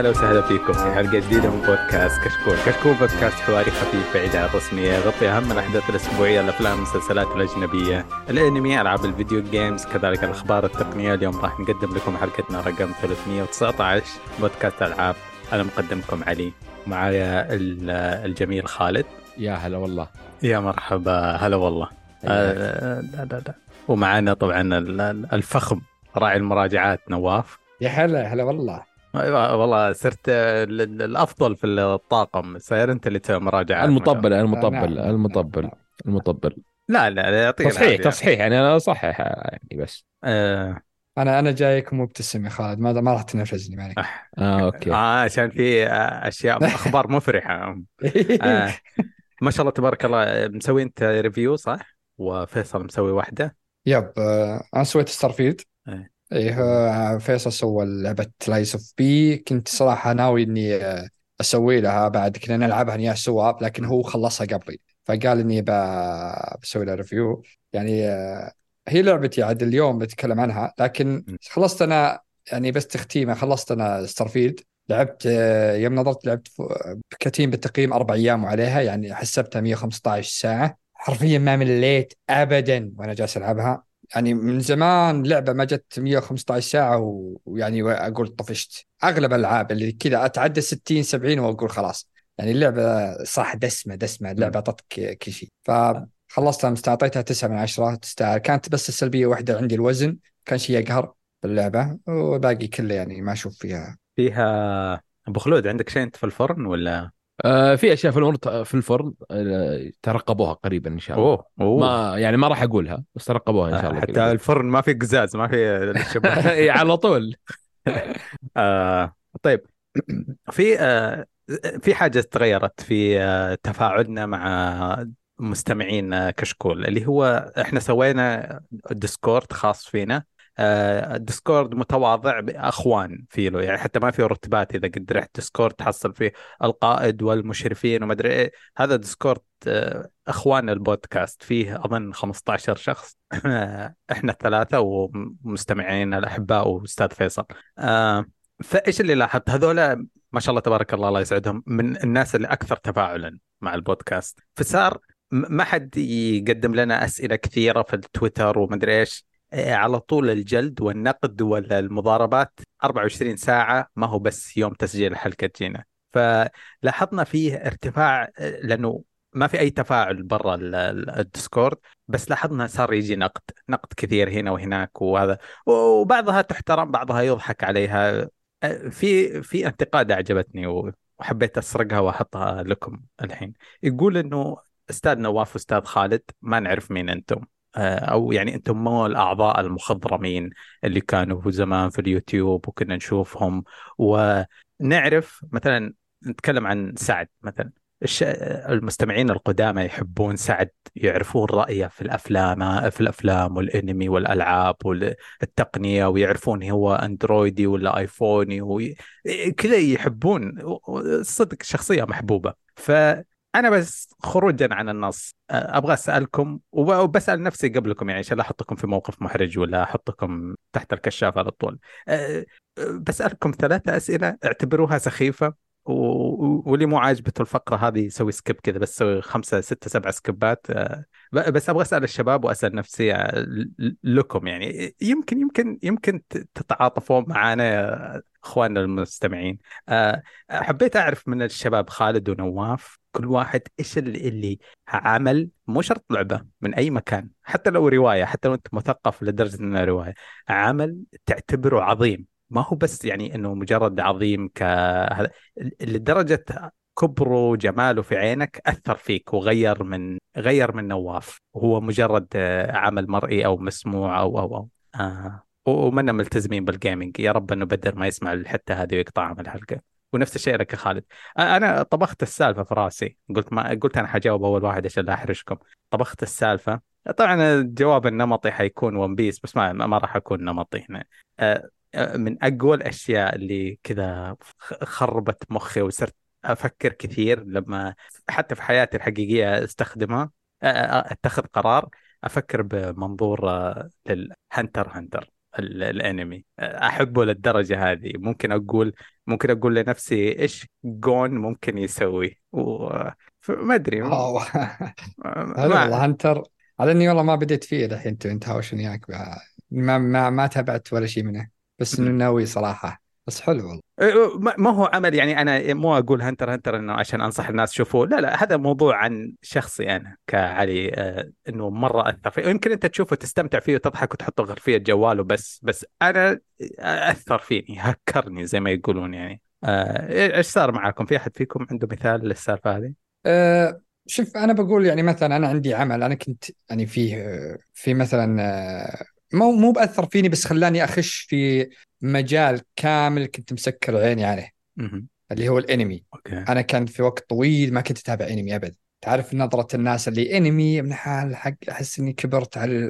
هلا وسهلا فيكم في حلقة جديدة من بودكاست كشكول، كشكول بودكاست حواري خفيف بعيد عن الرسمية يغطي أهم الأحداث الأسبوعية الأفلام والمسلسلات الأجنبية، الأنمي، ألعاب الفيديو جيمز، كذلك الأخبار التقنية، اليوم راح نقدم لكم حلقتنا رقم 319 بودكاست ألعاب، أنا مقدمكم علي، معايا الجميل خالد. يا هلا والله. يا مرحبا هلا والله. آه لا لا لا. ومعنا طبعا الفخم راعي المراجعات نواف. يا هلا هلا والله. والله صرت الأفضل في الطاقم. صاير أنت اللي مراجعة. المطبل المطبل المطبل المطبل. لا لا يعطيك تصحيح تصحيح يعني أنا اصحح يعني بس. آه. أنا أنا جايك مبتسم يا خالد. ما ما راح تنرفزني معك آه. okay. آه عشان في أشياء أخبار مفرحة. آه. ما شاء الله تبارك الله. مسوي أنت review صح؟ وفيصل مسوي واحدة. yep آه. أنا سويت Starfield إيه فيصل سوى لعبة Lies of P كنت صراحة ناوي إني آه، أسوي لها بعد كنا نلعبها أنا سوا لكن هو خلصها قبلي. فقال إني بسوي لها review يعني آه، هي لعبتي عاد اليوم بتكلم عنها لكن خلصت أنا يعني بس تختيمة خلصت أنا Starfield لعبت آه، يوم نظرت لعبت كتيم بالتقييم أربع أيام وعليها يعني حسبتها 115 ساعة. حرفيا ما مليت ابدا وأنا جالس ألعبها. يعني من زمان لعبة ما جت 115 ساعة ويعني أقول طفشت. أغلب الألعاب اللي كذا أتعدى 60 70 وأقول خلاص. يعني اللعبة صح دسمة دسمة. اللعبة اعطتك كل شيء. فخلصتها أعطيتها 9 من 10 تستاهل كانت بس السلبية واحدة عندي الوزن. كان شيء يقهر باللعبة. وباقي كله يعني ما أشوف فيها. فيها أبو خلود عندك شيء أنت في الفرن ولا؟ آه في أشياء في الفرن في الفرن آه، ترقبوها قريبا إن شاء الله أوه. أوه. ما يعني ما راح أقولها بس ترقبوها إن شاء الله حتى كده. الفرن ما في قزاز ما في على طول آه طيب في آه في حاجة تغيرت في آه تفاعلنا مع مستمعين كشكول اللي هو إحنا سوينا ديسكورد خاص فينا ال Discord متواضع بأخوان فيه له. يعني حتى ما فيه رتبات إذا قد رحت Discord تحصل فيه القائد والمشرفين وما أدري إيه. هذا Discord آه، أخوان البودكاست. فيه أظن 15 شخص. إحنا الثلاثه ومستمعين الأحباء وأستاذ فيصل. آه، فإيش اللي لاحظت؟ هذول ما شاء الله تبارك الله الله يسعدهم من الناس اللي أكثر تفاعلا مع البودكاست. فصار ما حد يقدم لنا أسئلة كثيرة في التويتر ومدري إيش. على طول الجلد والنقد والمضاربات 24 ساعة ما هو بس يوم تسجيل الحلقة تجينا فلاحظنا فيه ارتفاع لأنه ما في أي تفاعل برا الديسكورد بس لاحظنا صار يجي نقد نقد كثير هنا وهناك وهذا. وبعضها تحترم بعضها يضحك عليها. في في انتقاد أعجبتني وحبيت أسرقها وأحطها لكم الحين. يقول إنه أستاذ نواف وأستاذ خالد ما نعرف مين أنتم. آه، أو يعني أنتم مو الأعضاء المخضرمين اللي كانوا زمان في اليوتيوب وكنا نشوفهم. ونعرف مثلا نتكلم عن سعد مثلا. الش... المستمعين القدامى يحبون سعد يعرفون رأيه في الأفلام في الأفلام والأنمي والألعاب والتقنية ويعرفون هو أندرويدي ولا آيفوني وي... كذا يحبون صدق شخصية محبوبة. ف أنا بس خروجا عن النص أبغى أسألكم وبسأل نفسي قبلكم يعني عشان لا أحطكم في موقف محرج ولا أحطكم تحت الكشاف على طول؟ بسألكم ثلاثة أسئلة اعتبروها سخيفة واللي مو عاجبته الفقرة هذه يسوي skip كذا بس سوي خمسة ستة سبعة سكيبات بس أبغى أسأل الشباب وأسأل نفسي لكم يعني يمكن يمكن يمكن تتعاطفون معنا أخواننا المستمعين. حبيت أعرف من الشباب خالد ونواف كل واحد إيش اللي, عمل مو شرط لعبة من أي مكان. حتى لو رواية حتى لو أنت مثقف لدرجة إنها رواية. عمل تعتبره عظيم. ما هو بس يعني إنه مجرد عظيم ك لدرجة كبره جماله في عينك أثر فيك وغير من غير من نواف. وهو مجرد عمل مرئي أو مسموع أو أو أو. آه. ومنا ملتزمين بالجيمنج يا رب إنه بدر ما يسمع الحته هذه ويقطعها من الحلقة. ونفس الشيء لك يا خالد. أنا طبخت السالفة في راسي. قلت ما قلت أنا حجاوب أول واحد عشان لا أحرجكم. طبخت السالفة. طبعا الجواب النمطي حيكون ون بيس بس ما ما راح أكون نمطي هنا. من أقوى الأشياء اللي كذا خربت مخي وصرت أفكر كثير لما حتى في حياتي الحقيقية أستخدمها. أتخذ قرار أفكر بمنظور لل Hunter Hunter الانمي. احبه للدرجة هذه. ممكن أقول ممكن أقول لنفسي إيش جون ممكن يسوي؟ ما أدري. حلو والله. هنتر على إني والله ما بديت فيه الحين أنت هاوشن وياك ما ما ما تابعت ولا شيء منه. بس إنه ناوي صراحة. بس حلو والله. إيه، إيه، ما هو عمل يعني أنا مو أقول هنتر هنتر إنه عشان أنصح الناس شوفوه. لا لا هذا موضوع عن شخصي أنا كعلي آه، إنه مرة أثر فيه. يمكن أنت تشوفه تستمتع فيه وتضحك وتحطه خلفيه جواله بس بس أنا أثر فيني هكرني زي ما يقولون يعني. آه، إيش صار معاكم؟ في أحد فيكم عنده مثال للسالفة هذه؟ أه شوف أنا بقول يعني مثلا أنا عندي عمل أنا كنت يعني فيه في مثلا آه، مو مو بأثر فيني بس خلاني أخش في مجال كامل كنت مسكر عيني عليه اللي هو الانمي. أوكي. أنا كان في وقت طويل ما كنت أتابع انمي ابدا تعرف نظرة الناس اللي انمي من حال حق أحس إني كبرت على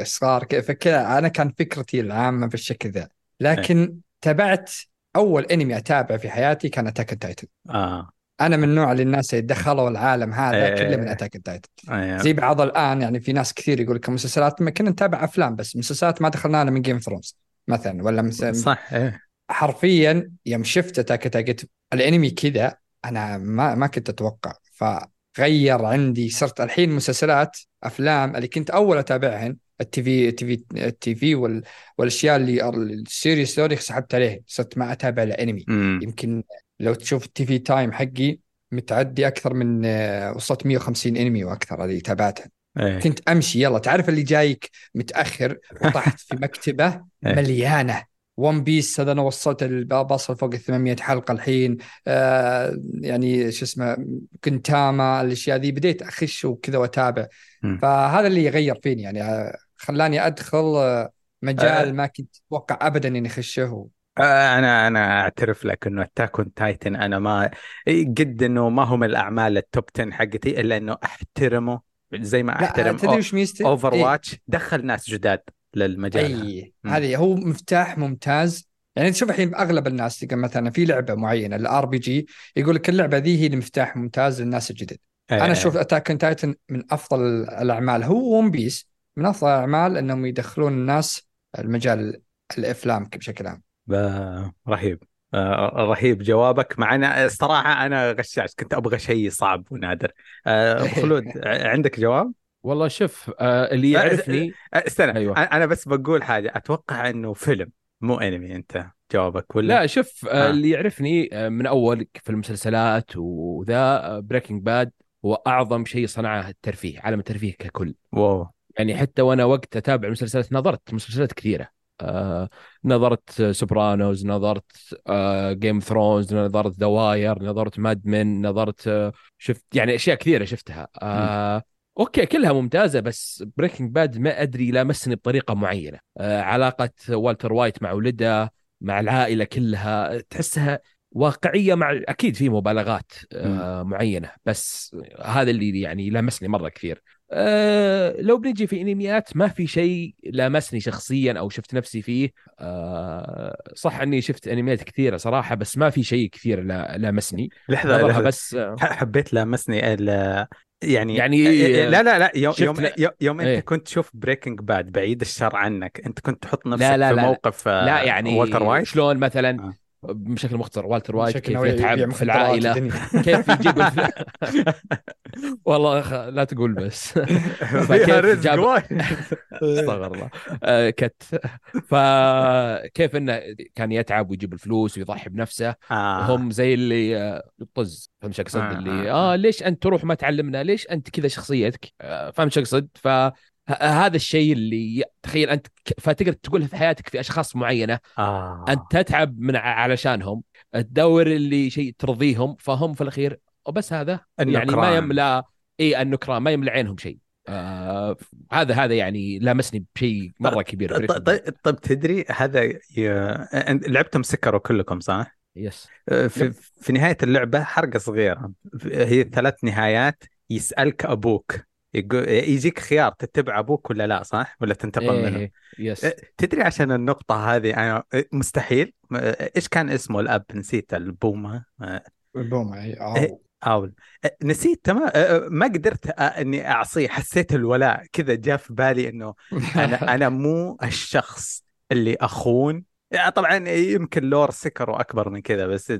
الصغار فكذا أنا كان فكرتي العامة بالشكل ذا. لكن أي. تابعت أول انمي أتابعه في حياتي كان Attack Titan آه. أنا من النوع اللي الناس اللي دخلوا العالم هذا أيه. كله من Attack Titan أيه زي بعض الآن يعني في ناس كثير يقول لك مسلسلات ما كنا نتابع أفلام بس مسلسلات ما دخلنا لها من Game Thrones مثلا ولا مثلا صح إيه. حرفيا يوم شفت Attack Titan الأنمي كذا أنا ما ما كنت أتوقع. فغير عندي صرت الحين مسلسلات أفلام اللي كنت أول أتابعهن ال TV ال TV ال TV والأشياء اللي ال series ذولي سحبت عليه صرت ما أتابع الانمي يمكن لو تشوف ال TV Time حقي متعدي أكثر من آه، وصلت 150 أنمي وأكثر اللي تابعتها. أيه. كنت أمشي يلا تعرف اللي جايك متأخر وطحت في مكتبة أيه. مليانة. One Piece هذا أنا وصلت بصل فوق ال 800 حلقة الحين. آه يعني شو اسمه Gintama الأشياء ذي. بديت أخش وكذا وأتابع. فهذا اللي يغير فيني. يعني آه، خلاني أدخل آه، مجال أه. ما كنت أتوقع ابدا إني أخشه. آه، أنا أنا أعترف لك إنه Attack on Titan أنا ما قد إنه ما هو من الأعمال ال top 10 حقتي إلا إنه أحترمه. زي ما أحترم تدري وش ميزته؟ Overwatch إيه؟ دخل ناس جداد للمجال اي هذه هو مفتاح ممتاز. يعني تشوف الحين أغلب الناس مثلا في لعبة معينة ال RPG يقول لك اللعبة ذي هي المفتاح ممتاز للناس الجدد. أيه. أنا أشوف Attack on Titan من أفضل الأعمال. هو One Piece من أفضل الأعمال إنهم يدخلون الناس المجال الإفلام بشكل عام. رهيب. آه، رهيب جوابك. مع أنا الصراحة أنا غشاش كنت أبغى شيء صعب ونادر. آه، خلود عندك جواب؟ والله شوف آه، اللي يعرفني استنى أيوة. أنا بس بقول حاجة. أتوقع أنه فيلم مو أنمي أنت جوابك ولا؟ لا شوف آه. اللي يعرفني من أول في المسلسلات وذا Breaking Bad هو أعظم شيء صنعه الترفيه عالم الترفيه ككل. واو. يعني حتى وأنا وقت أتابع مسلسلات نظرت مسلسلات كثيرة. آه، نظرت Sopranos نظرت Game آه، Thrones نظرت The Wire نظرت Mad Men نظرت آه، شفت يعني أشياء كثيرة شفتها. آه أوكي كلها ممتازة بس Breaking Bad ما أدري لامسني بطريقة معينة. آه علاقة والتر وايت مع ولده مع العائلة كلها تحسها واقعية مع أكيد في مبالغات آه معينة بس هذا اللي يعني لمسني مرة كثير. أه لو بنجي في إنميات ما في شيء لامسني شخصيا أو شفت نفسي فيه. أه صح إني شفت أنميات كثيرة صراحة بس ما في شيء كثير لامسني. لحظة لحظة. بس حبيت لامسني يعني يعني لا لا لا يوم يوم, يوم أنت إيه؟ كنت تشوف Breaking Bad بعيد الشر عنك أنت كنت تحط نفسك لا لا. في موقف لا يعني والتر وايت شلون مثلا آه. بشكل مختصر. والتر وايت كيف يتعب في العائلة؟ كيف يجيب والله لا تقول بس. فكيف جاب استغفر الله. آه، كت. فكيف إنه كان يتعب ويجيب الفلوس ويضحي بنفسه. آه. هم زي اللي آه، يطز فهمت شو أقصد؟ اللي آه ليش أنت تروح ما تعلمنا؟ ليش أنت كذا شخصيتك؟ فهمت شو أقصد؟ ف هذا الشيء اللي تخيل أنت فتقدر تقولها في حياتك في أشخاص معينة. آه. أنت تتعب من علشانهم. تدور اللي شيء ترضيهم فهم في الأخير وبس هذا؟ النكران. يعني ما يملأ إي النكران ما يملأ عينهم شيء. آه هذا هذا يعني لامسني بشيء مرة كبير. طيب طيب تدري هذا ي... لعبتم سكروا كلكم صح؟ يس آه، في, في نهاية اللعبة حرقة صغيرة. هي ثلاث نهايات يسألك أبوك. يجيك خيار تتبع أبوك ولا لا صح؟ ولا تنتقم إيه منه؟ يس إيه، تدري عشان النقطة هذه أنا إيه، مستحيل. إيش كان اسمه الأب؟ نسيت البومة. البومة اي أو. أول. نسيت تمام. ما قدرت إني أعصيه. حسيت الولاء كذا جاء في بالي إنه أنا أنا مو الشخص اللي أخون يعني طبعا يمكن لور سكر واكبر من كذا بس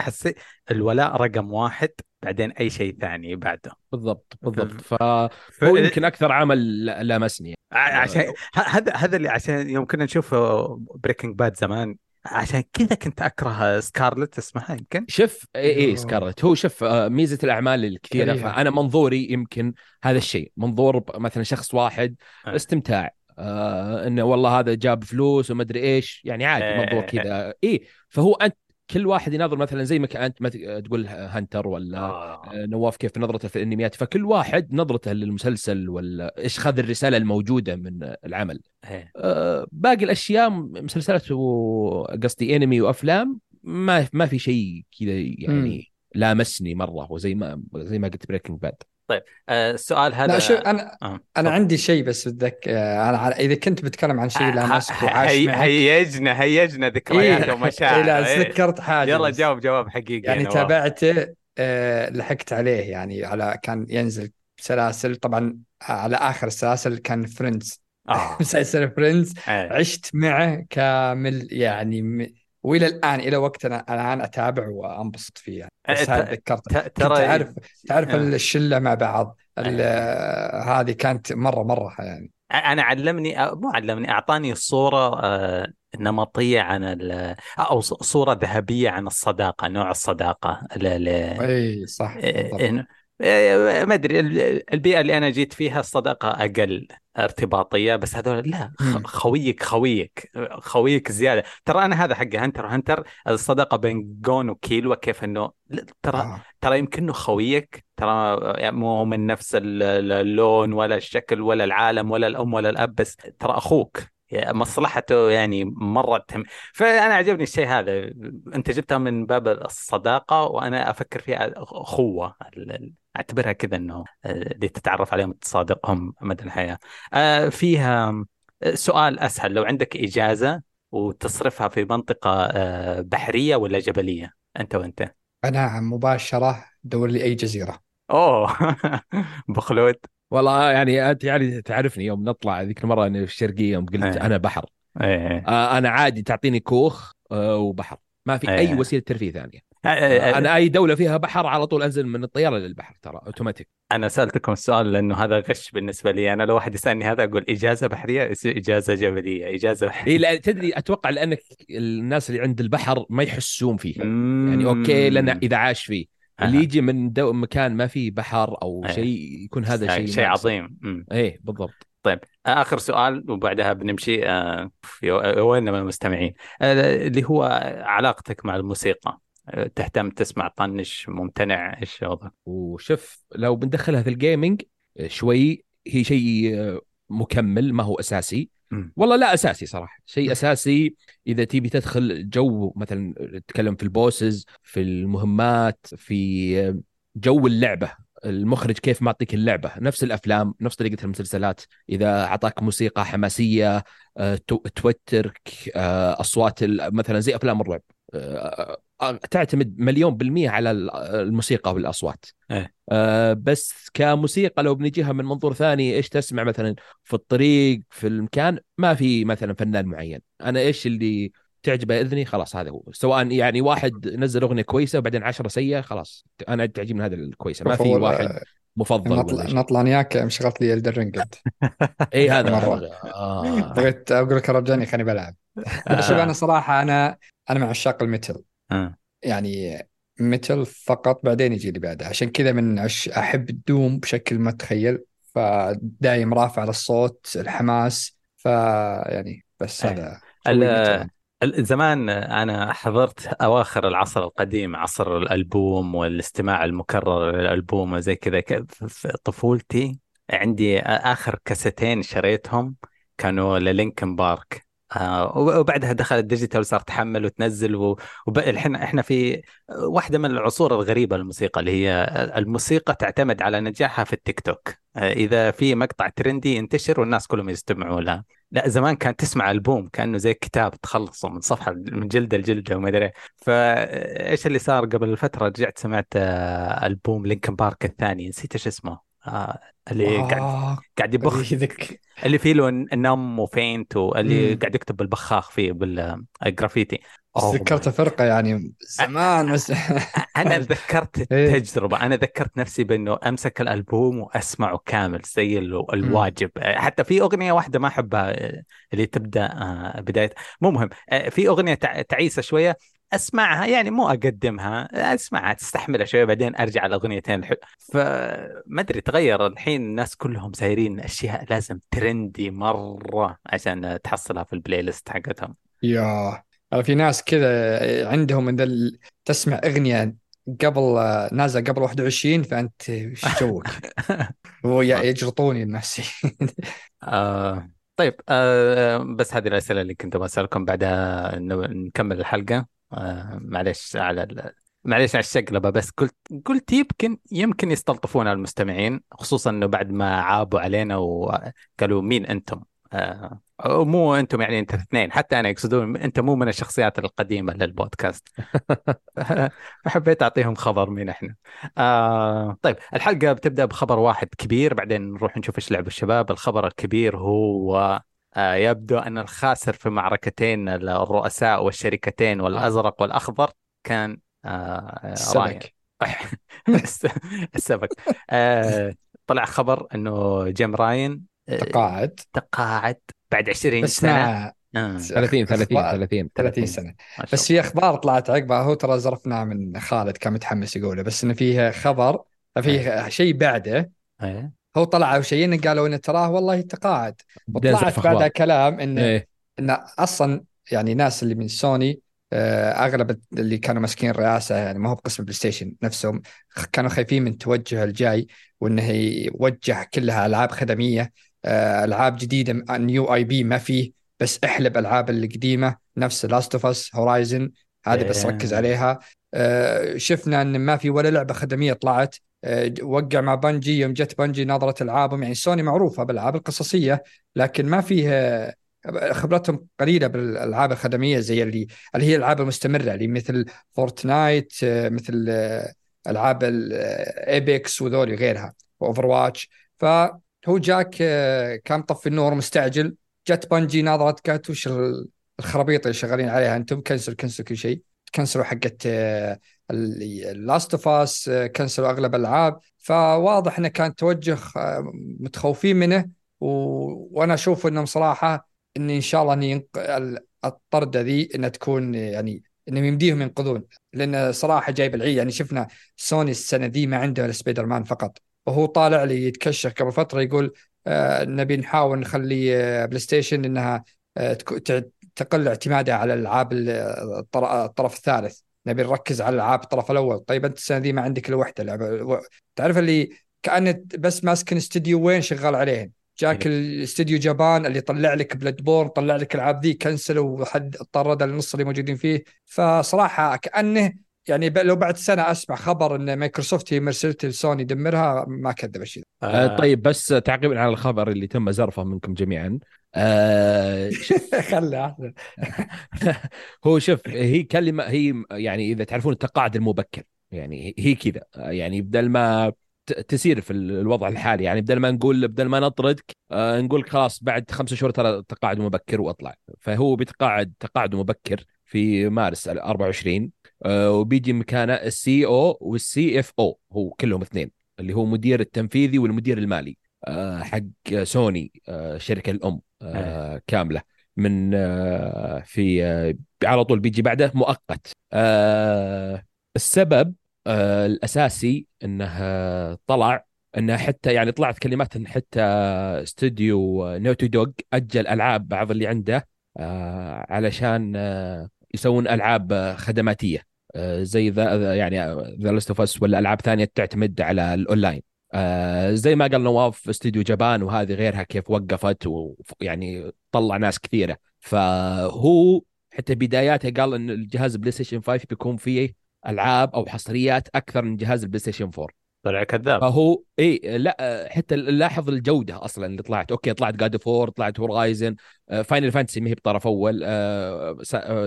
حسيت الولاء رقم واحد بعدين أي شيء ثاني بعده. بالضبط بالضبط. فهو يمكن أكثر عمل لمسني عشان هذا هذا اللي عشان يوم كنا نشوف بريكنج باد زمان عشان كذا كنت أكره سكارلت اسمها يمكن؟ شوف إي إي سكارلت هو شوف آه، ميزة الأعمال الكثيرة أيه. فأنا منظوري يمكن هذا الشيء. منظور مثلا شخص واحد أيه. استمتاع. آه إنه والله هذا جاب فلوس وما أدري إيش يعني عادي. منظور كذا اي فهو أنت كل واحد يناظر مثلا زي ما أنت تقول هنتر ولا آه. نواف كيف نظرته في الأنميات فكل واحد نظرته للمسلسل ولا إيش خذ الرسالة الموجودة من العمل إيه. آه باقي الأشياء مسلسلات قصدي أنمي وأفلام ما ما في شيء كذا يعني م. لامسني مرة وزي ما زي ما قلت Breaking Bad طيب آه، السؤال هذا لا شو أنا آه. أنا عندي شيء بس بدك آه، أنا إذا كنت بتكلم عن شيء لامسك وعاش هي... هيجنا هيجنا ذكريات إيه؟ ومشاعر إيه لا إيه. تذكرت حاجة يلا جاوب جواب حقيقي يعني تابعته آه لحقت عليه يعني على كان ينزل سلاسل طبعا على آخر السلاسل كان Friends آه. مسلسل Friends عشت معه كامل يعني وإلى الآن إلى وقتنا الآن أتابع وأنبسط فيه يعني. بس هذا تذكرت ترى تعرف تعرف آه. الشلة مع بعض. هذه كانت مره مرة يعني. أنا علمني مو علمني أعطاني صورة آه، نمطية عن أو صورة ذهبية عن الصداقة نوع الصداقة. إي صح إيه إيه، ما أدري البيئة اللي أنا جيت فيها الصداقة أقل ارتباطية بس هذول لا خويك خويك خويك زيادة. ترى أنا هذا حق هنتر هنتر الصداقة بين جون وكيلوا كيف إنه ترى آه. ترى يمكنه خويك ترى مو من نفس اللون ولا الشكل ولا العالم ولا الأم ولا الأب بس ترى أخوك. مصلحته يعني مرة تهم. فأنا عجبني الشيء هذا. أنت جبتها من باب الصداقة وأنا أفكر فيها اخوه أعتبرها كذا إنه آه، اللي تتعرف عليهم تصادقهم مدى الحياة. آه، فيها سؤال أسهل. لو عندك إجازة وتصرفها في منطقة آه، بحرية ولا جبلية؟ أنت وأنت. أنا مباشرة دور لي أي جزيرة. أوه. بخلود والله يعني أنت يعني تعرفني يوم نطلع ذيك المرة في الشرقية يوم قلت أيه. أنا بحر. أيه. آه أنا عادي تعطيني كوخ آه وبحر. ما في أيه. اي وسيلة ترفيه ثانية. آه أنا أي دولة فيها بحر على طول أنزل من الطيارة للبحر ترى اوتوماتيك أنا سألتكم السؤال لأنه هذا غش بالنسبة لي. أنا لو واحد يسألني هذا أقول إجازة بحرية إجازة جبلية إجازة بحرية. إيه لا تدري أتوقع لأنك الناس اللي عند البحر ما يحسون فيه يعني أوكي لأن إذا عاش فيه. اللي يجي من دو مكان ما فيه بحر أو أيه. شيء يكون هذا شيء شيء عظيم. إيه بالضبط. طيب آخر سؤال وبعدها بنمشي آه، وين من المستمعين؟ آه، اللي هو علاقتك مع الموسيقى. آه، تهتم تسمع طنش ممتنع إيش وضعك؟ وشوف لو بندخلها في ال gaming شوي هي شيء مكمل ما هو أساسي. والله لا أساسي صراحة. شيء أساسي إذا تبي تدخل جو مثلا تتكلم في ال bosses في المهمات في جو اللعبة المخرج كيف معطيك اللعبة. نفس الأفلام نفس طريقة المسلسلات. إذا أعطاك موسيقى حماسية آه، توترك آه، أصوات مثلا زي أفلام الرعب. آه، تعتمد مليون بالمية على الموسيقى والأصوات. أه. أه بس كموسيقى لو بنجيها من منظور ثاني إيش تسمع مثلا في الطريق في المكان؟ ما في مثلا فنان معين. أنا إيش اللي تعجبه إذني؟ خلاص هذا هو. سواء يعني واحد نزل أغنية كويسة وبعدين عشرة سيئة خلاص. أنا تعجبني هذا الكويسة. ما في واحد مفضل نطلع نطلع وياك مشغلت لي الدر رينج اي هذا آه. بغيت أقول لك رجعني خليني بلعب. شوف أنا صراحة أنا أنا من عشاق الميتل آه. يعني ميتل فقط بعدين يجي اللي بعده عشان كذا من عش أحب الدوم بشكل ما تخيل فدايم رافع للصوت الحماس فيعني بس إيه. هذا زمان أنا حضرت أواخر العصر القديم عصر الألبوم والاستماع المكرر للألبوم وزي كذا في طفولتي عندي آخر كاستين شريتهم كانوا ل Linkin Park آه وبعدها دخل ال digital وصار تحمل وتنزل والحين إحنا في واحدة من العصور الغريبة للموسيقى اللي هي الموسيقى تعتمد على نجاحها في التيك توك. آه إذا في مقطع trendy ينتشر والناس كلهم يستمعوا له. لا زمان كان تسمع ألبوم كأنه زي كتاب تخلصه من صفحة من جلده لجلده وما أدري. فايش اللي صار قبل فترة؟ رجعت سمعت آه ألبوم Linkin Park الثاني. نسيت إيش اسمه. آه اللي آه قاعد قاعد يبخ ذك اللي فيه له النم وفينت واللي. قاعد يكتب بالبخاخ فيه بالجرافيتي ذكرت فرقة يعني زمان بس أنا تذكرت إيه. التجربه أنا ذكرت نفسي بأنه أمسك الألبوم وأسمعه كامل زي ال- الواجب. حتى في أغنية واحدة ما أحبها اللي تبدأ آه، بداية. مو مهم. آه، في أغنية تع- تعيسة شوية. أسمعها يعني مو أقدمها أسمعها تستحملها شوية بعدين أرجع الاغنيتين الحل... فما أدري تغير الحين الناس كلهم سايرين أشياء لازم ترندي مرة عشان تحصلها في البلاي ليست حقتهم. يا في ناس كذا عندهم إن ال- تسمع أغنية قبل نازلة قبل 21 فأنت إيش جوك؟ يجرطوني الناس آه طيب آه بس هذه الأسئلة اللي كنت بسألكم بعدها نكمل الحلقة. آه معلش على ال... على الشقلبة بس قلت قلت يمكن يمكن يستلطفون المستمعين خصوصا إنه بعد ما عابوا علينا وقالوا مين أنتم. آه مو أنتم يعني أنت اثنين. حتى أنا يقصدون أنت مو من الشخصيات القديمة للبودكاست. فحبيت أعطيهم خبر مين إحنا. آه طيب الحلقة بتبدأ بخبر واحد كبير بعدين نروح نشوف إيش لعب الشباب. الخبر الكبير هو يبدو أن الخاسر في معركتين الرؤساء والشركتين والأزرق والأخضر كان آه راين السمك السمك آه طلع خبر أنه جيم راين آه، تقاعد. تقاعد بعد 20 بس سنة. آه. 30 30 أخبار- 30 30 سنة. بس في أخبار طلعت عقبها هو ترى زرفناه من خالد كان متحمس يقوله بس انه فيه خبر فيه شيء بعده. إيه. هو طلعوا شيئين قالوا إنه تراه والله تقاعد. وطلعت بعدها كلام إنه إيه. ان أصلا يعني ناس اللي من سوني آه، أغلب اللي كانوا ماسكين الرئاسه يعني ما هو بقسم PlayStation نفسهم كانوا خايفين من التوجه الجاي وإنه يوجه كلها ألعاب خدمية آه، ألعاب جديدة new IP ما فيه بس احلب ألعاب القديمة نفس Last of Us Horizon هذه بس إيه. ركز عليها. آه، شفنا إن ما في ولا لعبة خدمية طلعت. وقع مع Bungie يوم جت Bungie نظرت العابهم يعني سوني معروفة بالألعاب القصصية لكن ما فيه خبرتهم قليلة بالألعاب الخدمية زي اللي اللي هي الألعاب المستمرة اللي مثل Fortnite مثل ألعاب Apex وذولي غيرها و Overwatch فهو جاك كان طفي النور مستعجل. جت Bungie ناظرت قالت وش ال- الخرابيط اللي شغالين عليها؟ أنتم cancel cancel كل شيء كنسلوا حقت ال Last of Us كنسلوا أغلب الألعاب. فواضح إنه كان توجه آه، متخوفين منه و... وأنا أشوف إنهم صراحة إن إن شاء الله إن ينق... ال- الطردة ذي إنها تكون يعني إنهم يمديهم ينقذون. لأن صراحة جايب العيد. يعني شفنا سوني السنة ذي ما عنده سبايدر مان فقط. وهو طالع لي يتكشف قبل فترة يقول آه نبي نحاول نخلي آه PlayStation إنها آه تقل اعتمادها على العاب ال- الطر- الطرف الثالث. نبي نركز على العاب الطرف الأول. طيب أنت السنة ذي ما عندك إلا واحدة لعبة. تعرف اللي كأنه بس ماسكن استديو وين شغال عليهن جاك الاستديو جابان اللي يطلع لك بلاد بورن طلع لك ألعاب ذي كنسلوا وحد طرد النص اللي موجودين فيه. فصراحة كأنه يعني لو بعد سنة أسمع خبر إن مايكروسوفت هي مرسلت لسوني يدمرها ما كذب الشيء آه طيب بس تعقيبا على الخبر اللي تم زرفه منكم جميعا. آه خله هو شوف هي كلمة هي يعني إذا تعرفون التقاعد المبكر يعني هي كذا. يعني بدل ما تسير في ال- الوضع الحالي يعني بدل ما نقول بدل ما نطردك آه نقول خلاص بعد خمسة شهور ترى تقاعد مبكر وأطلع. فهو بيتقاعد تقاعد مبكر في مارس 24 آه وبيجي مكانه ال CEO وال CFO هو كلهم اثنين اللي هو مدير التنفيذي والمدير المالي آه حق سوني آه الشركة الأم آه كاملة. من آه في آه على طول بيجي بعده مؤقت. آه السبب آه الأساسي إنه آه، طلع إنه حتى يعني طلعت كلمات إن حتى استوديو Naughty Dog أجل ألعاب بعض اللي عنده آه علشان آه يسوون ألعاب آه، خدماتية. آه زي ذا يعني The Last of Us ولا ألعاب ثانية تعتمد على الأونلاين. آه زي ما قال نواف Studio Japan وهذه غيرها كيف وقفت ويعني طلع ناس كثيرة. فهو حتى بداياته قال إن الجهاز PlayStation 5 بيكون فيه ألعاب أو حصريات أكثر من جهاز ال PlayStation 4 طلع كذاب. فهو اي لا حتى لاحظ الجودة أصلا اللي طلعت. okay طلعت God of War طلعت Horizon Final Fantasy ما هي بطرف أول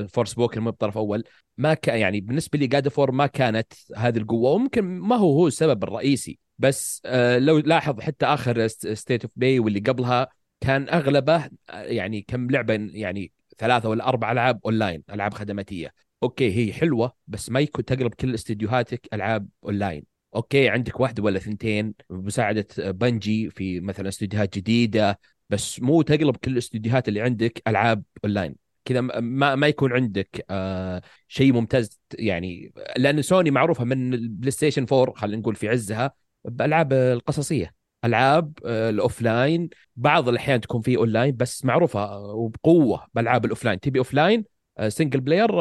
Forspoken ما بطرف أول. ما كان يعني بالنسبة لي God of War ما كانت هذه القوة وممكن ما هو هو السبب الرئيسي. بس آه، لو لاحظ حتى آخر State of Play واللي قبلها كان أغلبه آه، يعني كم لعبة يعني ثلاثة ولا أربع ألعاب أونلاين ألعاب خدماتية. okay هي حلوة بس ما يكون تقلب كل استديوهاتك ألعاب online. okay عندك واحدة ولا ثنتين بمساعدة Bungie في مثلا استديوهات جديدة بس مو تقلب كل الاستديوهات اللي عندك ألعاب أونلاين. كذا ما ما يكون عندك آه شيء ممتاز يعني لأن سوني معروفة من ال PlayStation 4 خلينا نقول في عزها بألعاب القصصية. ألعاب آه، ال offline بعض الأحيان تكون في اون لاين بس معروفة وبقوة بألعاب ال offline تبي offline single player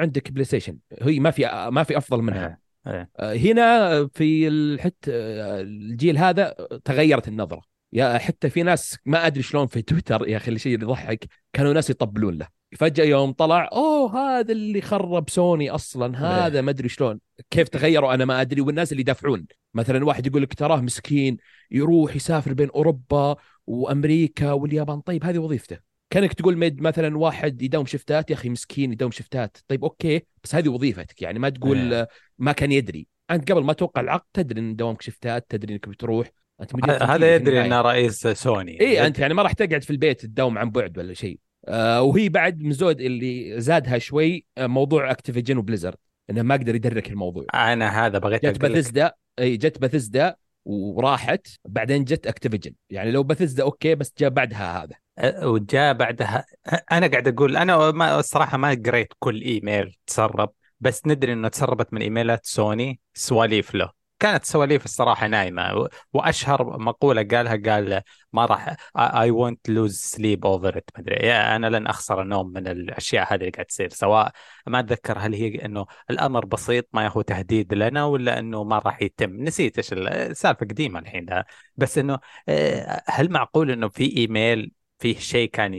عندك بلاي ستيشن. هي ما في ما في أفضل منها. أيه. هنا في الحت الجيل هذا تغيرت النظرة. يا حتى في ناس ما أدري شلون في تويتر يا أخي الشيء اللي يضحك كانوا ناس يطبلون له. فجأة يوم طلع أوه هذا اللي خرب سوني أصلا هذا ما أدري شلون. كيف تغيروا؟ أنا ما أدري. والناس اللي يدافعون مثلا واحد يقول لك تراه مسكين يروح يسافر بين أوروبا وأمريكا واليابان. طيب هذه وظيفته. كأنك تقول مثلا مثلا واحد يداوم shift ات يا أخي مسكين يداوم shift ات. طيب okay بس هذه وظيفتك. يعني ما تقول أيه. ما كان يدري. أنت قبل ما توقع العقد تدري إن دوامك shift ات تدري إنك بتروح. أنت هذا يدري انه رئيس سوني. اي أنت يعني ما راح تقعد في البيت تداوم عن بعد ولا شيء. آه وهي بعد من زود اللي زادها شوي آه موضوع أكتيفيجن وبليزرد إنه ما قدر يدرك الموضوع. أنا هذا بغيت جت بثزدا إي جت بثزدا وراحت بعدين جت أكتيفيجن. يعني لو بثزدا okay بس جاء بعدها هذا. وجاء بعدها أنا قاعد أقول أنا ما الصراحة ما قريت كل إيميل تسرب بس ندري إنه تسربت من إيميلات سوني سواليف له. كانت سواليف الصراحة نايمة وأشهر مقولة قالها قال ما راح I won't lose sleep over it مدري أنا لن أخسر النوم من الأشياء هذه اللي قاعد تصير سواء ما أتذكر هل هي إنه الأمر بسيط ما هو تهديد لنا ولا إنه ما راح يتم. نسيت إيش السالفه قديمة الحين ده. بس إنه آه، هل معقول إنه في إيميل فيه شيء كان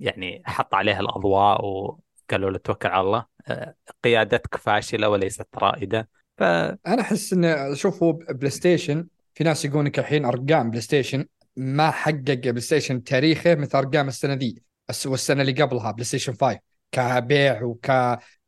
يعني حط عليه الأضواء وقالوا له توكل على الله. آه، قيادتك فاشلة وليست رائدة. ف أنا أحس إنه شوفوا بلاي ستيشن في ناس يقولون الحين أرقام بلاي ستيشن ما حقق بلاي ستيشن تاريخه مثل أرقام السنة ذي والسنة اللي قبلها بلاي ستيشن 5 كبيع وك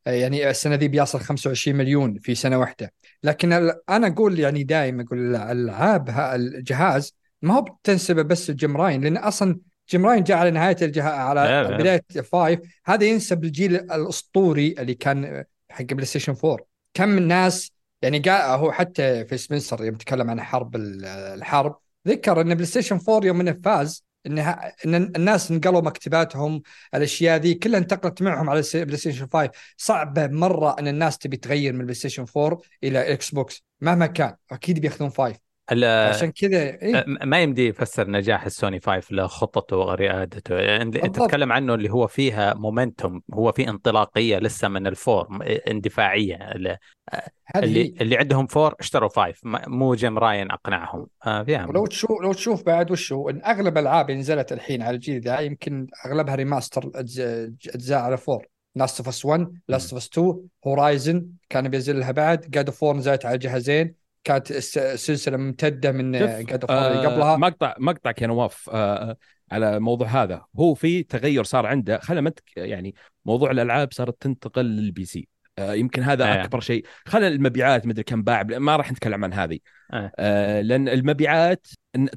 يعني السنة ذي بيصل 25 مليون في سنة واحدة. لكن أنا أقول يعني دائما أقول الالعاب الجهاز ما هو بتنسبه بس لجيم راين لأن أصلا جيم راين جاء على نهاية الجهاز على بداية 5 هذا ينسب للجيل الأسطوري اللي كان حق بلاي ستيشن 4 كم من ناس يعني قال هو حتى في سبنسر يوم تكلم عن حرب الحرب ذكر إن بلاي ستيشن 4 يوم إنه فاز انها إن الناس نقلوا مكتباتهم الأشياء ذي كلها انتقلت معهم على بلاي ستيشن 5 صعبة مرة إن الناس تبي تغير من بلاي ستيشن 4 إلى إكس بوكس مهما كان أكيد بياخذون 5 عشان كذا إيه؟ ما يمدي يفسر نجاح السوني 5 لخطته وريادته يعني تتكلم عنه اللي هو فيها momentum هو في انطلاقية لسه من ال four اندفاعية. اللي, اللي, اللي عندهم four اشتروا five مو جيم راين اقنعهم. آه فيها. لو تشوف لو تشوف بعد وش هو إن أغلب الالعاب اللي نزلت الحين على الجيل ذا يمكن أغلبها remaster اجزاء على four. Last of Us 1 Last of Us 2 Horizon كان بينزل لها بعد God of 4 نزلت على جهازين كانت سلسلة ممتدة من God آه قبلها. مقطع مقطعك يا نواف آه على موضوع هذا. هو في تغير صار عنده. خلينا متك يعني موضوع الألعاب صارت تنتقل لل PC آه يمكن هذا آه. أكبر شيء. خلينا المبيعات مدري كم باع ما راح نتكلم عن هذه. آه. آه لأن المبيعات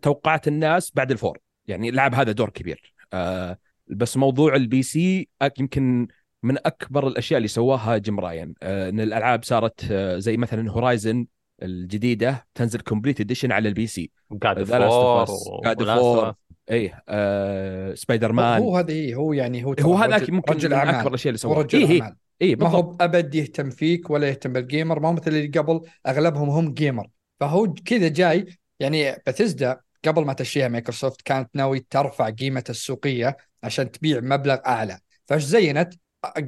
توقعات الناس بعد ال four. يعني اللعب هذا دور كبير. آه بس موضوع ال PC يمكن من أكبر الأشياء اللي سواها جيم راين. آه إن الألعاب صارت آه زي مثلا Horizon الجديدة تنزل complete edition على ال PC God four God four اي آه سبايدر مان هو هذا هو يعني هو هو هذاك ممكن رجل من اكبر الاشياء اللي سووها رجل إيه أعمال. إيه ما هو ابد يهتم فيك ولا يهتم بال gamer ما هو مثل اللي قبل أغلبهم هم gamer. فهو كذا جاي يعني بثزدا قبل ما تشتريها مايكروسوفت كانت ناوي ترفع قيمة السوقية عشان تبيع مبلغ أعلى. فايش زينت؟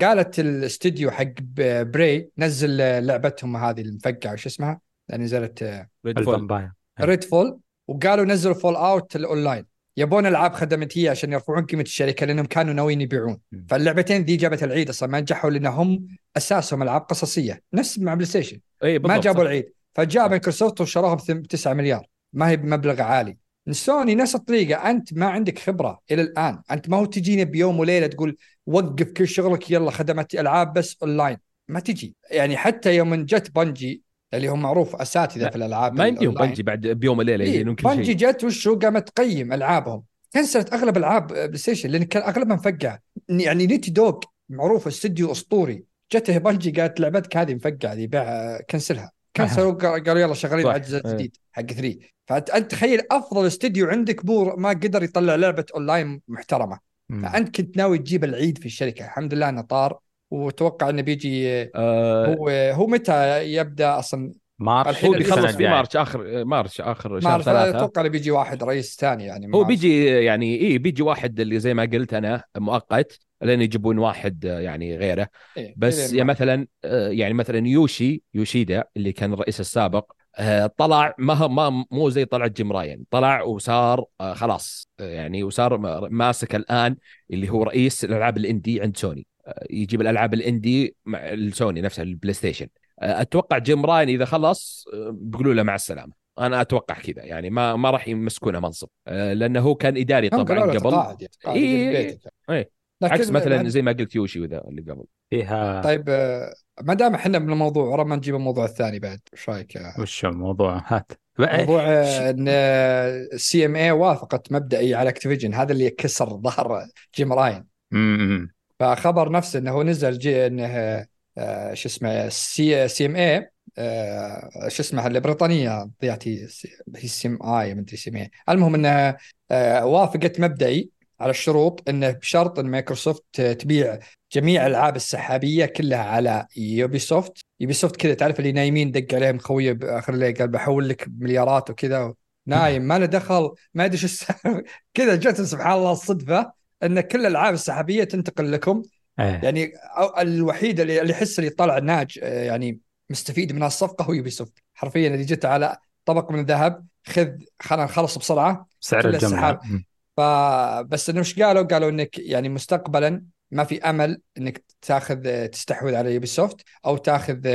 قالت الاستديو حق Prey نزل لعبتهم هذه المفقعة وش اسمها؟ نزلت Redfall Redfall وقالوا نزلوا Fallout ال online. يبون ألعاب خدماتيه عشان يرفعون قيمة الشركة لأنهم كانوا ناويين يبيعون. فاللعبتين ذي جابت العيد. أصلا ما نجحوا لأنهم أساسهم ألعاب قصصية. نفس مع بلاي ستيشن أي ما جابوا العيد. فجاء مايكروسوفت وشروها ب 9 مليار. ما هي بمبلغ عالي. سوني نفس الطريقة. أنت ما عندك خبرة إلى الآن. أنت ما هو تجيني بيوم وليلة تقول وقف كل شغلك يلا خدمات ألعاب بس أونلاين. ما تجي. يعني حتى يوم جت بنجي اللي هم معروف أساتذة في الألعاب ما يمديهم بنجي بعد بيوم وليله إيه يزينون كل شيء. بنجي جت وشو قامت تقيم ألعابهم. كنسلت أغلب ألعاب بلاي ستيشن لأن كان اغلبها مفقع يعني Naughty Dog معروف استوديو أسطوري. جته بنجي قالت لعبتك هذه مفقعة ذي بيع cancel ها. cancel وا قالوا يلا شغالين على الجزء إيه. الجديد حق 3 فأنت تخيل أفضل استوديو عندك بور ما قدر يطلع لعبة أونلاين محترمة. مم. فأنت كنت ناوي تجيب العيد في الشركة. الحمد لله انه طار. وتوقع إنه بيجي آه هو هو متى يبدأ أصلا؟ March الحين هو بيخلص في. March آخر March آخر شهر ثلاثة. أتوقع إنه بيجي واحد رئيس ثاني يعني هو بيجي يعني اي بيجي واحد اللي زي ما قلت أنا مؤقت لين يجيبون واحد يعني غيره. إيه، بس يا مثلا آه، يعني مثلا يوشي يوشيدا اللي كان الرئيس السابق آه، طلع ما ما مو زي طلعت جيم راين. طلع وصار آه، خلاص يعني وصار ماسك الآن اللي هو رئيس الألعاب ال indie عند سوني. يجيب الألعاب ال indie مع السوني نفسها البلاي ستيشن أتوقع جيم راين إذا خلص بيقولوا له مع السلامة. أنا أتوقع كذا يعني ما ما راح يمسكونه منصب. لأنه هو كان إداري طبعا قبل. يعني إيه، إيه، عكس مثلا بعد- زي ما قلت يوشيدا اللي قبل. فيها طيب ما دام إحنا من الموضوع ورا ما نجيب الموضوع الثاني بعد إيش رأيك؟ وش الموضوع؟ هات. موضوع إن ال CMA وافقت مبدئي على Activision هذا اللي كسر ظهر جيم راين امم فخبر نفسه إنه نزل جي انه آه، شو اسمه C CMA شو اسمها البريطانية ضيعتي هي CMA ما أدري CMA المهم انها آه، وافقت مبدئي على الشروط إنه بشرط إن مايكروسوفت تبيع جميع الالعاب السحابية كلها على Ubisoft Ubisoft كذا تعرف اللي نايمين دق عليهم خويه باخر الليل قال بحول لك مليارات وكذا. نايم ما له دخل ما أدري شو. كذا جت سبحان الله الصدفة. أن كل الألعاب السحابية تنتقل لكم. إيه. يعني الوحيد اللي اللي يحس اللي طلع ناج آه، يعني مستفيد من هالصفقة هو Ubisoft حرفيا اللي جت على طبق من الذهب خذ خلينا نخلص بسرعة. سعر. مم. فبس إنه إيش قالوا؟ قالوا إنك يعني مستقبلا ما في أمل إنك تاخذ تستحوذ على Ubisoft أو تاخذ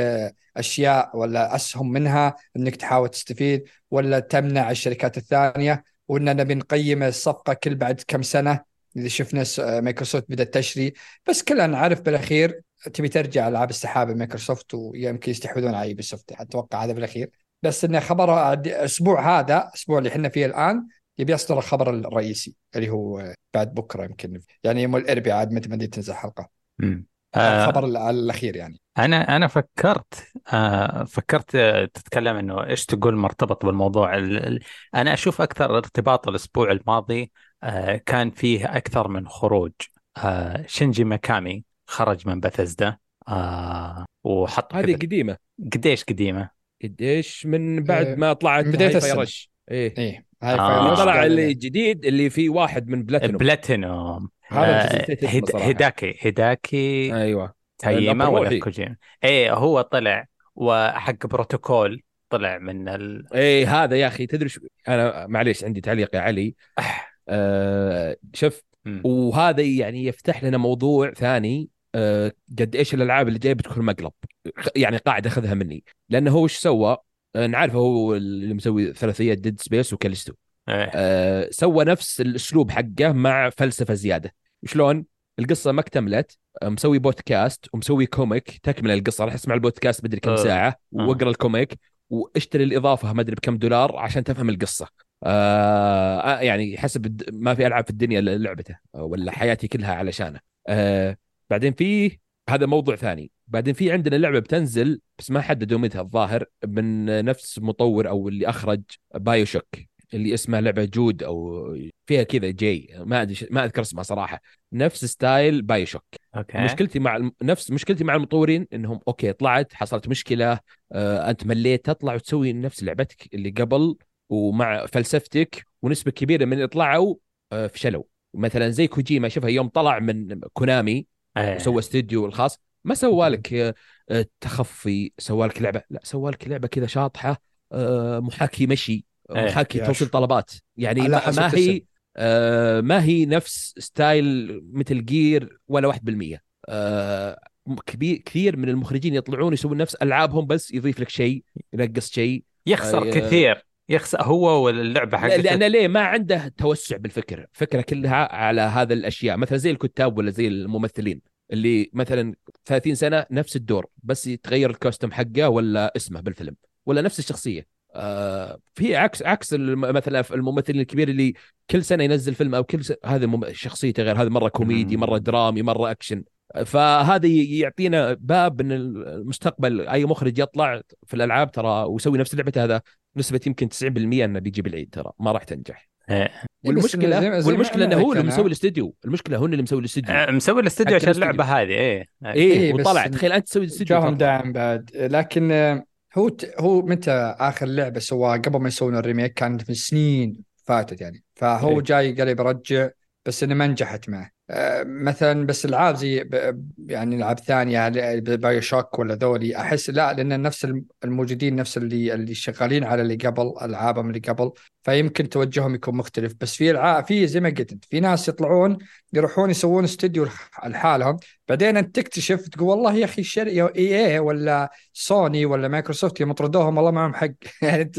أشياء ولا أسهم منها إنك تحاول تستفيد ولا تمنع الشركات الثانية. وإننا نبي نقيم الصفقة كل بعد كم سنة. إذا شفنا مايكروسوفت بدات تشري بس كلنا نعرف بالأخير تبي ترجع العاب السحابه مايكروسوفت ويمكن يستحوذون على Ubisoft أتوقع هذا بالأخير. بس انه خبر الأسبوع هذا الأسبوع اللي إحنا فيه الآن يبي يصدر الخبر الرئيسي اللي هو بعد بكرة يمكن. يعني يوم الأربعاء عاد متى ما تنزل حلقة. مم. آه، الخبر ال- الأخير يعني. أنا أنا فكرت آه فكرت آه، تتكلم إنه إيش تقول مرتبط بالموضوع ال- ال- أنا أشوف أكثر ارتباط الأسبوع الماضي آه كان فيه أكثر من خروج. آه شينجي ماكامي خرج من بثزدا آه وحط هذه قديمة. قديش قديمة؟ قديش؟ من بعد إيه، ما طلعت السنة. رش إيه. إيه هاي آه. طلع اللي جديد اللي فيه واحد من بلاتينوم بلاتينوم هذا آه. هيداكي. هيداكي أيوه. تايما ولا. كوجيما؟ إيه هو طلع وحق بروتوكول طلع من ال... إيه هذا يا أخي تدري شو؟ أنا معليش عندي تعليق يا علي. آه شوف مم. وهذا يعني يفتح لنا موضوع ثاني آه قد إيش الألعاب اللي جاية بتكون مقلب يعني قاعد أخذها مني. لأنه هو إيش سوى؟ آه، نعرف هو اللي مسوي ثلاثية Dead Space وكاليستو. إيه. آه سوى نفس الأسلوب حقه مع فلسفة زيادة. شلون؟ القصة ما اكتملت مسوي بودكاست ومسوي comic. تكمل القصة راح أسمع البودكاست مدري كم. ساعة وأقرأ ال comic وأشتري الإضافة ما أدري بكم دولار عشان تفهم القصة. آه آه، يعني حسب ما في ألعاب في الدنيا إلا لعبته ولا حياتي كلها علشانه آه بعدين في هذا موضوع ثاني. بعدين في عندنا لعبة بتنزل بس ما حددوا متى الظاهر من نفس مطور أو اللي أخرج BioShock اللي اسمها لعبة Judas أو فيها كذا J ما أدري ما أذكر اسمها صراحة. نفس style BioShock okay. مشكلتي مع الم- نفس مشكلتي مع المطورين إنهم okay طلعت حصلت مشكلة آه أنت مليت تطلع وتسوي نفس لعبتك اللي قبل ومع فلسفتك ونسبة كبيرة من اللي طلعوا آه فشلوا. مثلا زي كوجيما شوفها يوم طلع من كونامي إيه. وسوى استديو الخاص ما سوى لك آه، آه، تخفي سوى لك لعبة. لا سوى لك لعبة كذا شاطحة محاكي مشي إيه، محاكي توصيل. طلبات. يعني ما. هي ما هي نفس style مثل Gear ولا 1% آه، كبير كثير من المخرجين يطلعون يسوون نفس ألعابهم بس يضيف لك شيء ينقص شيء. يخسر آه كثير. يخسر هو واللعبة حقته. لأن ليه؟ ما عنده توسع بالفكر. فكرة كلها على هذا الأشياء. مثلا زي الكتاب ولا زي الممثلين اللي مثلا 30 سنة نفس الدور بس يتغير ال costume حقه ولا اسمه بالفيلم ولا نفس الشخصية. آه في عكس عكس مثلا الممثلين الكبير اللي كل سنة ينزل فيلم أو كل سنة هذا شخصيته غير. هذا مرة كوميدي مرة درامي مرة أكشن. فهذا يعطينا باب إن المستقبل أي مخرج يطلع في الألعاب ترى ويسوي نفس لعبته هذا. نسبة يمكن 90% أنه بيجي بالعيد ترى ما راح تنجح. إيه. والمشكلة زي زي والمشكلة إنه هو اللي مسوي الاستديو المشكلة هو اللي مسوي الاستديو. آه، مسوي الاستديو عشان اللعبة هذه إيه. إيه, إيه وطلع تخيل أنت تسوي الاستديو جاهم دعم بعد. لكن هو هو متى آخر لعبة سواها قبل ما يسوون ال remake؟ كانت من سنين فاتت يعني. فهو إيه. جاي قال برجع بس إنه ما نجحت معه. آه، مثلا بس العاب زي يعني ألعاب ثانية BioShock ولا ذولي؟ أحس لا لأن نفس الموجودين نفس اللي اللي شغالين على اللي قبل ألعابهم اللي قبل فيمكن توجههم يكون مختلف. بس في العاب في زي ما قلت في ناس يطلعون يروحون يسوون استوديو لحالهم بعدين أنت تكتشف تقول والله يا أخي شركة EA ولا سوني ولا مايكروسوفت يوم طردوهم والله معهم حق. يعني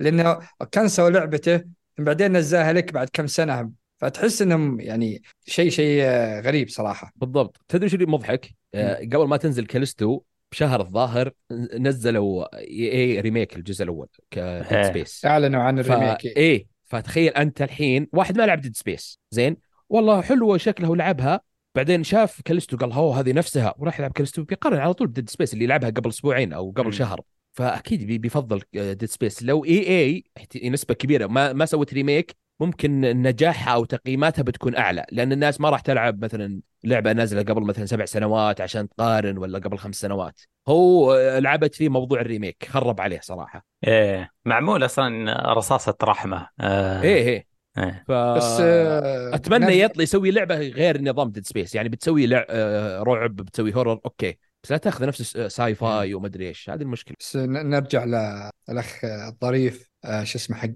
لأنه كنسلوا لعبته بعدين نزلها لك بعد كم سنة فتحس إنهم يعني شيء شيء غريب صراحة. بالضبط. تدري شو اللي مضحك؟ آه قبل ما تنزل كالستو بشهر الظاهر نزلوا EA remake الجزء الأول ك Dead Space أعلنوا عن ال remake. ف... إيه فتخيل أنت الحين واحد ما لعب Dead Space زين؟ والله حلوة شكلها ولعبها. بعدين شاف كالستو قال هو هذه نفسها. وراح يلعب كالستو بيقارن على طول ب Dead Space اللي لعبها قبل أسبوعين أو قبل م. شهر. فأكيد بيفضل Dead Space لو EA نسبة كبيرة ما ما سوت remake ممكن نجاحها أو تقييماتها بتكون أعلى لأن الناس ما راح تلعب مثلا لعبة نازلة قبل مثلا سبع سنوات عشان تقارن ولا قبل خمس سنوات. هو لعبت فيه موضوع ال remake خرب عليه صراحة. إيه معمول أصلا رصاصة رحمة. آه. إيه إيه. إيه. ف... بس آه أتمنى يطلع يسوي لعبة غير نظام Dead Space يعني بتسوي لع... آه رعب بتسوي horror okay. بس لا تأخذ نفس sci-fi وما أدري إيش هذه المشكلة. بس نرجع للاخ الظريف آه شو اسمه حق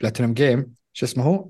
Platinum Games شو اسمه هو؟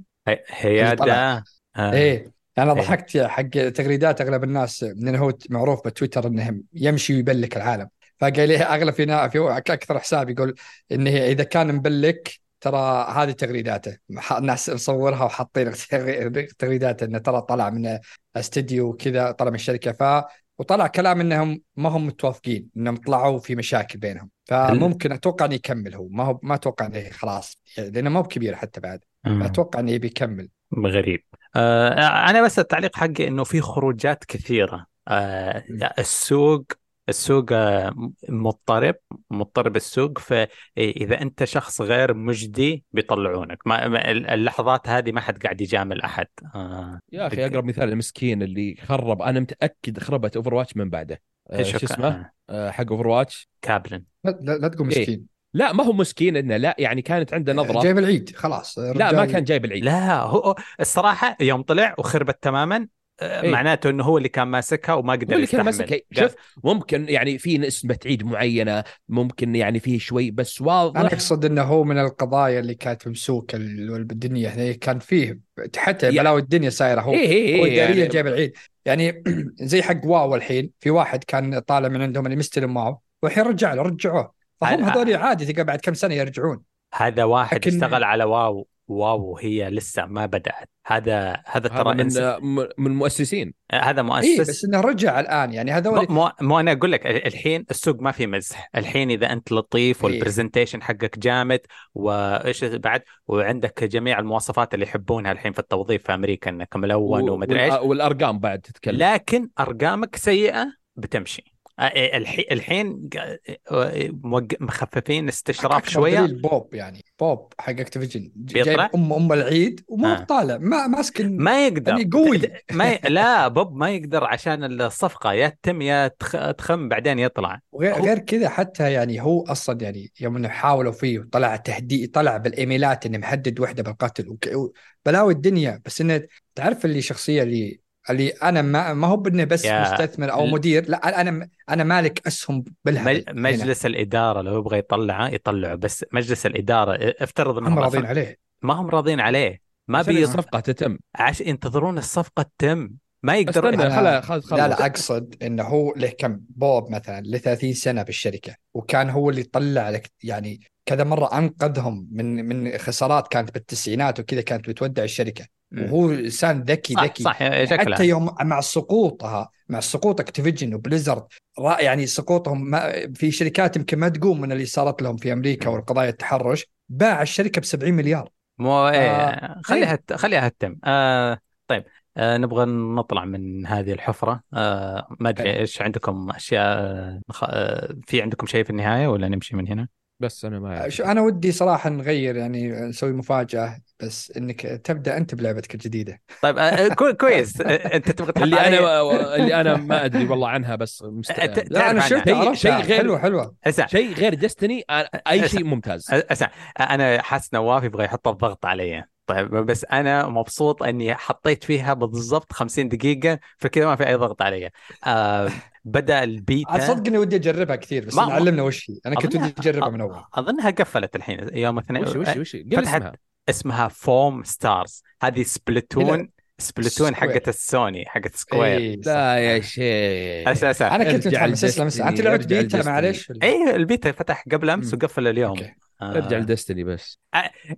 هيادا آه. إيه. أنا إيه. ضحكت حق تغريدات أغلب الناس من هو معروف بتويتر انه يمشي ويبلك العالم. فقال لي أغلب في في أكثر حساب يقول انه إذا كان مبلك ترى هذه تغريداته الناس مصورها وحاطين تغريدات إنه ترى طلع من استديو وكذا طلع من الشركة. ف وطلع كلام إنهم ما هم متوافقين إنهم طلعوا في مشاكل بينهم. فممكن أتوقع إنه يكمل هو. ما هو ما أتوقع إنه خلاص لأنه ما هو بكبير حتى بعد. أتوقع إنه يبي يكمل. غريب. آه أنا بس التعليق حقي إنه في خروجات كثيرة. آه السوق السوق آه، مضطرب مضطرب السوق فإذا أنت شخص غير مجدي بيطلعونك. ما اللحظات هذه ما حد قاعد يجامل أحد. آه يا أخي أقرب مثال المسكين اللي خرب. أنا متأكد خربت Overwatch من بعده. آه شو اسمه؟ آه حق Overwatch Kaplan. لا, لا تقول مسكين. إيه؟ لا ما هو مسكين إنه لا يعني كانت عنده نظرة. جايب العيد خلاص لا ما كان جايب العيد. لا هو الصراحة يوم طلع وخربت تماما آه، إيه؟ معناته إنه هو اللي كان ماسكها وما قدر هو اللي كان ماسكها. شوف ممكن يعني في نسبة عيد معينة ممكن يعني فيه شوي بس واضح أنا أقصد إنه هو من القضايا اللي كانت ممسوكة بالدنيا يعني كان فيه حتى يعني بلاوي الدنيا سايره هو إيه إيه هو إيه يعني جايب العيد. يعني زي حق واو الحين في واحد كان طالع من عندهم اللي مستلم واو والحين رجع له رجعوه. فهم هذول عادي تلقى بعد كم سنة يرجعون. هذا واحد لكن... اشتغل على WoW WoW هي لسه ما بدأت. هذا هذا ترى من من المؤسسين. هذا مؤسس إيه بس إنه رجع الآن يعني هذول مو, مو أنا أقول لك الحين السوق ما في مزح. الحين إذا أنت لطيف إيه. وال presentation حقك جامد وإيش بعد؟ وعندك جميع المواصفات اللي يحبونها الحين في التوظيف في أمريكا إنك ملون ومدري إيش. والأرقام بعد تتكلم. لكن أرقامك سيئة بتمشي. إيه، الحين آه، مخففين استشراف شوية. بوب يعني بوب حق أكتيفيجن. جايب ام أم العيد وما آه. طالع ما ماسك ما يقدر. يعني قوي. ما ي... لا بوب ما يقدر عشان الصفقة يا تتم يا تخم بعدين يطلع. وغير هو... غير كذا حتى يعني هو أصلا يعني يوم إنه حاولوا فيه وطلع تهديد طلع بالإيميلات إنه محدد وحدة بالقتل وك... بلاوي الدنيا. بس إنه تعرف اللي شخصية اللي اللي أنا ما ما هو بإنه بس مستثمر أو مدير لا أنا أنا مالك أسهم بالهبل مجلس هنا. الإدارة لو يبغى يطلعه يطلعه بس مجلس الإدارة افترض إنهم راضين عليه. ما هم راضين عليه. ما بي الصفقة تتم. عش ينتظرون الصفقة تتم. ما يقدر استنى أنا- خلا خلاص لا لا أقصد إنه هو له كم؟ بوب مثلا له 30 سنة بالشركة وكان هو اللي طلع لك يعني كذا مرة أنقذهم من من خسارات كانت بالتسعينات وكذا كانت بتودع الشركة. وهو إنسان ذكي صح ذكي. صح شكلها حتى يوم مع سقوطها مع سقوط Activision و Blizzard يعني سقوطهم ما في شركات يمكن ما تقوم من اللي صارت لهم في أمريكا والقضايا التحرش باع الشركة ب 70 مليار. مو إيه آه، خليها خليها تتم آه طيب آه نبغى نطلع من هذه الحفرة. آه ما أدري إيه. إيش عندكم أشياء آه آه في عندكم شيء في النهاية ولا نمشي من هنا؟ بس أنا ما. شو أنا ودي صراحة نغير يعني نسوي مفاجأة بس إنك تبدأ أنت بلعبتك الجديدة. طيب آه كو- كويس. آه أنت تبغى تحط اللي أنا اللي أنا ما أدري والله عنها بس مست... أنت- لا أنا. شفت شيء- غير- حلوة حلوة. شيء غير Destiny أي شيء ممتاز. اسمع أنا حاسس نواف يبغى يحط الضغط علي. طيب بس أنا مبسوط إني حطيت فيها بالضبط 50 دقيقة فكذا ما في أي ضغط علي. آه بدأ البيتا. صدق إني ودي أجربها كثير بس ما- علمنا وش هي. أنا كنت أظنها- ودي أجربها من أول. أظنها قفلت الحين يوم اثنين وش وش وش؟ فتحت اسمها. اسمها Foamstars هذه Splatoon Splatoon. حقت السوني حقت Square إيه،. لا يا شيخ. أساسا أنا كنت متحمس اسلم اسلم أنت لعبت بيتا. معلش اي البيتا فتح قبل أمس. وقفل اليوم. أوكي. آه. ارجع ل Destiny بس.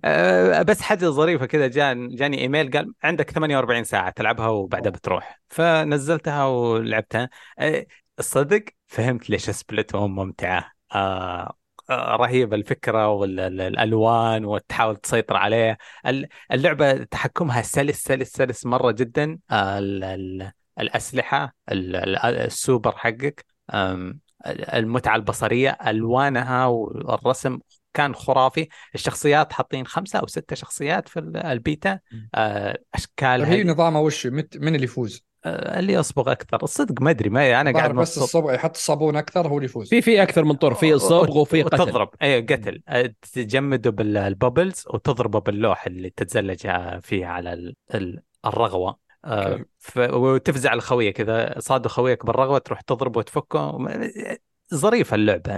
آه بس حاجة ظريفة كذا جان جاني إيميل قال عندك 48 ساعة تلعبها وبعدها بتروح. فنزلتها ولعبتها. آه الصدق فهمت ليش هوم ممتعة. آه آه، رهيبة الفكرة والألوان وتحاول تسيطر عليه ال- اللعبة تحكمها سلس سلس سلس مرة جدا. آه، ال- ال- الأسلحة ال- ال- السوبر حقك. آم، المتعة البصرية ألوانها والرسم كان خرافي. الشخصيات حاطين خمسة أو ستة شخصيات في ال- البيتا. آه، طيب أشكالها هي نظامها وش؟ مت- من اللي يفوز؟ آه، اللي يصبغ أكثر. الصدق ما أدري ما أنا قاعد بس الصبغ يحط الصابون أكثر هو اللي يفوز. في في أكثر من طور في صبغ وفي قتل. وتضرب. أي قتل. آه، تجمده بال bubbles وتضربه باللوح اللي تتزلج فيه على ال- ال- الرغوة. ف... وتفزع الخوية كذا. صادوا خويك بالرغوة تروح تضربه وتفكه. ظريفة اللعبة.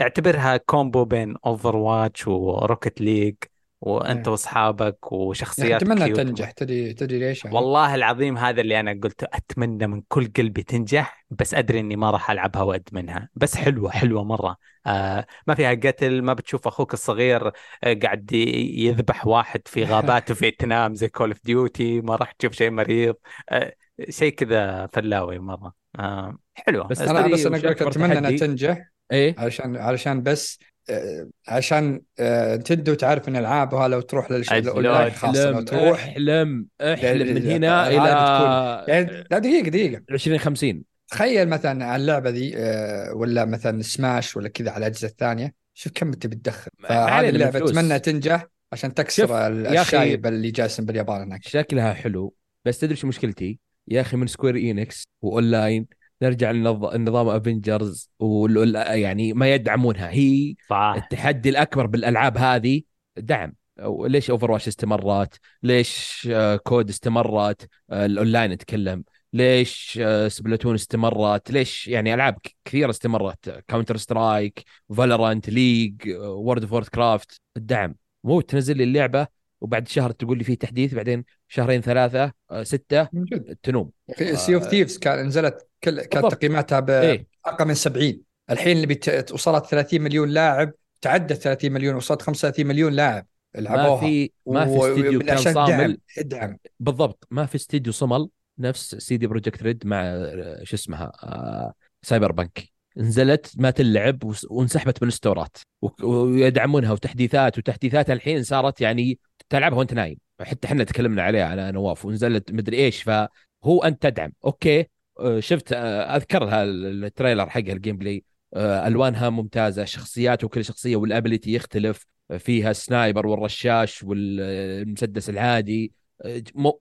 اعتبرها combo بين Overwatch و Rocket League وأنت إيه. وأصحابك وشخصيات أتمنى cute. تنجح. تدري تدري ليش يعني والله العظيم هذا اللي أنا قلته أتمنى من كل قلبي تنجح بس أدري إني ما راح ألعبها وادمنها بس حلوة حلوة مرة. آه ما فيها قتل ما بتشوف أخوك الصغير آه قاعد يذبح واحد في غابات فيتنام زي Call of Duty ما راح تشوف شيء مريض. آه شيء كذا fluffy مرة. آه حلوة. بس أنا بس أنا وش أقول لك أكبر أتمنى انها؟ تنجح إيه. علشان علشان بس آه، عشان آه، تدو تعرف إن العابها لو تروح للش... أجل، الاونلاين خاصة لو تروح. أحلم أحلم من هنا إلى يعني لا دقيقة دقيقة. 2050 تخيل مثلا على اللعبة ذي آه، ولا مثلا سماش ولا كذا على الأجهزة الثانية. شوف كم أنت بتدخل. فهذه اللعبة. أتمنى تنجح عشان تكسر الشايب اللي جالس باليابان هناك. شكلها حلو بس تدري شو مشكلتي؟ يا أخي من Square Enix و online نرجع لنظام Avengers وال... يعني ما يدعمونها هي صح التحدي الأكبر بالألعاب هذه دعم ليش Overwatch استمرت؟ ليش COD استمرت؟ الاونلاين اتكلم ليش Splatoon استمرت؟ ليش يعني ألعاب كثيرة استمرت Counter-Strike Valorant League World of Warcraft الدعم مو تنزل لي اللعبة وبعد شهر تقول لي فيه تحديث بعدين شهرين ثلاثة آه، ستة من جد. تنوم. أخي Sea of Thieves كان نزلت كل كانت. تقييماتها باقل من 70 الحين اللي بت... وصلت 30 مليون لاعب تعدت 30 مليون وصلت 35 مليون لاعب. ما لعبوها. في ما في و- استديو من كان صامل. ادعم بالضبط. ما في استديو صمل نفس CD Projekt Red مع آه، شو اسمها آه، Cyberpunk نزلت ما تلعب وانسحبت من ال store ات ويدعمونها وتحديثات وتحديثات الحين صارت يعني تلعبها وانت نايم. حتى إحنا تكلمنا عليها أنا نواف ونزلت مدري إيش فهو أنت تدعم. أوكي آه، شفت آه، أذكرها ال trailer حقها ال gameplay. آه، ألوانها ممتازة شخصيات وكل شخصية وال ability يختلف. فيها ال sniper والرشاش والمسدس العادي.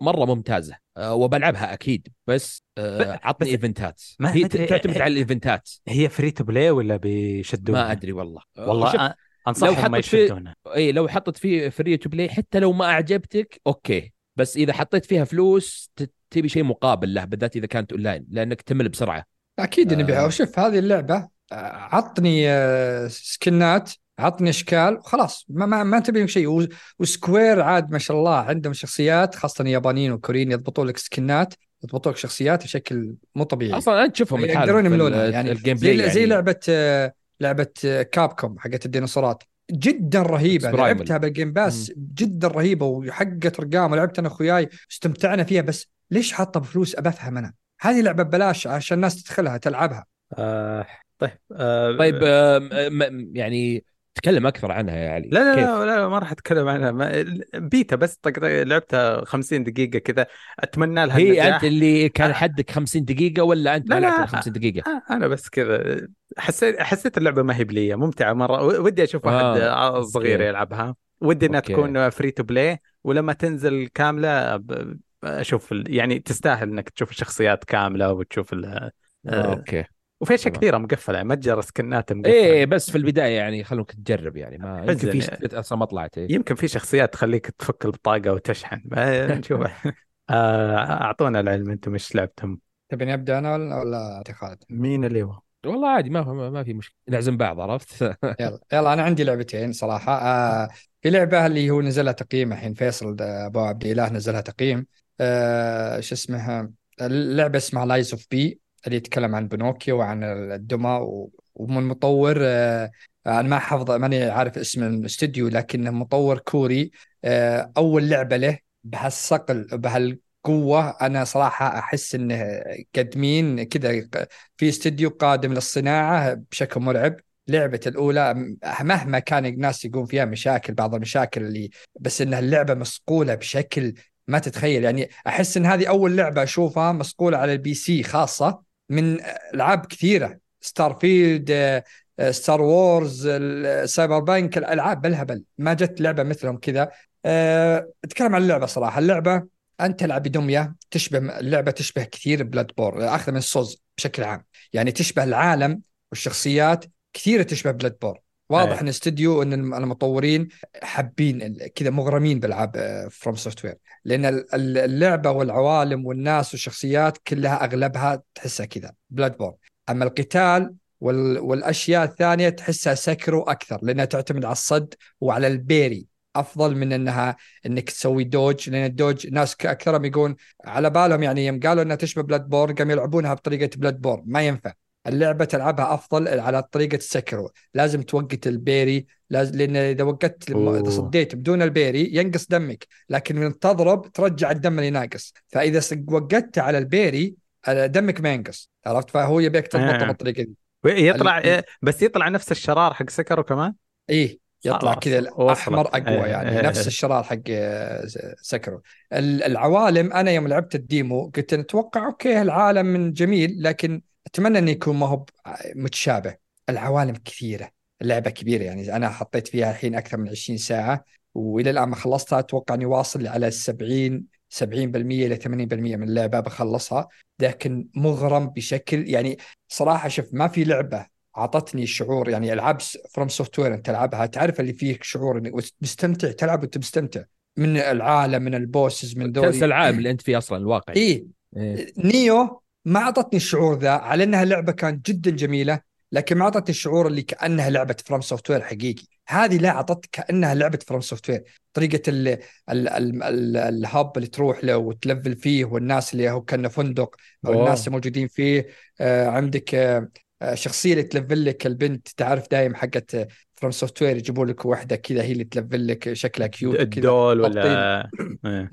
مرة ممتازة. أه، وبلعبها أكيد. بس أه، عطني event ات. ما هي تعتمد على ال event ات. هي free to play ولا بيشدونها؟ ما أدري والله. أه، والله أنصحهم لو ما حطت في- يشدونها إي لو حطت فيه free to play حتى لو ما أعجبتك أوكي. بس إذا حطيت فيها فلوس ت- تبي شيء مقابل له بالذات إذا كانت أونلاين لأنك تمل بسرعة. أكيد إني آه. آه. شوف هذه اللعبة آه، عطني آه، skin ات عطني أشكال وخلاص ما ما, ما تبي شيء. و Square عاد ما شاء الله عندهم شخصيات خاصة اليابانيين والكوريين يضبطوا لك skin ات يضبطوك شخصيات بشكل مو طبيعي. أصلا انت تشوفهم يقدرون يملونها يعني ال gameplay زي, يعني... زي لعبة لعبة Capcom حقت الديناصورات. جدا رهيبة. لعبتها بال Game Pass جدا رهيبة وحقت أرقام ولعبت أنا اخوياي استمتعنا فيها بس ليش حاطة بفلوس ابى افهم أنا هذه لعبة ببلاش عشان الناس تدخلها تلعبها. آه طيب آه طيب آه يعني تكلم أكثر عنها يا علي لا لا كيف؟ لا, لا ما راح أتكلم عنها ما بيتا بس لعبتها 50 دقيقة كذا أتمنى لها هي النجاح. انت اللي كان حدك 50 دقيقة ولا أنت لا لا 50 دقيقة؟ أنا بس كذا حسيت حسيت اللعبة ما هي بلية ممتعة مرة ودي أشوف واحد آه. صغير يلعبها ودي إنها تكون free to play ولما تنزل كاملة أشوف يعني تستاهل إنك تشوف الشخصيات كاملة وتشوف آه. أوكي وفي أشياء كثيرة مقفلة متجر skin ات مقفلة. إيه بس في البداية يعني خلوك تجرب يعني ما يمكن في يعني أصلا ما طلعت إيه؟ يمكن في شخصيات تخليك تفك البطاقة وتشحن نشوف. آه، أعطونا العلم أنتم إيش لعبتم؟ تبيني ابدا أنا ولا أعطي خالد؟ مين اللي هو؟ والله عادي ما ما في مشكلة. نعزم بعض عرفت؟ يلا يلا أنا عندي لعبتين صراحة. آه في لعبة اللي هو نزلها تقييم الحين فيصل أبو عبد الاله نزلها تقييم. آه شو اسمها؟ اللعبة اسمها Lies of P اللي يتكلم عن بنوكيو وعن الدمى ومن مطور آه، أنا ما حافظ ماني عارف اسم الاستوديو لكنه مطور كوري آه، أول لعبة له بهالصقل بهالقوة أنا صراحة أحس إنه قدمين كذا في استوديو قادم للصناعة بشكل مرعب. لعبة الأولى مهما كان الناس يقول فيها مشاكل بعض المشاكل اللي بس إنها اللعبة مصقولة بشكل ما تتخيل. يعني أحس إن هذه أول لعبة أشوفها مصقولة على ال PC خاصة. من ألعاب كثيرة. Starfield Star Wars Cyberpunk الألعاب بالهبل ما جت لعبة مثلهم كذا. أه، أتكلم عن اللعبة صراحة. اللعبة أنت تلعب بدميه تشبه اللعبة تشبه كثير Bloodborne اخذ من Souls بشكل عام. يعني تشبه العالم والشخصيات كثيرة تشبه Bloodborne واضح أيه. إن استوديو إن المطورين حابين كذا مغرمين بألعاب FromSoftware لأن اللعبة والعوالم والناس والشخصيات كلها أغلبها تحسها كذا Bloodborne أما القتال وال... والأشياء الثانية تحسها Sekiro أكثر لأنها تعتمد على الصد وعلى ال parry. أفضل من إنها إنك تسوي dodge لأن ال dodge ناس أكثرهم يقول على بالهم يعني يوم قالوا إنها تشبه Bloodborne قاموا يلعبونها بطريقة Bloodborne ما ينفع. اللعبة تلعبها أفضل على طريقة ال Sekiro. لازم توقت ال parry لازم لأن إذا وقت إذا صديت بدون ال parry ينقص دمك لكن من تضرب ترجع الدم اللي ناقص. فإذا وقت على ال parry دمك ما ينقص. عرفت؟ فهو يبيك تضبطه آه. بالطريقة دي. يطلع بس يطلع نفس الشرار حق Sekiro كمان؟ إيه يطلع كذا أحمر أقوى إيه، يعني إيه نفس الشرار حق آه، Sekiro. العوالم أنا يوم لعبت ال demo قلت أتوقع أوكي العالم من جميل لكن أتمنى انه يكون ما هو متشابه. العوالم كثيرة اللعبة كبيرة يعني أنا حطيت فيها الحين أكثر من 20 ساعة وإلى الآن ما خلصتها أتوقع إني واصل على 70 70% إلى 80% من اللعبة بخلصها. لكن مغرم بشكل يعني صراحة شوف ما في لعبة اعطتني شعور يعني ألعاب FromSoftware أنت تلعبها تعرف اللي فيك شعور إنك مستمتع تلعب وأنت مستمتع. من العالم من ال bosses من دوري. تنسى العالم اللي أنت فيه أصلا الواقع إيه. إيه. Nioh ما أعطتني الشعور ذا على إنها لعبة كانت جدا جميلة لكن ما أعطتني الشعور اللي كأنها لعبة FromSoftware حقيقي. هذه لا أعطت كأنها لعبة FromSoftware طريقة ال ال ال ال ال hub اللي تروح له وتلفل فيه والناس اللي هو كأنه فندق أو أوه. الناس الموجودين فيه. آه عندك آه شخصية اللي تلفل لك البنت تعرف دايم حقت FromSoftware يجيبوا لك واحدة كذا هي اللي تلفل لك شكلها cute ال doll ولا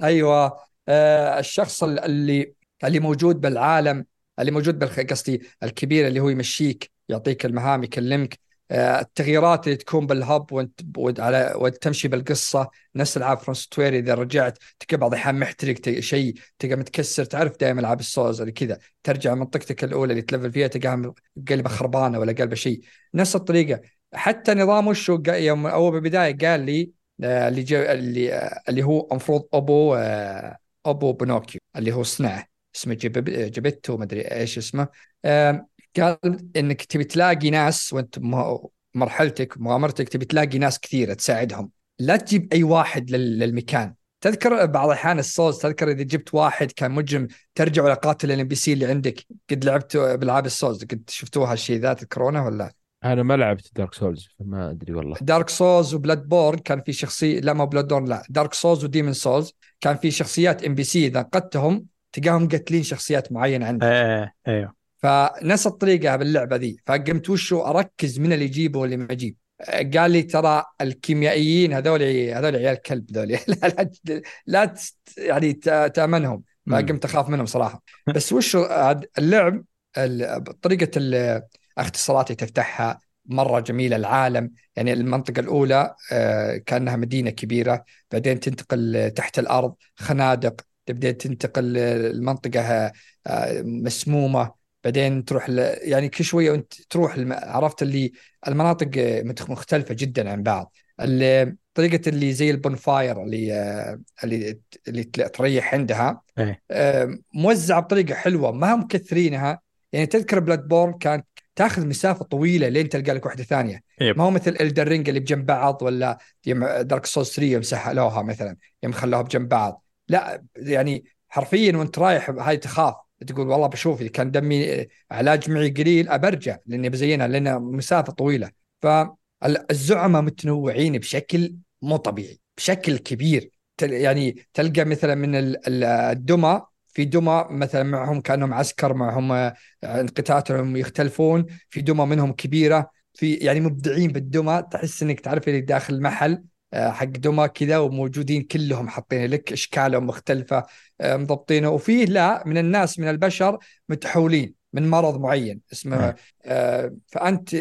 أيوه. آه الشخص اللي اللي موجود بالعالم اللي موجود قصدي الكبير اللي هو يمشيك يعطيك المهام يكلمك. آه، التغييرات اللي تكون بال hub وانت على وتمشي بالقصة. نفس العاب FromSoftware إذا رجعت تلقى بعض الأحيان محترق شيء تلقى متكسر تعرف دائما ألعاب ال Souls اللي كذا. ترجع منطقتك الأولى اللي تلفل فيها تلقاها قلبة خربانة ولا قلبة شيء. نفس الطريقة. حتى نظام وشو يوم أول بالبداية قال لي آه، اللي اللي آه، اللي هو المفروض أبو أبو بنوكيو اللي هو صنعه. اسمه Geppetto ما أدري إيش اسمه. قال إنك تبي تلاقي ناس وأنت مرحلتك مغامرتك تبي تلاقي ناس كثيرة تساعدهم. لا تجيب أي واحد للمكان. تذكر بعض الاحيان ال Souls تذكر إذا جبت واحد كان مجرم ترجع إلى قاتل ال NPC اللي عندك. قد لعبت بألعاب ال Souls قد شفتوها الشيء ذات الكورونا ولا؟ أنا ما لعبت Dark Souls فما أدري والله. Dark Souls و Bloodborne كان في شخصية لا ما Bloodborne لا Dark Souls و Demon's Souls كان في شخصيات NPC إذا قدتهم تلقاهم قتلين شخصيات معينة عندك. إيه أيوه فنفس الطريقة باللعبة ذي. فقمت وشو أركز من اللي يجيبه واللي ما يجيب. قال لي ترى الكيميائيين هذول هذول عيال كلب ذول. لا, لا, يعني تأمنهم. فقمت أخاف منهم صراحة. بس وش اللعب طريقة الاختصارات اللي تفتحها مرة جميلة. العالم يعني المنطقة الأولى آه، كأنها مدينة كبيرة. بعدين تنتقل تحت الأرض خنادق تبدأ تنتقل المنطقة آه، مسمومة بعدين تروح يعني كل شوية وأنت تروح عرفت اللي المناطق مختلفة جدا عن بعض طريقة اللي زي ال bonfire اللي آه، اللي اللي تريح عندها أيه. موزعة بطريقة حلوة ما هم مكثرينها يعني تذكر Bloodborne كانت تاخذ مسافة طويلة لين تلقى لك واحدة ثانية yep. ما هو مثل Elden Ring اللي بجنب بعض ولا دارك سولز 3 يوم سهلوها مثلا يوم خلوها بجنب بعض لا يعني حرفيا وأنت رايح هاي تخاف تقول والله بشوف إذا كان دمي علاج معي قليل أبرجع لأني بزينها لأن مسافة طويلة. فالزعماء متنوعين بشكل مو طبيعي بشكل كبير. يعني تلقى مثلا من الدمى في دمى مثلا معهم كأنهم عسكر معهم آه، قتاتهم يختلفون في دمى منهم كبيرة في يعني مبدعين بالدمى تحس إنك تعرف اللي داخل المحل آه، حق دمى كذا وموجودين كلهم حاطين لك إشكالهم مختلفة آه، مضبطينه. وفيه لا من الناس من البشر متحولين من مرض معين اسمه فأنت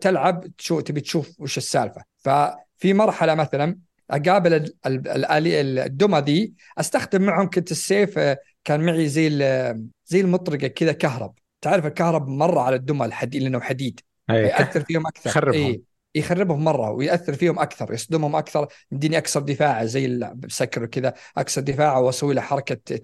تلعب تبي تشوف وش السالفة. ففي مرحلة مثلا أقابل الدمى دي أستخدم معهم كنت السيف كان معي زي زي المطرقه كذا كهرب. تعرف الكهرب مرة على الدمى الحديد لأنه حديد. يأثر فيهم أكثر. يخربهم إيه. يخربهم مرة ويأثر فيهم أكثر يصدمهم أكثر يمديني اكسر دفاعه زي السكر وكذا اكسر دفاعه وأسوي له حركة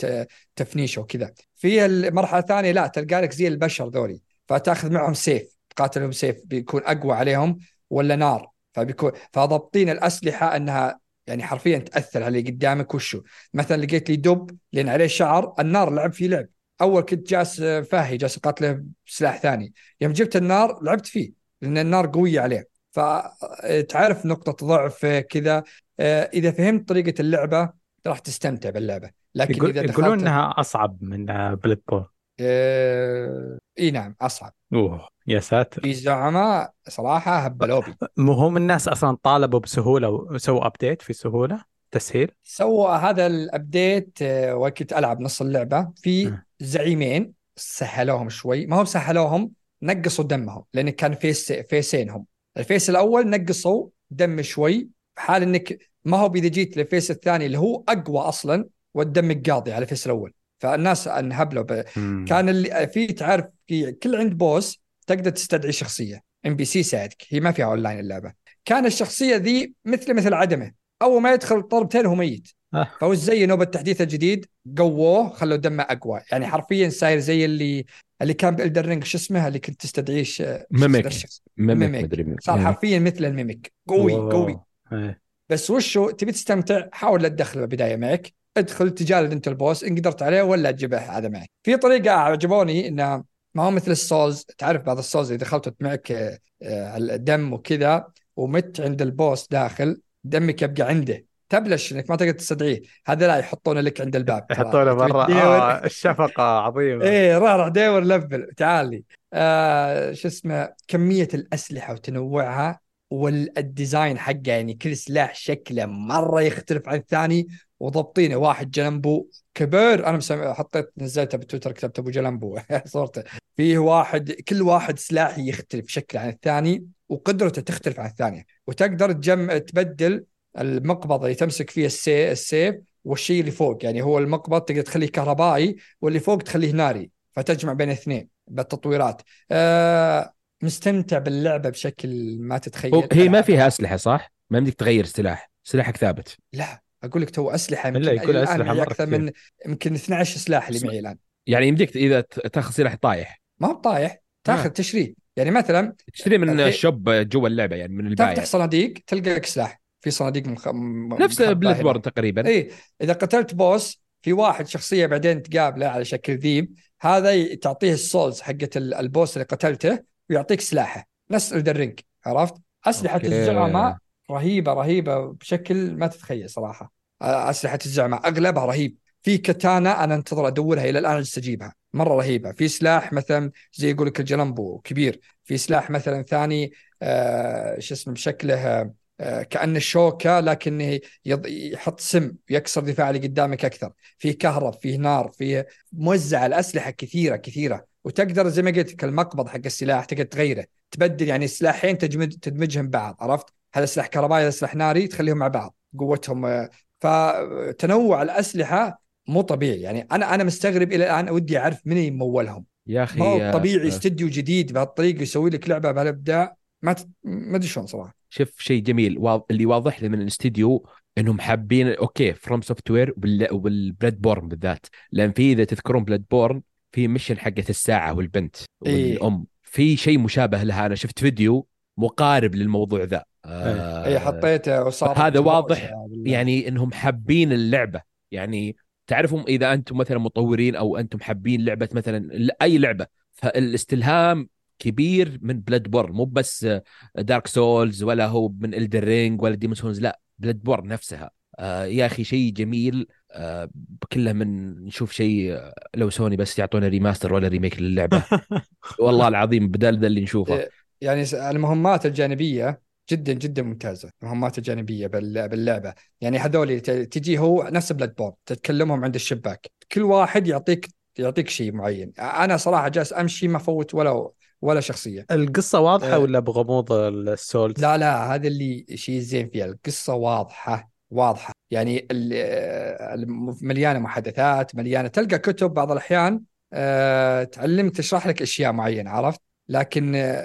تفنيشه وكذا. في المرحلة الثانية لا تلقى لك زي البشر ذولي فتاخذ معهم سيف تقاتلهم سيف بيكون أقوى عليهم ولا نار؟ فبيكون فضبطين الأسلحة أنها يعني حرفيا تأثر على اللي قدامك وشو. مثلا لقيت لي دب لأن عليه شعر النار لعب فيه لعب. أول كنت جالس فاهي جالس أقاتله بسلاح ثاني. يوم جبت النار لعبت فيه لأن النار قوية عليه. فتعرف نقطة ضعف كذا. آه، إذا فهمت طريقة اللعبة راح تستمتع باللعبة. لكن يقول إذا دخلت يقولون إنها أصعب من Bloodborne آه، إي نعم أصعب. أوه يا ساتر. في زعماء صراحة هبلوا بي مو هم الناس أصلا طالبوا بسهولة وسووا update في سهولة تسهيل. سووا هذا ال update آه، وكنت ألعب نص اللعبة. في زعيمين سهلوهم شوي. ما هم سهلوهم نقصوا دمهم لأن كان phase phase ين هم ال phase الأول نقصوا دم شوي حال إنك ما هو اذا جيت لل phase الثاني اللي هو أقوى أصلا والدم قاضي على ال phase الأول. فالناس أنهبلوا ب... كان اللي في تعرف في كل عند boss تقدر تستدعي شخصية. NPC يساعدك هي ما فيها أونلاين اللعبة. كان الشخصية ذي مثل مثل عدمه. أول ما يدخل ضربتين هو ميت. آه. فهو زي نوبه التحديث الجديد قووه خلوا دمه أقوى. يعني حرفيا صاير زي اللي اللي كان ب Elden Ring شو اسمه اللي كنت تستدعيش ميميك. ميميك, ميميك. صار حرفيا مثل ال mimic. قوي أوه. قوي. إيه. بس وشو؟ تبي تستمتع؟ حاول لا تدخل البدايه معك. ادخل تجالد انت ال boss إن قدرت عليه ولا تجيبه هذا معك. في طريقة عجبوني إنه ما هو مثل ال Souls. تعرف بعض ال Souls إذا دخلت معك آه، الدم وكذا ومت عند البوس داخل دمك يبقى عنده. تبلش إنك ما تقدر تستدعيه. هذا لا يحطونه لك عند الباب يحطونه برا آه الشفقة عظيمة. إيه راح راح ديور لفل تعالي آه شو اسمه كمية الأسلحة وتنوعها والديزاين حقه يعني كل سلاح شكله مرة يختلف عن الثاني. وضبطينه. واحد جلمبو كبير. أنا مسمي حطيت نزلته بتويتر كتبت أبو جلمبو صورته. فيه واحد كل واحد سلاح يختلف شكله عن الثاني وقدرته تختلف عن الثانية. وتقدر تجمع تبدل المقبض اللي تمسك فيه السي... السيف والشيء اللي فوق. يعني هو المقبض تقدر تخليه كهربائي واللي فوق تخليه ناري فتجمع بين الاثنين بالتطويرات. آه مستمتع باللعبة بشكل ما تتخيل. هي ما فيها أسلحة صح؟ ما يمديك تغير سلاح. سلاحك ثابت. لا أقول لك تو أسلحة يمكن يقول أسلحة مرة أكثر من يمكن 12 سلاح اللي معي الآن. يعني يمديك إذا تاخذ سلاح طايح. ما هو طايح. تاخذ آه. تشريه يعني مثلا تشتري من ال shop جوا اللعبة يعني من البايع. تفتح صناديق تلقى لك سلاح. في صناديق مخ... نفس Bloodborne تقريبا. اي إذا قتلت boss في واحد شخصية بعدين تقابله على شكل ذيب هذا تعطيه ال Souls حقت ال boss اللي قتلته ويعطيك سلاحه. نفس Elden Ring عرفت؟ أسلحة الزعماء رهيبة رهيبة بشكل ما تتخيل صراحة. أسلحة الزعماء أغلبها رهيب. في كتانا أنا أنتظر أدورها إلى الآن جالس اجيبها مرة رهيبة. في سلاح مثلا زي يقول لك الجلمبو كبير. في سلاح مثلا ثاني آه شو اسمه بشكله آه كأن الشوكة لكنه يحط سم يكسر دفاع اللي قدامك أكثر. في كهرب في نار في موزع الأسلحة كثيرة كثيرة. وتقدر زي ما قلت المقبض حق السلاح تقدر تغيره. تبدل يعني سلاحين تجمد تدمجهم بعض عرفت؟ هذا سلاح كهربائي هذا سلاح ناري تخليهم مع بعض قوتهم آه، فتنوع الأسلحة مو طبيعي. يعني أنا أنا مستغرب إلى الآن ودي أعرف من يمولهم يا أخي ما طبيعي استديو جديد بهالطريقة يسوي لك لعبة بهالإبداع. ما ت... ما أدري شلون صراحة. شوف شيء جميل. اللي واضح لي من الاستديو إنهم حابين okay FromSoftware وبال Bloodborne بالذات. لأن في إذا تذكرون Bloodborne في mission حقه الساعة والبنت إيه. والأم. إيه؟ في شيء مشابه لها. أنا شفت فيديو مقارب للموضوع ذا. آه اي حطيته وصار هذا واضح يعني إنهم حابين اللعبة. يعني تعرفوا إذا أنتم مثلا مطورين أو أنتم حابين لعبة مثلا اي لعبة فالاستلهام كبير من Bloodborne مو بس Dark Souls ولا هو من Elden Ring ولا Demon's Souls لا Bloodborne نفسها. آه يا أخي شيء جميل. آه كله من نشوف شيء لو سوني بس يعطونا remaster ولا remake للعبة. والله العظيم بدال ذا اللي نشوفه. يعني المهمات الجانبية جدا جدا ممتازة مهمات جانبيه باللعبة. يعني هذول تجي هو نفس Bloodborne تتكلمهم عند الشباك. كل واحد يعطيك يعطيك شيء معين. أنا صراحة جالس أمشي ما فوت ولا ولا شخصية. القصة واضحة أه. ولا بغموض ال Souls؟ لا لا هذا اللي شيء زين فيها. القصة واضحة واضحة. يعني مليانة محادثات مليانة. تلقى كتب بعض الأحيان أه تعلمك تشرح لك أشياء معينة عرفت؟ لكن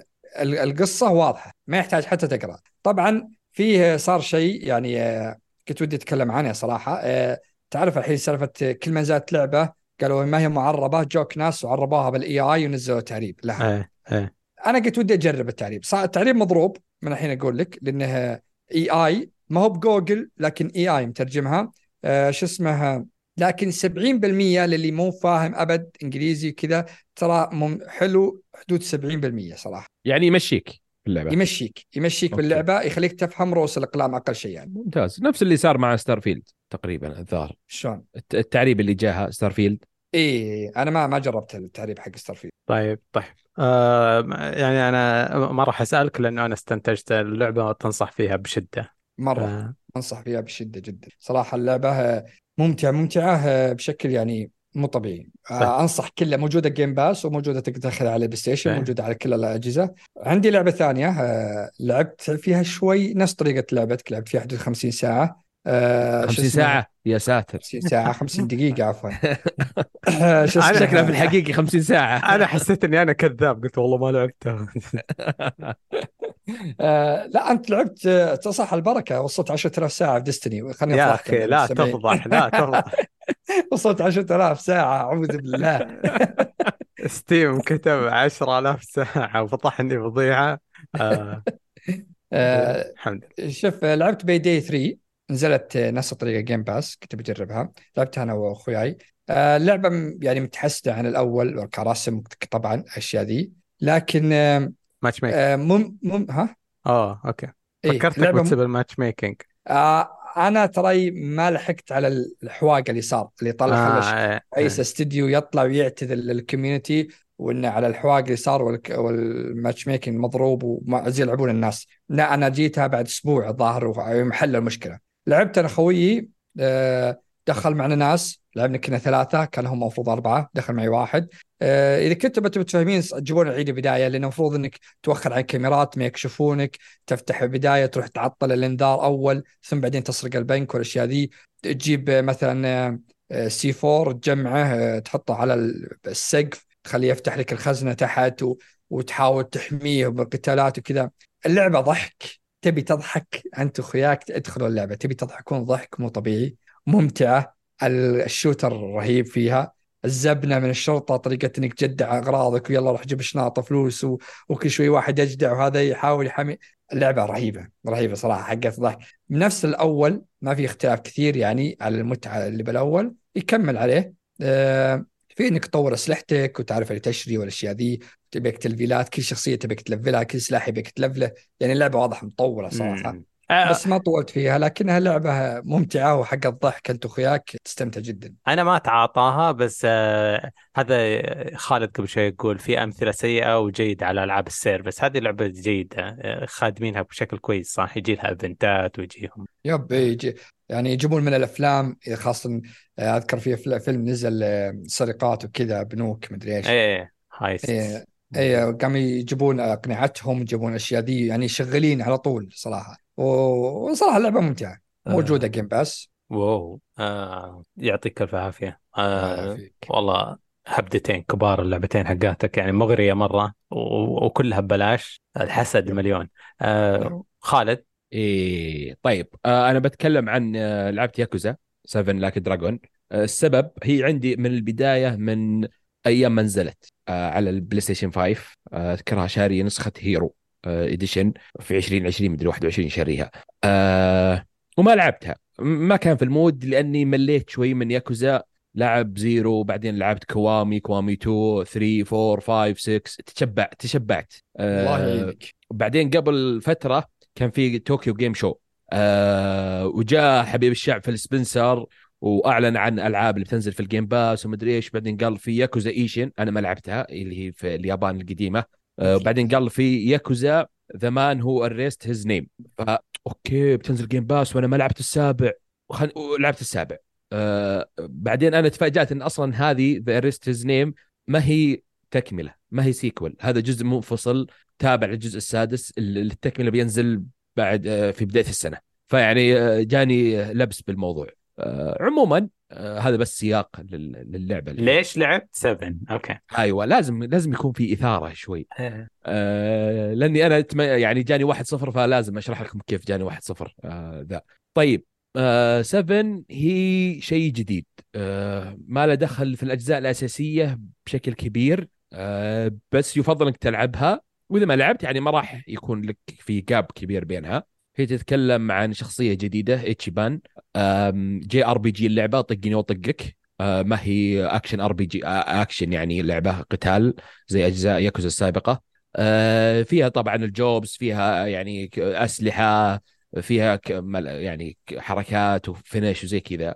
القصة واضحة ما يحتاج حتى تقرأ. طبعا فيه صار شيء يعني آه، كنت ودي أتكلم عنه صراحة. آه، تعرف الحين سالفة كل ما زادت لعبة قالوا ما هي معربة جوك ناس وعربوها بالاي اي ونزلوا تعريب لها إيه. إيه أنا قلت ودي أجرب التعريب صار التعريب مضروب من الحين أقول لك لأنه AI. ما هو بجوجل لكن AI مترجمها. آه شو اسمه لكن 70% للي مو فاهم أبد إنجليزي كذا ترى حلو حدود 70% صراحة. يعني يمشيك اللعبة. يمشيك يمشيك okay. باللعبه يخليك تفهم رؤوس الأقلام أقل شيء يعني. ممتاز. نفس اللي صار مع Starfield تقريبا الظاهر. شلون؟ التعريب اللي جاها ستار فيلد اي أنا ما ما جربت التعريب حق ستار فيلد طيب طيب. آه يعني أنا ما راح أسألك لأنه أنا استنتجت اللعبة وتنصح فيها بشدة مرة آه. أنصح فيها بشدة جدا صراحة اللعبة ممتعة ممتعة بشكل يعني مو طبيعي طيب. أنصح كله موجودة Game Pass وموجودة تقدر تاخذها على ال PlayStation. موجودة على كل الأجهزة عندي لعبة ثانية آه، لعبت فيها شوي نفس طريقة لعبتك لعبت فيها حدود 50 ساعة 50 ساعة؟ يا ساتر. 50 ساعة 50 دقيقة عفوا. شكلها في الحقيقة 50 ساعة. أنا حسيت إني أنا كذاب قلت والله ما لعبتها. آه لا أنت لعبت تصح البركة وصلت 10000 ساعة في Destiny خليني يا أخي لا تفضح لا تفضح. وصلت 10000 ساعة أعوذ بالله. Steam كتب 10000 ساعة وفضحني فضيحة. آه. آه الحمد لله. شوف لعبت Payday 3 نزلت نفس الطريقة Game Pass كنت بجربها. لعبتها أنا وأخوياي. آه اللعبه يعني متحسنة عن الأول كرسم طبعا الأشياء ذي. لكن آه matchmaking آه مم مم ها؟ آه okay. إيه، فكرتك إيه بتسوي ال matchmaking آه أنا ترى ما لحقت على الحواق اللي صار اللي طلع آه خلى رئيس إيه. استديو يطلع ويعتذر لل community وإنه على الحواق اللي صار وال matchmaking مضروب وما يلعبون الناس. لا أنا جيتها بعد أسبوع الظاهر ومحل المشكلة. لعبت أنا خويي آه دخل معنا ناس لعبنا كنا ثلاثة كان هم المفروض أربعة دخل معي واحد آه إذا كنتوا بتبوا تفهمين تجيبون العيد البداية لأنه المفروض أنك توخر عن كاميرات ما يكشفونك تفتح البداية تروح تعطل الإنذار أول ثم بعدين تسرق البنك والأشياء ذي تجيب مثلا سي 4 تجمعه آه، تحطه على السقف تخليه يفتح لك الخزنة تحت. وتحاول تحميه بالقتالات وكذا اللعبة ضحك تبي تضحك أنت وأخوياك ادخلوا اللعبة. تبي تضحكون ضحك مو طبيعي ممتعة. الشوتر رهيب فيها. الزبنة من الشرطة طريقة إنك تجدع أغراضك ويلا روح جيب شنطه فلوس و... وكل شوي واحد يجدع وهذا يحاول يحمي. اللعبة رهيبة رهيبة صراحة حقت ضحك بنفس الأول ما في اختلاف كثير يعني على المتعة اللي بالأول يكمل عليه. آه في إنك تطور أسلحتك وتعرف اللي تشري والأشياء ذي تبيك تلفيلات كل شخصية تبيك تلفلها كل سلاح يبيك تلفله. يعني اللعبة واضح مطورة صراحة. آه. بس ما طولت فيها لكنها لعبة ممتعة وحق الضحك أنت واخوياك تستمتع جدا. أنا ما أتعاطاها بس آه هذا خالد قبل شوي يقول في أمثلة سيئة وجيده على ألعاب ال service هذه لعبة جيدة آه خادمينها بشكل كويس صح؟ يجي لها إيفنتات ويجيهم. yep يجي. يعني يجيبون من الأفلام خاصة آه، أذكر في فيلم نزل آه، سرقات وكذا بنوك مدري إيش. إيه heist إيه إيه قاموا يجيبون أقنعتهم يجيبون أشياء دي يعني شغالين على طول صراحة. وصراحة اللعبة ممتعة. موجودة Game Pass wow. آه يعطيك ألف عافية. آه والله هبدتين كبار اللعبتين حقاتك يعني مغرية مرة وكلها ببلاش الحسد مليون. آه خالد إيه طيب آه أنا بتكلم عن آه لعبة ياكوزا 7 Like a Dragon آه السبب هي عندي من البداية من أيام ما نزلت آه على ال PlayStation 5 آه، أذكرها شاري نسخة hero edition آه، في 2020 مدري 21 شاريها. آه وما لعبتها. ما كان في ال mood لأني مليت شوي من ياكوزا. لعب Zero وبعدين لعبت Kiwami Kiwami 2 3 4 5 6 تشبعت تشبعت. يعينك. بعدين قبل فترة كان في Tokyo Game Show. آه وجاء حبيب الشعب فيل سبنسر وأعلن عن ألعاب اللي بتنزل في ال Game Pass ومدري إيش. بعدين قال في Yakuza Ishin أنا ما لعبتها اللي هي في اليابان القديمة. آه وبعدين قال في Yakuza The Man Who Erased His Name فا okay بتنزل Game Pass وأنا ما لعبت السابع. وخل... لعبت السابع. آه بعدين أنا تفاجأت إن أصلا هذه The Erased His Name ما هي تكمله ما هي sequel هذا جزء منفصل تابع للجزء السادس التكملة بينزل بعد آه في بداية السنة. فيعني آه جاني لبس بالموضوع. آه عموما آه هذا بس سياق للعبة. ليش لعبت 7 okay. أيوه لازم لازم يكون في إثارة شوي. إيه. آه لأني أنا يعني جاني 1 0 فلازم أشرح لكم كيف جاني 1 0 آه ذا. طيب آه 7 هي شيء جديد. آه ما له دخل في الأجزاء الأساسية بشكل كبير. آه بس يفضل إنك تلعبها. وإذا ما لعبت يعني ما راح يكون لك في gap كبير بينها. هي تتكلم عن شخصية جديدة اتشيبان JRPG اللعبة طقني وطقك. آه، ما هي action RPG action يعني لعبه قتال زي أجزاء ياكوزا السابقة. آه، فيها طبعا ال jobs فيها يعني أسلحة فيها يعني حركات و finish وزي كذا.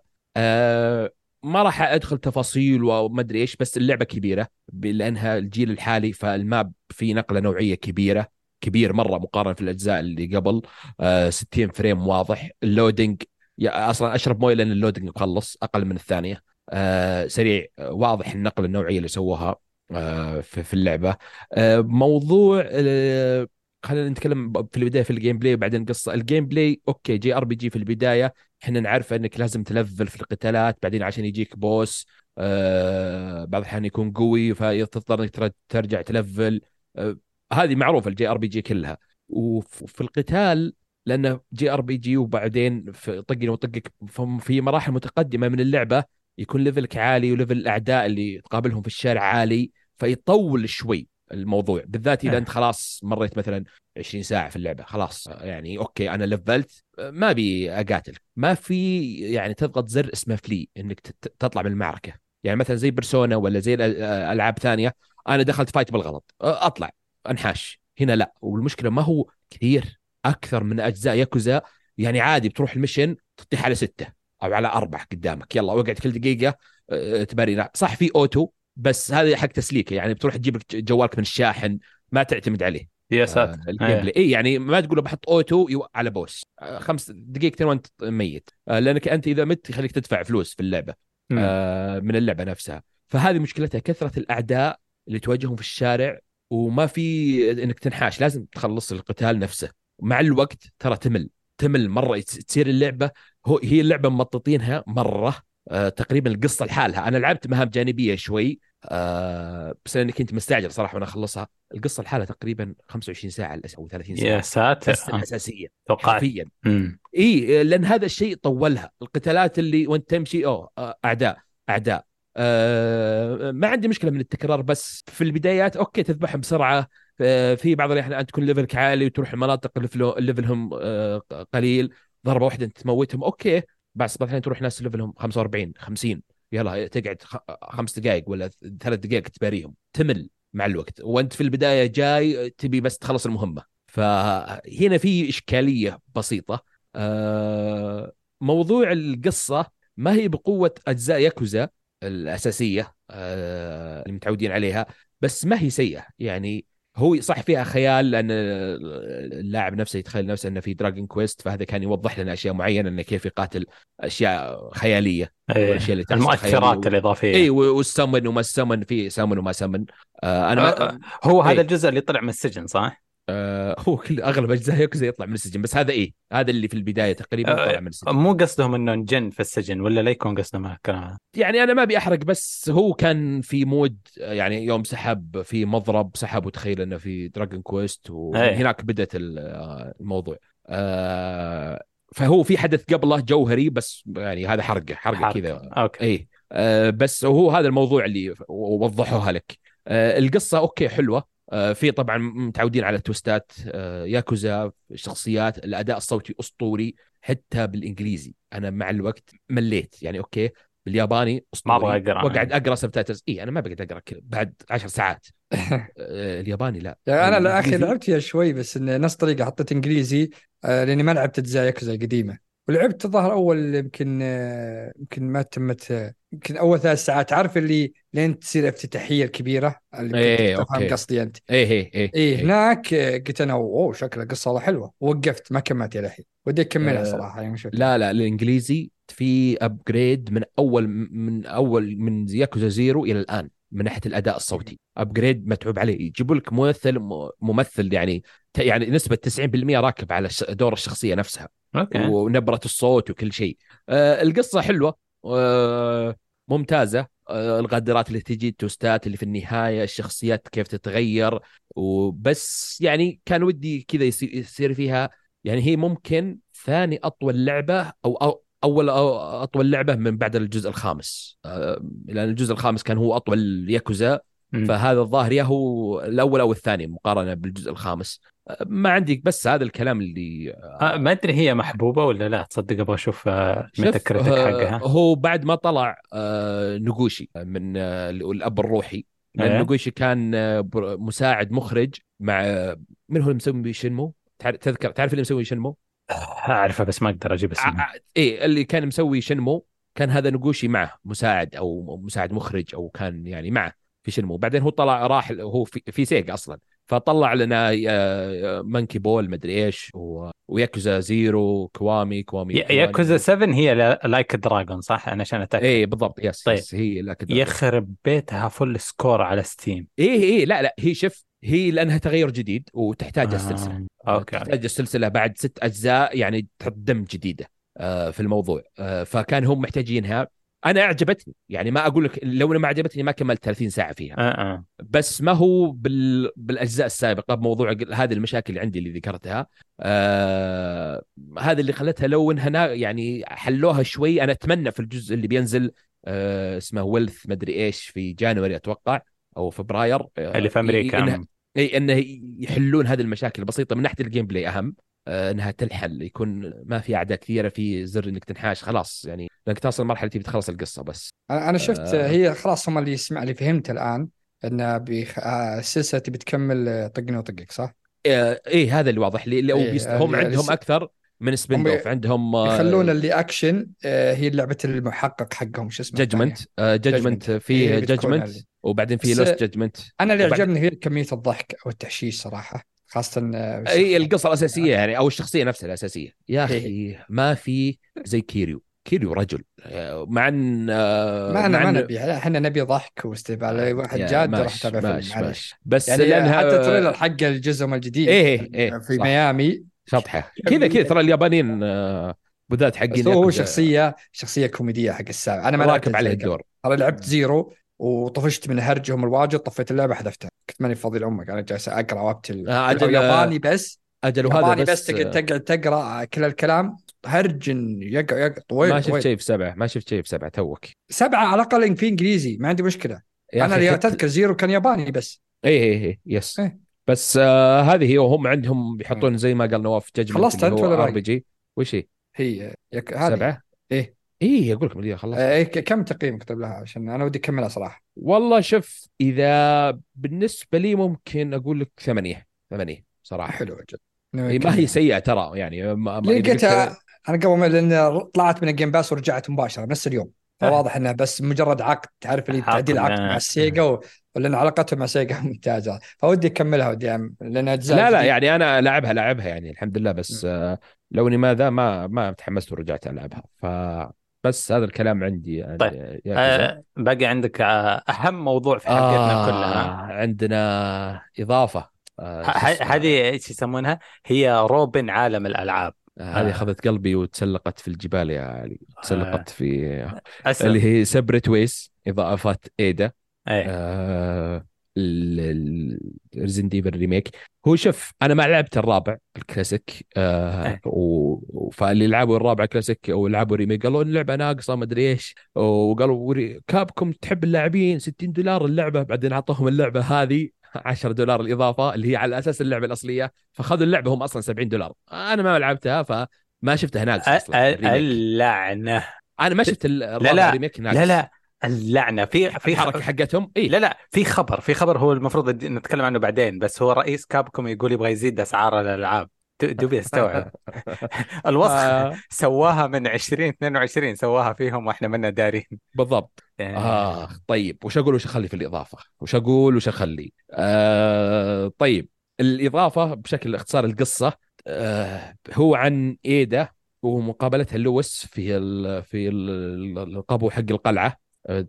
ما راح أدخل تفاصيل وما أدري إيش بس اللعبة كبيرة لأنها الجيل الحالي فال map في نقلة نوعية كبيرة كبير مرة مقارنة في الأجزاء اللي قبل. آه 60 frame واضح. ال loading أصلا أشرب موية لأن ال loading مخلص أقل من الثانية. آه سريع واضح النقلة النوعية اللي سووها آه في, في اللعبة. آه موضوع آه خلينا نتكلم في البداية في ال gameplay وبعدين قصة. ال gameplay okay JRPG في البداية. إحنا نعرف إنك لازم تلفل في القتالات بعدين عشان يجيك boss آه بعض الأحيان يكون قوي فتضطر إنك ترجع تلفل. آه هذه معروفة ال JRPG كلها. وفي القتال لأنه JRPG وبعدين في طقني وطقك في مراحل متقدمة من اللعبة يكون level ك عالي و level الاعداء اللي تقابلهم في الشارع عالي فيطول شوي. الموضوع بالذات إذا إيه. أنت خلاص مريت مثلا 20 ساعة في اللعبة خلاص يعني okay أنا لفلت ما أبي اقاتل ما في يعني تضغط زر اسمه flee إنك تطلع من المعركة. يعني مثلا زي Persona ولا زي الالعاب ثانية أنا دخلت fight بالغلط أطلع أنحاش. هنا لا والمشكلة ما هو كثير أكثر من أجزاء ياكوزا يعني عادي بتروح ال mission تطيح على ستة أو على أربع قدامك يلا وقعت كل دقيقة تبري صح في auto بس هذا حق تسليكه يعني بتروح تجيب لك جوالك من الشاحن ما تعتمد عليه. يا ساتر. آه ال gameplay. اي يعني ما تقول بحط auto على boss آه خمس دقيقتين وانت ميت. آه لأنك أنت إذا مت يخليك تدفع فلوس في اللعبة. آه من اللعبة نفسها. فهذه مشكلتها كثرة الأعداء اللي تواجههم في الشارع وما في إنك تنحاش لازم تخلص القتال نفسه. مع الوقت ترى تمل. تمل مرة. تصير اللعبة هو هي اللعبة ممططينها مرة. آه تقريبا القصة لحالها. أنا لعبت مهام جانبية شوي آه بس لأني كنت مستعجل صراحة وأنا أخلصها. القصة لحالها تقريبا 25 ساعة أو 30 ساعة. يا ساتر. بس الاساسيه توقعت. حرفيا. إي لأن هذا الشيء طولها. القتالات اللي وأنت تمشي أوه آه، أعداء أعداء. آه ما عندي مشكلة من التكرار بس في البدايات okay تذبحهم بسرعة. آه، في بعض الأحيان أنت تكون level ك عالي وتروح المناطق اللي level هم آه قليل. ضربة واحدة أنت تموتهم okay. بس بعض الاحيان تروح ناس level هم 45 50 يلا تقعد خمس دقائق ولا ثلاث دقائق تباريهم تمل مع الوقت. وانت في البداية جاي تبي بس تخلص المهمة. فهنا في إشكالية بسيطة. آه، موضوع القصة ما هي بقوة أجزاء ياكوزا الأساسية آه، اللي متعودين عليها بس ما هي سيئة. يعني هو صح فيها خيال لأن اللاعب نفسه يتخيل نفسه إنه في دراجون كويست فهذا كان يوضح لنا أشياء معينة إنه كيف يقاتل أشياء خيالية أيه. والأشياء اللي المؤثرات الإضافية اي والسمن وما السمن في سمن وما سمن آه أنا ما... آه هو هذا الجزء اللي طلع من السجن صح؟ آه هو كل أغلب أجزاء ياكوزا يطلع من السجن بس هذا إيه؟ هذا اللي في البداية تقريبا آه طلع من السجن. مو قصدهم إنه انجن في السجن ولا لا يكون قصدهم هكذا يعني أنا ما أبي أحرق بس هو كان في مود يعني يوم سحب في مضرب سحب وتخيل إنه في Dragon Quest وهناك بدأت الموضوع. آه فهو في حدث قبله جوهري بس يعني هذا حرقه حرقه كذا. okay. اي آه بس هو هذا الموضوع اللي وضحوها لك. آه القصة okay حلوة في طبعا متعودين على twistات آه، ياكوزا شخصيات الأداء الصوتي أسطوري حتى بالإنجليزي. أنا مع الوقت مليت. يعني okay بالياباني أسطوري. ما أبغى أقرأ وأقعد أقرأ subtitles اي أنا ما بقعد أقرأ بعد عشر ساعات. آه، الياباني لا. يعني أنا لا أخي لعبت فيها شوي بس انه نفس طريقة حطيت إنجليزي لأني ما لعبت أجزاء ياكوزا القديمة. ولعبت الظاهر أول يمكن يمكن ما تمت يمكن أول ثلاث ساعات. عارف اللي لين تصير الافتتاحيه الكبيرة اللي إيه تفهم قصدي أنت؟ إيه إيه إيه, إيه هناك قلت أنا أوه شكل القصة حلوة. وقفت ما كملت إلى الحين ودي أكملها أه صراحة يعني شوف. لا لا الإنجليزي في upgrade من أول من أول من ياكوزا Zero إلى الآن من ناحية الأداء الصوتي. upgrade متعوب عليه. يجيبوا لك ممثل ممثل يعني يعني نسبة 90% راكب على دور الشخصية نفسها. okay. ونبرة الصوت وكل شيء. آه القصة حلوة. آه ممتازة. آه الغدرات اللي تجي ال twistات اللي في النهاية الشخصيات كيف تتغير. وبس يعني كان ودي كذا يصير فيها. يعني هي ممكن ثاني أطول لعبة أو, أو أول أطول لعبة من بعد الجزء الخامس. آه لأن الجزء الخامس كان هو أطول ياكوزا. فهذا الظاهر يا هو الأول أو الثاني مقارنة بالجزء الخامس. ما عندي بس هذا الكلام اللي آه ما أدري هي محبوبة ولا لا. تصدق أبغى أشوف آه ميتا آه حقها. هو بعد ما طلع نقوشي من الأب الروحي. لأن أيه؟ نقوشي كان مساعد مخرج مع من هو اللي مسوي شنمو تذكر تعرف اللي مسوي شنمو أعرفه بس ما أقدر أجيب اسمه. إيه اللي كان مسوي شنمو كان هذا نقوشي معه مساعد أو مساعد مخرج أو كان يعني معه. في شنمو بعدين هو طلع راح هو في, في سيجا أصلا. فطلع لنا Monkey Ball مدري إيش وياكوزا Zero كوامي كوامي ياكوزا 7 هي Like a Dragon صح؟ أنا عشان أتأكد. اي بالضبط yes, طيب. yes هي Like a Dragon يخرب بيتها full score على ستيم اي اي لا لا هي شوف هي لأنها تغير جديد وتحتاج آه. السلسلة. okay. تحتاج السلسلة بعد ست أجزاء يعني تحط دم جديدة آه، في الموضوع. آه، فكان هم محتاجينها. أنا أعجبتني. يعني ما أقول لك لو ما عجبتني ما كملت 30 ساعة فيها. أه أه. بس ما هو بال... بالأجزاء السابقة بموضوع هذه المشاكل اللي عندي اللي ذكرتها آه... هذا اللي خلتها لو إنها يعني حلوها شوي. أنا أتمنى في الجزء اللي بينزل آه... اسمه ويلث مدري إيش في جانوري أتوقع أو فبراير آه... اللي في أمريكا إنه... إي إنه يحلون هذه المشاكل البسيطة. من ناحية الجيم بلاي أهم. آه، إنها تنحل يكون ما في أعداء كثيرة في زر إنك تنحاش خلاص يعني لأنك توصل مرحله تبي تخلص القصة بس. أنا شفت آه. هي خلاص هم اللي يسمع اللي فهمت الآن إن بيخ... آه السلسلة تبي تكمل طقني وطقك صح؟ آه إيه هذا اللي واضح. لي إيه بيست... هم عندهم لس... أكثر من سبين اوف عندهم آه، يخلون اللي اكشن آه هي لعبه المحقق حقهم شو اسمه جادجمنت جادجمنت في جادجمنت وبعدين في Lost Judgment أنا اللي عجبني هي كمية الضحك أو التحشيش صراحة. خاصة آه، أي القصة الأساسية. يعني أو الشخصية نفسها الأساسية. يا إيه. أخي ما في زي كيريو. كيريو رجل. آه، مع إن آه، ما أنا ما نبي إحنا نبي ضحك واستهبال واحد جاد راح تابع فيلم معلش بس يعني لانها حتى trailer حق الجزء الجديد إيه إيه في صح. ميامي. شطحة. كذا كذا. ترى اليابانيين بالذات حقين هو شخصيه شخصية كوميدية حق السابع. أنا ما راكب عليه الدور. ترى لعبت Zero وطفشت من هرجهم الواجد طفيت اللعبة حذفتها. كنت ماني فاضي لأمك أنا جالس أقرأ وابتل آه أجل ياباني بس. أجل وهذا بس, بس تقعد تقرأ كل الكلام. هرج يقع يقع طويل ما شفت شيء في سبعة ما شفت شيء في سبعة talk. سبعة على الأقل في إنجليزي ما عندي مشكلة. أنا اللي تذكر Zero كان ياباني بس. اي اي اي yes. إيه. بس آه هذه هي وهم عندهم بيحطون زي ما قال نواف Judgment خلصت أنت ولا RPG وش هي؟ هي يك... سبعة؟ إيه. إي أقول لكم خلصت إيه كم تقييمك طيب لها؟ عشان أنا ودي أكملها صراحة. والله شوف إذا بالنسبة لي ممكن أقول لك ثمانية ثمانية صراحة. حلو جدا ما هي سيئة ترى يعني ما لقيتها أنا قبل ما لأن طلعت من ال Game Pass ورجعت مباشرة نفس اليوم. فواضح انه بس مجرد عقد تعرف اللي تعديل عقد مع السيجا ولأن علاقتهم مع سيجا ممتازة. فودي أكملها ودي لأن أجزاء لا لا يعني أنا لاعبها لاعبها يعني الحمد لله بس آه لو إني ماذا ما ما تحمست ورجعت ألعبها. ف بس هذا الكلام عندي يعني طيب آه باقي عندك آه، أهم موضوع في حلقتنا آه كلها عندنا إضافة آه هذه إيش يسمونها؟ هي روبن عالم الألعاب. هذه أخذت قلبي وتسلقت في الجبال يا علي. تسلقت في أسلم. اللي هي سبريت ويس اضافه إيدا. أيه. آه Resident Evil remake هو شوف أنا ما لعبت الرابع الكلاسيك آه أيه. و... فاللي لعبوا الرابع كلاسيك أو لعبوا remake قالوا اللعبة ناقصة ما أدري إيش. وقالوا كابكم تسحب اللاعبين 60 دولار اللعبة بعدين أعطوهم اللعبة هذه 10 دولار الإضافة اللي هي على أساس اللعبة الأصلية. فاخذوا اللعبة هم أصلا 70 دولار. أنا ما لعبتها فما شفتها ناقصة أصلا اللعنة. أنا ما شفت الرابع لا remake ناقص لا. لا اللعنة. في في حركه حقتهم؟ إي. لا لا في خبر في خبر هو المفروض نتكلم عنه بعدين بس هو رئيس كابكوم يقول يبغى يزيد أسعار الألعاب. دوبي استوعب الوصف آه. سواها من 2022 سواها فيهم وإحنا منا دارين. بالضبط. يعني آه طيب وش أقول وش أخلي في الإضافة؟ وش أقول وش أخلي؟ آه طيب الإضافة بشكل اختصار القصة آه هو عن إيدا ومقابلتها لويس في ال في القبو حق القلعة. آه،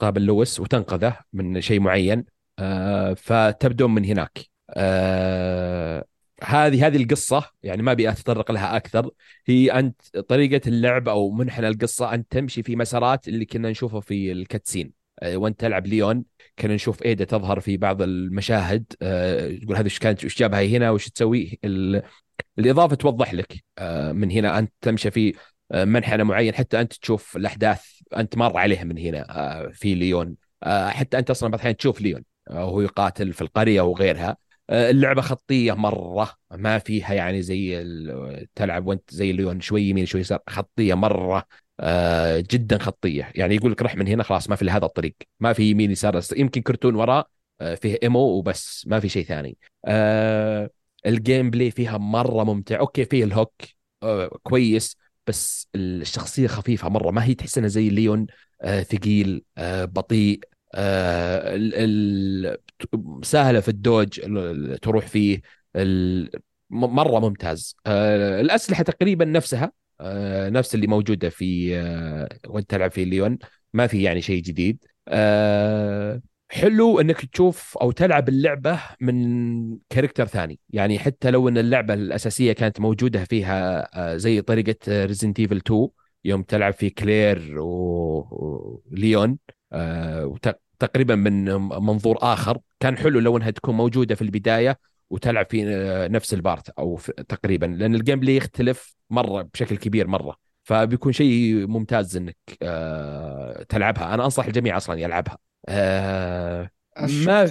قابل لويس وتنقذه من شيء معين. آه فتبدون من هناك. آه هذه هذه القصة يعني ما أبي أتطرق لها أكثر. هي انت طريقة اللعب أو منحنى القصة انت تمشي في مسارات اللي كنا نشوفه في الكاتسين. آه، وأنت تلعب ليون كنا نشوف إيدا تظهر في بعض المشاهد. تقول هذا إيش كانت إيش جابها هنا وش تسوي؟ الإضافة توضح لك من هنا انت تمشي في منحنى معين حتى أنت تشوف الأحداث أنت مر عليها من هنا في ليون. حتى أنت أصلا بعض الأحيان تشوف ليون وهو يقاتل في القرية وغيرها. آه، اللعبة خطية مرة ما فيها يعني زي تلعب وأنت زي الليون شوي يمين شوي يسار خطية مرة آه، جدا خطية. يعني يقول لك رح من هنا خلاص ما في هذا الطريق. ما في يمين يسار يمكن كرتون وراء آه، فيه ammo وبس ما في شيء ثاني. ال gameplay فيها مرة ممتع. okay فيه ال hook كويس. بس الشخصية خفيفة مرة. ما هي تحس إنها زي ليون ثقيل بطيء آه، سهله في ال dodge تروح فيه مرة ممتاز. آه، الأسلحة تقريبا نفسها آه، نفس اللي موجودة في وانت تلعب في ليون. ما في يعني شيء جديد. حلو إنك تشوف أو تلعب اللعبة من character ثاني. يعني حتى لو إن اللعبة الأساسية كانت موجودة فيها زي طريقة Resident Evil 2 يوم تلعب في كلير وليون آه، تقريبا من منظور آخر. كان حلو لو إنها تكون موجودة في البداية وتلعب في آه، نفس ال part أو تقريبا لأن ال gameplay يختلف مرة بشكل كبير مرة. فبيكون شيء ممتاز إنك آه، تلعبها. أنا أنصح الجميع أصلا يلعبها. ما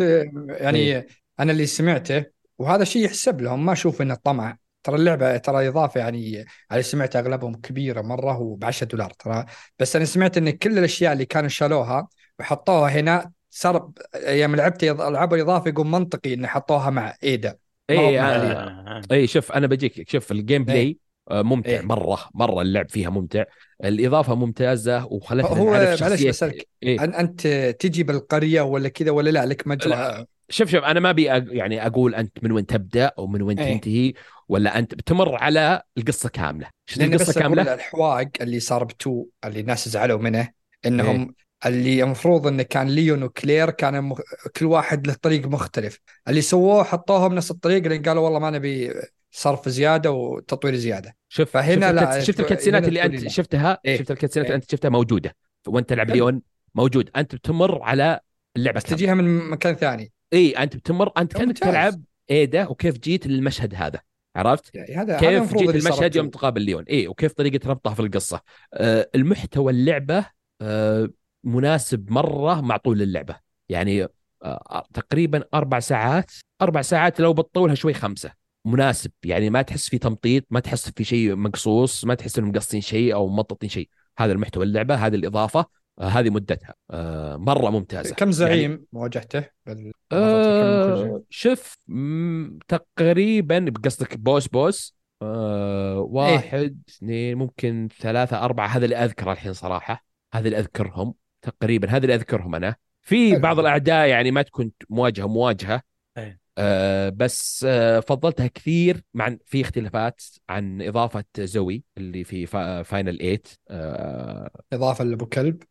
يعني إيه. أنا اللي سمعته وهذا شيء يحسب لهم ما أشوف إنه طمع ترى اللعبة ترى إضافة يعني على سمعت أغلبهم كبيرة مرة وب 10 دولار ترى بس أنا سمعت إن كل الأشياء اللي كانوا شالوها وحطوها هنا صار أيام لعبت العبوا اضافه يقول منطقي إن حطوها مع إيدا اي آه اي شوف أنا بجيك شوف ال gameplay إيه. ممتع إيه؟ مرة مرة اللعب فيها ممتع الإضافة ممتازة وخلتنا هو معلش بسألك إيه؟ أنت تجي بالقرية ولا كذا ولا لا لك مجرى شوف شوف أنا ما أبي يعني أقول أنت من وين تبدأ أو من وين إيه؟ تنتهي ولا أنت بتمر على القصة كاملة شنو القصة كاملة الحوار اللي صار ب two اللي الناس زعلوا منه إنهم إيه؟ اللي المفروض انه كان ليون وكلير كان مخ... كل واحد له طريق مختلف اللي سووه حطوه بنفس الطريق لأن قالوا والله ما نبي صرف زيادة وتطوير زيادة. شوف فهنا شفت لا شفت الكاتسينات اللي أنت شفتها؟ إيه؟ شفت الكاتسينات إيه؟ اللي أنت شفتها؟ موجودة. وأنت تلعب ليون موجود. أنت بتمر على اللعبة تجيها من مكان ثاني. اي أنت بتمر أنت كأنك تلعب ايدا وكيف جيت للمشهد هذا. عرفت؟ يعني هذا كيف جيت المشهد يوم تقابل ليون اي وكيف طريقة ربطها في القصة. آه المحتوى اللعبة آه مناسب مرة مع طول اللعبة. يعني آه تقريبا أربع ساعات. أربع ساعات لو بتطولها شوي خمسة. مناسب يعني ما تحس في تمطيط ما تحس في شيء مقصوص ما تحس إنهم مقصين شيء أو ممططين شيء هذا المحتوى اللعبة هذه الإضافة هذه مدتها آه مرة ممتازة كم زعيم يعني مواجهته؟ آه شوف تقريبا قصدك بوس بوس آه إيه. واحد إيه؟ اثنين ممكن ثلاثة أربعة هذا اللي أذكره الحين صراحة هذا اللي أذكرهم تقريبا هذا اللي أذكرهم أنا في بعض الأعداء يعني ما تكون مواجهة مواجهة آه بس آه فضلتها كثير مع في اختلافات عن إضافة روز اللي في فاينل 8 آه. إضافة لأبو كلب؟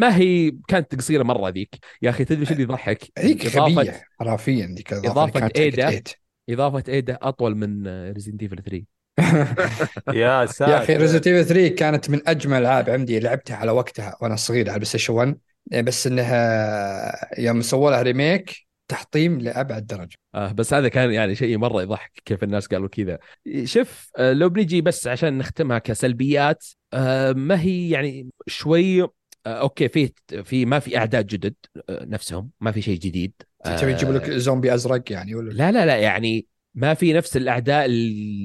ما هي كانت قصيرة مرة ذيك. يا أخي تدري شو اللي يضحك؟ ذيك غبيه حرفيا ذيك إضافة إيدا إضافة إيدا أطول من Resident Evil 3 يا ساتر. يا أخي Resident Evil 3 كانت من أجمل ألعاب عندي لعبتها على وقتها وأنا صغير على البلاي 1 بس إنها يوم سووا لها remake تحطيم لأبعد درجة. آه بس هذا كان يعني شيء مرة يضحك كيف الناس قالوا كذا. شوف آه لو بنجي بس عشان نختمها كسلبيات آه ما هي يعني شوي آه okay في في ما في اعداء جدد آه نفسهم ما في شيء جديد. تبي يجيبوا لك آه، زومبي أزرق يعني ولا؟ لا لا لا يعني ما في نفس الأعداء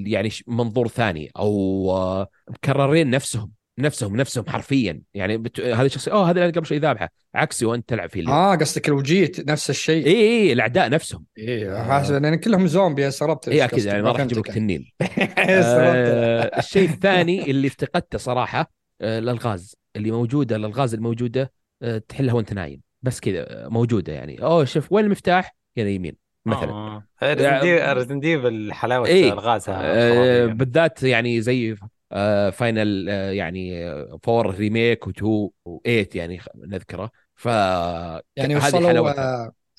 يعني منظور ثاني أو آه، مكررين نفسهم. نفسهم نفسهم حرفيا. يعني بت... هذه الشخصيه أوه هذا اللي قبل شوي ذابحه. عكسي وأنت تلعب فيه آه قصدك الوجية نفس الشيء. اي اي الأعداء نفسهم. اي حاسس لأن كلهم زومبي استغربت اي أكيد يعني ما راح يجيب لك تنين. آه الشيء الثاني اللي افتقدته صراحة آه الألغاز. اللي موجودة الألغاز الموجودة آه تحلها وأنت نايم. بس كذا موجودة يعني. أوه شوف وين المفتاح؟ هنا يمين مثلا. آه. ريزن ديفل حلاوة إيه؟ الغازها آه بالذات يعني زي آه فاينل آه يعني 4 ريميك و2 و8 يعني نذكره. ف يعني وصلوا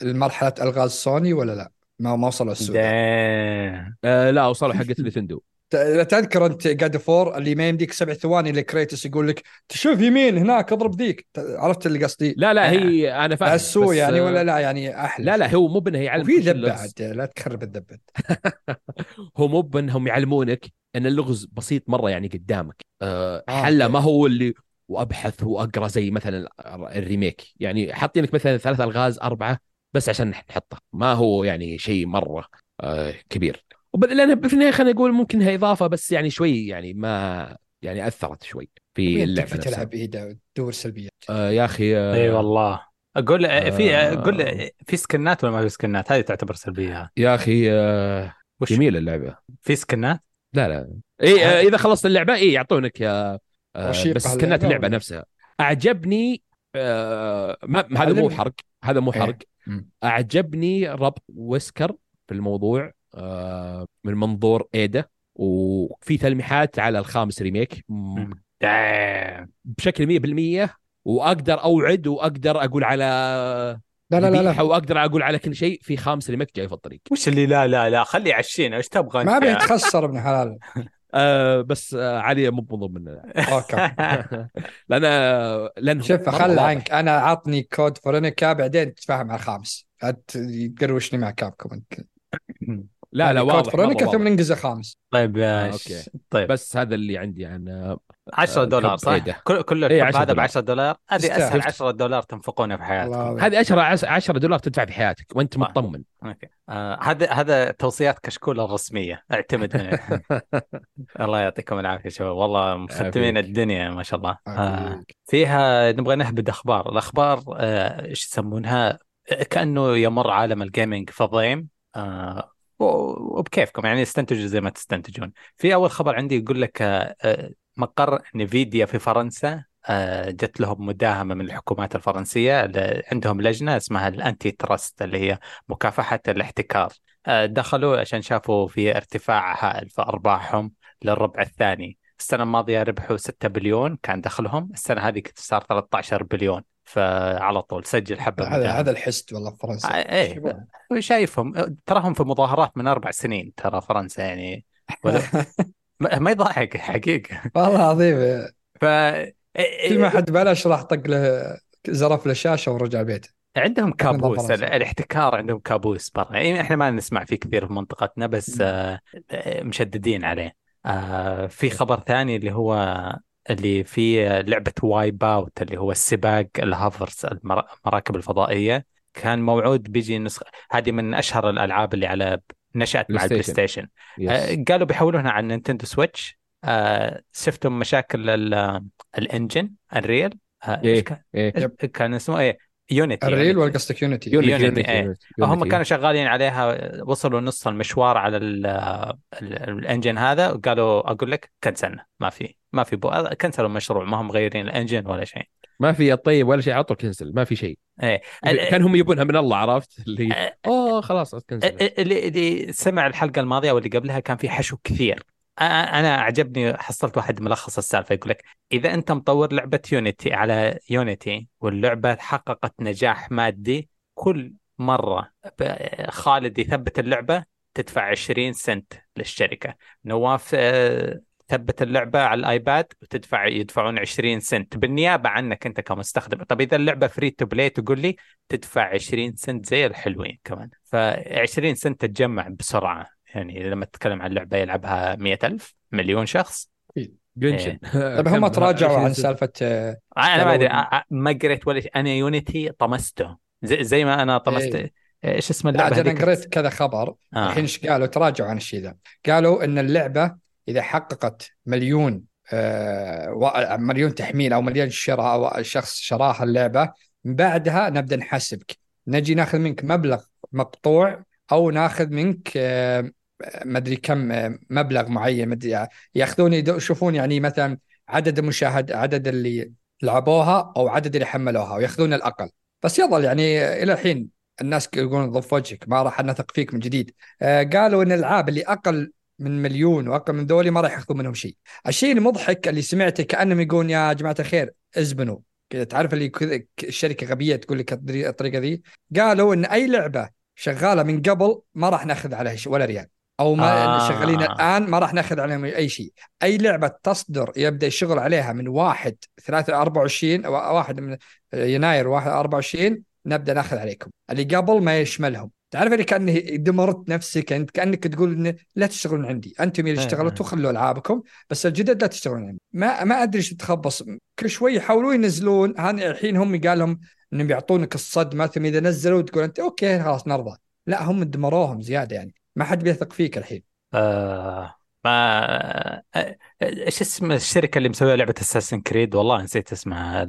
لمرحلة ألغاز سوني ولا لا؟ ما ما وصلوا السوق. آه لا وصلوا حقت نتندو تذكر أنت جاد فور اللي ما يمديك سبع ثواني اللي كريتوس يقول لك تشوف يمين هناك اضرب ذيك. عرفت اللي قصدي لا لا هي أنا فاهم السو يعني ولا لا؟ يعني أحلى لا لا هو مو بأنه يعلم في ذب بعد لا تخرب الذبة. هو مو بأنهم يعلمونك إن اللغز بسيط مرة يعني قدامك. أه حله ما هو اللي وأبحث وأقرأ زي مثلا الريميك. يعني حاطينك مثلا ثلاث ألغاز أربعة بس عشان نحطه. ما هو يعني شيء مرة أه كبير. لأن في النهاية خلينا نقول ممكن هي إضافة بس يعني شوي يعني ما يعني أثرت شوي في اللعبة تلعب ايدا تدور سلبيات؟ آه يا أخي آه إي والله. أقول في أقول آه في سكنات ولا ما في سكنات؟ هذه تعتبر سلبية. يا أخي آه جميلة اللعبة. في سكنات؟ لا لا. اي آه إذا خلصت اللعبة اي يعطونك آه بس سكنات اللعبة. نفسها. أعجبني آه ما هذا مو حرق هذا مو حرق. إيه. أعجبني ربط ويسكر في الموضوع آه، من منظور إيدا وفي تلميحات على الخامس ريميك. بشكل 100% وأقدر أوعد وأقدر أقول على لا لا لا, لا. واقدر أقول على كل شيء في خامس remake جاي في الطريق. وش اللي لا لا لا خلي يعشينا إيش تبغى ما أبي أتخسر ابن حلال. آه بس آه علي مو من ضمن okay. لأن لأن شوف خل عنك. أنا عطني Code Veronica بعدين تتفاهم على الخامس. تقروشني مع Capcom. انت لا لا يعني واضح Veronica ثم ننقز خامس. طيب آه okay. طيب. بس هذا اللي عندي عن 10 دولار صح؟ كل كل إيه هذا ب 10 دولار. هذه أسهل 10 دولار تنفقونها في حياتكم هذه 10 10 دولار تدفع في حياتك وأنت مطمن. okay. آه هذا هذا توصيات كشكول الرسميه أعتمد الله يعطيكم العافية شباب. والله مختمين الدنيا ما شاء الله. آه فيها نبغى نهبد أخبار. الأخبار آه، إيش يسمونها؟ كأنه يمر عالم ال gaming الضيم آه وبكيفكم يعني استنتجوا زي ما تستنتجون. في أول خبر عندي يقول لك آه، آه، مقر Nvidia في فرنسا آه، جت لهم مداهمة من الحكومات الفرنسية عندهم لجنة اسمها ال antitrust اللي هي مكافحة الاحتكار. دخلوا عشان شافوا في ارتفاع هائل في أرباحهم للربع الثاني. السنة الماضية ربحوا 6 بليون كان دخلهم السنة هذه صار 13 بليون. فعلى طول سجل حبة هذا هذا الحست والله فرنسا. آه إيه شايفهم تراهم في مظاهرات من أربع سنين ترى فرنسا يعني. ما يضحك حقيقة. والله العظيم. ف كل ما حد بلاش راح طق له زرف له شاشة ورجع بيته. عندهم كابوس الاحتكار عندهم كابوس برا. يعني إحنا ما نسمع فيه كثير في منطقتنا بس آه مشددين عليه. آه في خبر ثاني اللي هو اللي في لعبة Wipeout اللي هو السباق ال hovers المراكب الفضائية. كان موعود بيجي نسخة هذه من أشهر الألعاب اللي على نشأت مع البلاي ستيشن آه قالوا بيحولونها على Nintendo Switch. آه شفتم مشاكل ال engine Unreal. إيش كان؟ إيه. كان اسمه؟ إيه Unity Unreal ولا قصدك Unity؟ Unity, Unity. هم كانوا شغالين عليها وصلوا نص المشوار على ال engine هذا وقالوا أقول لك كنسلنا ما في. ما في بو... كنسلوا المشروع ما هم مغيرين ال engine ولا شيء. ما في الطيب ولا شيء عطوا cancel ما في شيء. إيه. كان هم يبونها من الله عرفت؟ اللي أوه خلاص cancel اللي, اللي سمع الحلقة الماضية واللي قبلها كان في حشو كثير. أنا أعجبني حصلت واحد ملخص السالفة يقول لك إذا أنت مطور لعبة Unity على Unity واللعبة حققت نجاح مادي كل مرة خالد يثبت اللعبة تدفع 20 سنت للشركة. نواف آه، ثبت اللعبة على ال iPad وتدفع يدفعون 20 سنت. بالنيابة عنك أنت كمستخدم. طب إذا اللعبة free to play تقول لي تدفع 20 سنت زي الحلوين كمان. ف 20 سنت تتجمع بسرعة. يعني لما تتكلم عن لعبة يلعبها مئة ألف مليون شخص. Genshin إيه. طيب هم تراجعوا عن سالفة آه، أنا ما أدري. ما قريت ولا أنا Unity طمسته. زي, زي ما أنا طمست. إيه. إيش اسم اللعبة أنا قريت كذا خبر. آه. الحين إيش قالوا؟ تراجعوا عن الشيء ذا. قالوا إن اللعبة إذا حققت مليون آه مليون تحميل أو مليون شراء أو شخص شراها اللعبة بعدها نبدأ نحاسبك. نجي ناخذ منك مبلغ مقطوع أو ناخذ منك آه ما أدري كم مبلغ معين مدري ياخذون يشوفون يعني مثلا عدد المشاهد عدد اللي لعبوها أو عدد اللي حملوها وياخذون الأقل. بس يظل يعني إلى الحين الناس يقولون ضف وجهك ما راح نثق فيك من جديد. آه قالوا إن الألعاب اللي أقل من مليون واقل من ذولي ما راح ياخذون منهم شيء. الشيء المضحك اللي سمعته كأنهم يقولون يا جماعة الخير إزبنوا. تعرف اللي الشركة غبية تقول لك الطريقة ذي؟ قالوا إن أي لعبة شغالة من قبل ما راح نأخذ عليها ولا ريال. أو ما آه. شغالين الآن ما راح نأخذ عليهم أي شيء. أي لعبة تصدر يبدأ الشغل عليها من 1 3 24 1 من يناير 1 24 نبدأ نأخذ عليكم. اللي قبل ما يشملهم. تعرف اللي كأنه دمرت نفسك؟ انت كأنك تقول إن لا تشتغلون عندي. أنتم اللي إيه، اشتغلتوا إيه. خلوا ألعابكم بس الجدد لا تشتغلون عندي. ما ما أدري إيش تخبص. كل شوي يحاولون ينزلون. الحين هم قال لهم إنهم بيعطونك الصدمة. ثم إذا نزلوا تقول أنت okay خلاص نرضى. لا هم دمروهم زيادة يعني. ما حد بيثق فيك الحين. آه. ما آه، إيش اسم الشركة اللي مسوية لعبة Assassin's Creed والله نسيت اسمها.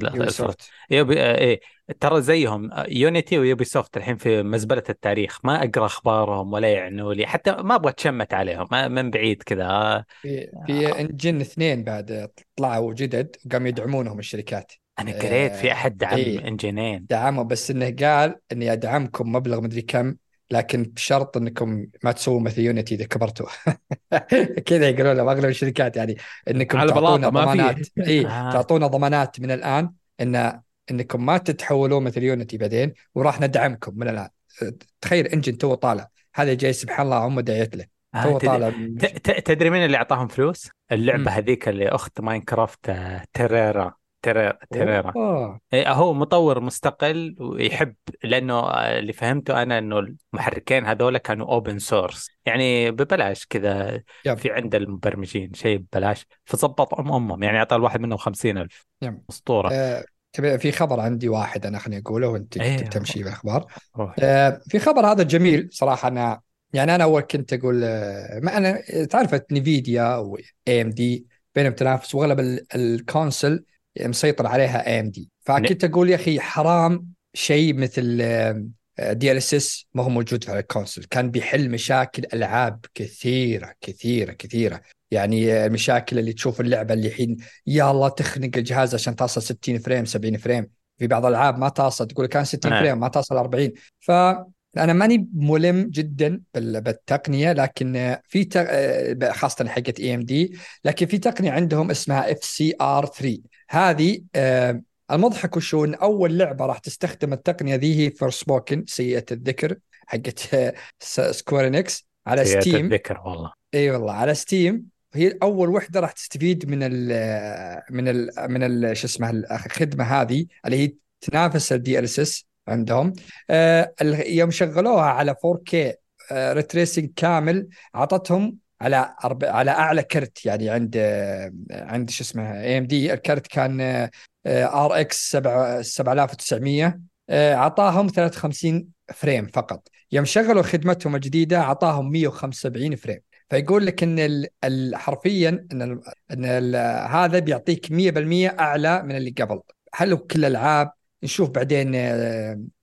Ubi آه، إيه ترى زيهم. Unity و Ubisoft الحين في مزبلة التاريخ. ما أقرأ أخبارهم ولا يعنوا لي. حتى ما أبغى أتشمت عليهم. من بعيد كذا. في في engine اثنين بعد طلعوا جدد وقاموا يدعمونهم الشركات. أنا قريت في أحد دعم إيه engine ين دعموا بس إنه قال إني أدعمكم مبلغ مدري كم لكن بشرط انكم ما تسووا مثل Unity إذا كبرتوا. كذا يقولون أغلب الشركات يعني إنكم على تعطونا ضمانات. إي آه. تعطونا ضمانات من الآن إن إنكم ما تتحولون مثل Unity بعدين وراح ندعمكم من الآن. تخيل engine تو طالع. هذا جاي سبحان الله هم دعيت له. آه، تو طالع. تدري مين اللي أعطاهم فلوس؟ اللعبة هذيك اللي أخت Minecraft آه، Terraria. Terraria إيه هو مطور مستقل ويحب لأنه اللي فهمته أنا إنه المحركين هذول كانوا open source يعني ببلاش كذا في عند المبرمجين شيء ببلاش. فظبط ام أمهم يعني أعطى الواحد منهم خمسين ألف. أسطورة. آه في خبر عندي واحد أنا خليني أقوله وأنت إيه تمشي بالأخبار. آه في خبر هذا جميل صراحة. أنا يعني أنا أول كنت أقول آه، ما أنا تعرف Nvidia و AMD بينهم تنافس وأغلب ال console مسيطر عليها AMD فكنت أقول يا أخي حرام شيء مثل DLSS ما هو موجود في ال console كان بيحل مشاكل ألعاب كثيرة كثيرة كثيرة. يعني المشاكل اللي تشوف اللعبة اللي الحين يا الله تخنق الجهاز عشان تصل 60 frame 70 frame. في بعض الألعاب ما تصل تقول كان 60 frame ما تصل 40 ف أنا ماني ملم جدا بالتقنية لكن في خاصة حقت AMD لكن في تقنية عندهم اسمها FSR 3 هذه آه، المضحك وشو ان أول لعبة راح تستخدم التقنية ذي هي Forspoken سيئة الذكر حقت Square Enix على سيئة Steam الذكر والله. إي والله على Steam هي أول وحدة راح تستفيد من ال من ال من ال شو اسمه الخدمه هذه اللي هي تنافس ال DLSS عندهم. آه يوم شغلوها على 4K آه ray tracing كامل اعطتهم على أرب... على أعلى كرت يعني عند عند شو اسمه AMD الكرت كان RX 7900 اعطاهم 53 frame فقط. يوم شغلوا خدمتهم الجديدة اعطاهم 175 frame. فيقول لك إن حرفيا إن ال إن ال هذا بيعطيك 100% أعلى من اللي قبل. هل كل الالعاب نشوف بعدين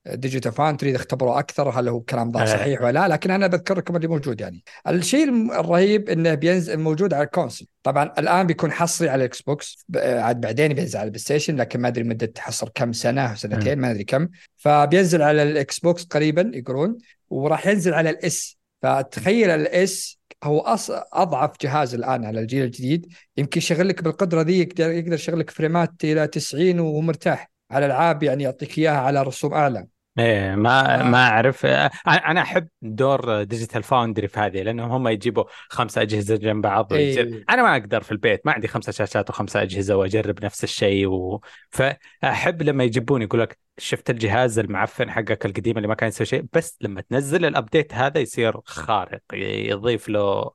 Digital Foundry إذا اختبروا أكثر هل هو الكلام ذا صحيح ولا لا لكن أنا بذكر لكم اللي موجود يعني. الشيء الرهيب إنه بينزل موجود على ال console طبعا الآن بيكون حصري على ال Xbox عاد بعدين بينزل على ال PlayStation لكن ما أدري مدة حصر كم سنة سنتين ما أدري كم. فبينزل على ال Xbox قريبا يقولون وراح ينزل على ال S فتخيل ال S هو أص... أضعف جهاز الآن على الجيل الجديد. يمكن يشغل لك بالقدرة ذي يقدر يقدر يشغل لك فريمات إلى 90 ومرتاح على العاب يعني يعطيك إياها على رسوم أعلى إيه ما آه. ما أعرف أنا أحب دور Digital Foundry في هذه لأنهم هم يجيبوا خمسه أجهزة جنب بعض إيه. أنا ما أقدر في البيت ما عندي خمسه شاشات وخمسه أجهزة وأجرب نفس الشيء و... فأحب لما يجيبون يقول لك شفت الجهاز المعفن حقك القديم اللي ما كان يسوي شيء بس لما تنزل ال update هذا يصير خارق يضيف له 20%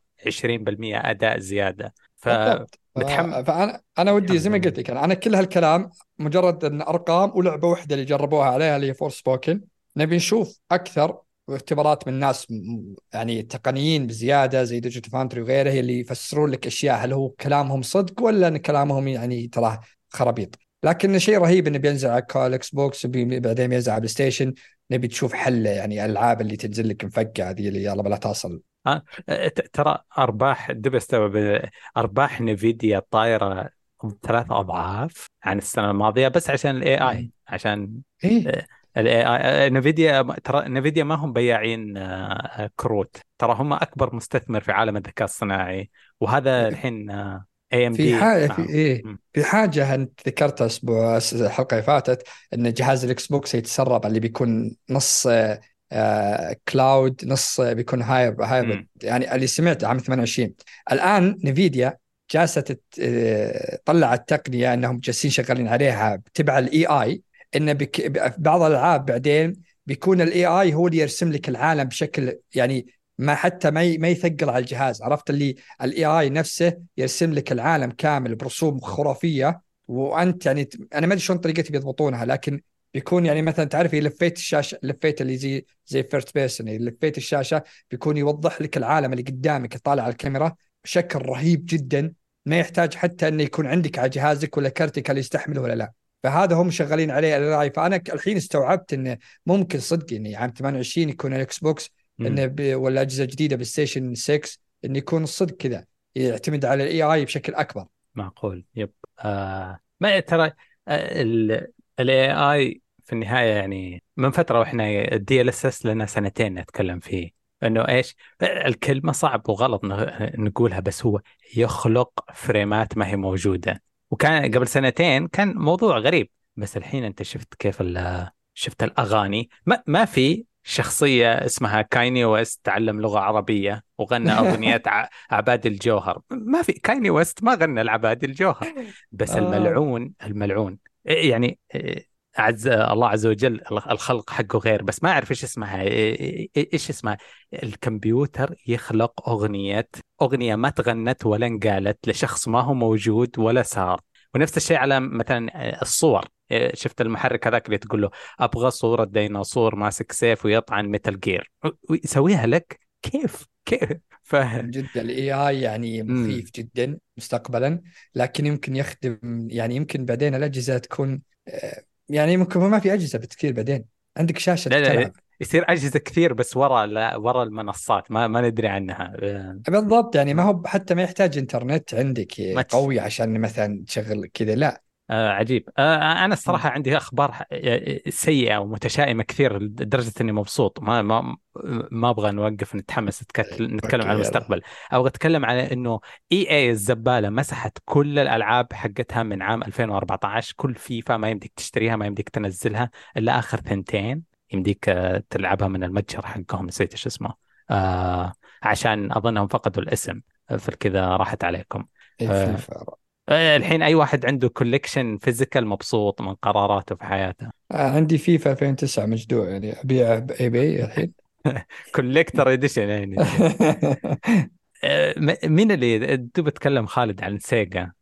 أداء زيادة ف متحمس فانا أنا ودي زي ما قلت لك أنا كل هالكلام مجرد إن أرقام ولعبة واحدة اللي جربوها عليها اللي هي Forspoken نبي نشوف أكثر اختبارات من ناس يعني تقنيين بزيادة زي Digital Foundry وغيره اللي يفسرون لك أشياء هل هو كلامهم صدق ولا إن كلامهم يعني تراه خرابيط. لكن شيء رهيب إنه بينزل على ال Xbox بعدين بينزل على PlayStation نبي تشوف حل يعني الالعاب اللي تنزل لك مفقعه ذي اللي يلا بلا تصل ترى أرباح دب استوعب أرباح Nvidia طايرة ثلاث أضعاف عن السنة الماضية بس عشان ال AI عشان إيه؟ ال AI Nvidia ترى Nvidia ما هم بياعين كروت. ترى هم أكبر مستثمر في عالم الذكاء الصناعي وهذا الحين AM في حاجة في إيه. في حاجة انت ذكرتها أسبوع الحلقة اللي فاتت إن جهاز ال Xbox يتسرب اللي بيكون نص cloud نص بيكون هايب هايب يعني اللي سمعت عام 28 الآن Nvidia جالسه تطلع التقنيه إنهم جالسين شغالين عليها تبع ال AI انه بك بعض الألعاب بعدين بيكون ال AI هو اللي يرسم لك العالم بشكل يعني ما حتى ما ما يثقل على الجهاز. عرفت اللي ال AI نفسه يرسم لك العالم كامل برسوم خرافية وأنت يعني أنا ما أدري شلون طريقتي بيضبطونها لكن بيكون يعني مثلا تعرف لفيت الشاشة لفيت اللي زي زي first person لفيت الشاشة بيكون يوضح لك العالم اللي قدامك طالع على الكاميرا بشكل رهيب جدا ما يحتاج حتى إنه يكون عندك على جهازك ولا كرتك اللي يستحمله ولا لا. فهذا هم شغالين عليه ال AI فأنا الحين استوعبت إنه ممكن صدق إني عام 28 يكون ال Xbox إنه ولا أجهزة جديدة PlayStation 6 إنه يكون الصدق كذا يعتمد على ال AI بشكل أكبر. معقول. yep. آه ما ترى ال AI في النهاية يعني من فترة وإحنا ال DLSS لنا سنتين نتكلم فيه إنه إيش؟ الكلمة صعب وغلط نقولها بس هو يخلق فريمات ما هي موجودة. وكان قبل سنتين كان موضوع غريب بس الحين أنت شفت كيف شفت الأغاني. ما, ما في شخصية اسمها Kanye West تعلم لغة عربية وغنى أغنية عباد الجوهر. ما في Kanye West ما غنى العباد الجوهر بس آه. الملعون الملعون. يعني عز الله عز وجل الخلق حقه غير بس ما أعرف إيش اسمها إيش اسمها؟ الكمبيوتر يخلق أغنية أغنية ما تغنت ولا انقالت لشخص ما هو موجود ولا صار. ونفس الشيء على مثلا الصور. شفت المحرك هذاك اللي تقول له أبغى صورة ديناصور ماسك سيف ويطعن Metal Gear. ويسويها لك كيف؟ كيف؟ ف... جدا. الاي اي يعني مخيف جدا مستقبلا لكن يمكن يخدم يعني يمكن بعدين الأجهزة تكون آه، يعني ممكن ما في أجهزة بكثير بعدين. عندك شاشة لا لا يصير أجهزة كثير بس ورا لا ورا المنصات. ما ما ندري عنها. بالضبط يعني ما هو حتى ما يحتاج إنترنت عندك قوي عشان مثلا تشغل كذا لا. آه عجيب. آه أنا الصراحة عندي أخبار آه، سيئة ومتشائمة كثير لدرجة إني مبسوط. ما ما ما أبغى نوقف نتحمس نتكلم عن المستقبل. أبغى أتكلم على إنه EA الزبالة مسحت كل الألعاب حقتها من عام 2014 كل فيفا ما يمديك تشتريها ما يمديك تنزلها إلا آخر ثنتين يمديك آه، تلعبها من المتجر حقهم. نسيت إيش اسمه. آه عشان أظنهم فقدوا الاسم. فكذا راحت عليكم. آه آه، الحين أي واحد عنده collection physical مبسوط من قراراته في حياته. آه عندي فيفا 2009 مجدوع يعني. ابيعه ب eBay الحين. collector edition يعني. آه، مين اللي انت بتكلم خالد عن Sega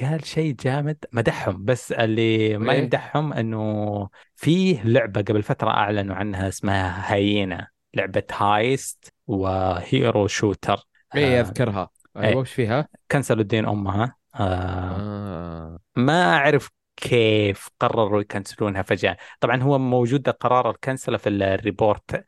قال شيء جامد. مدحهم بس اللي ما إيه. يمدحهم إنه فيه لعبة قبل فترة أعلنوا عنها اسمها Hyenas لعبة heist و hero shooter. اي أذكرها. إيه. وش فيها؟ كنسلوا الدين أمها. آه. آه. ما أعرف كيف قرروا يكنسلونها فجأة. طبعا هو موجود قرار الكنسلة في ال report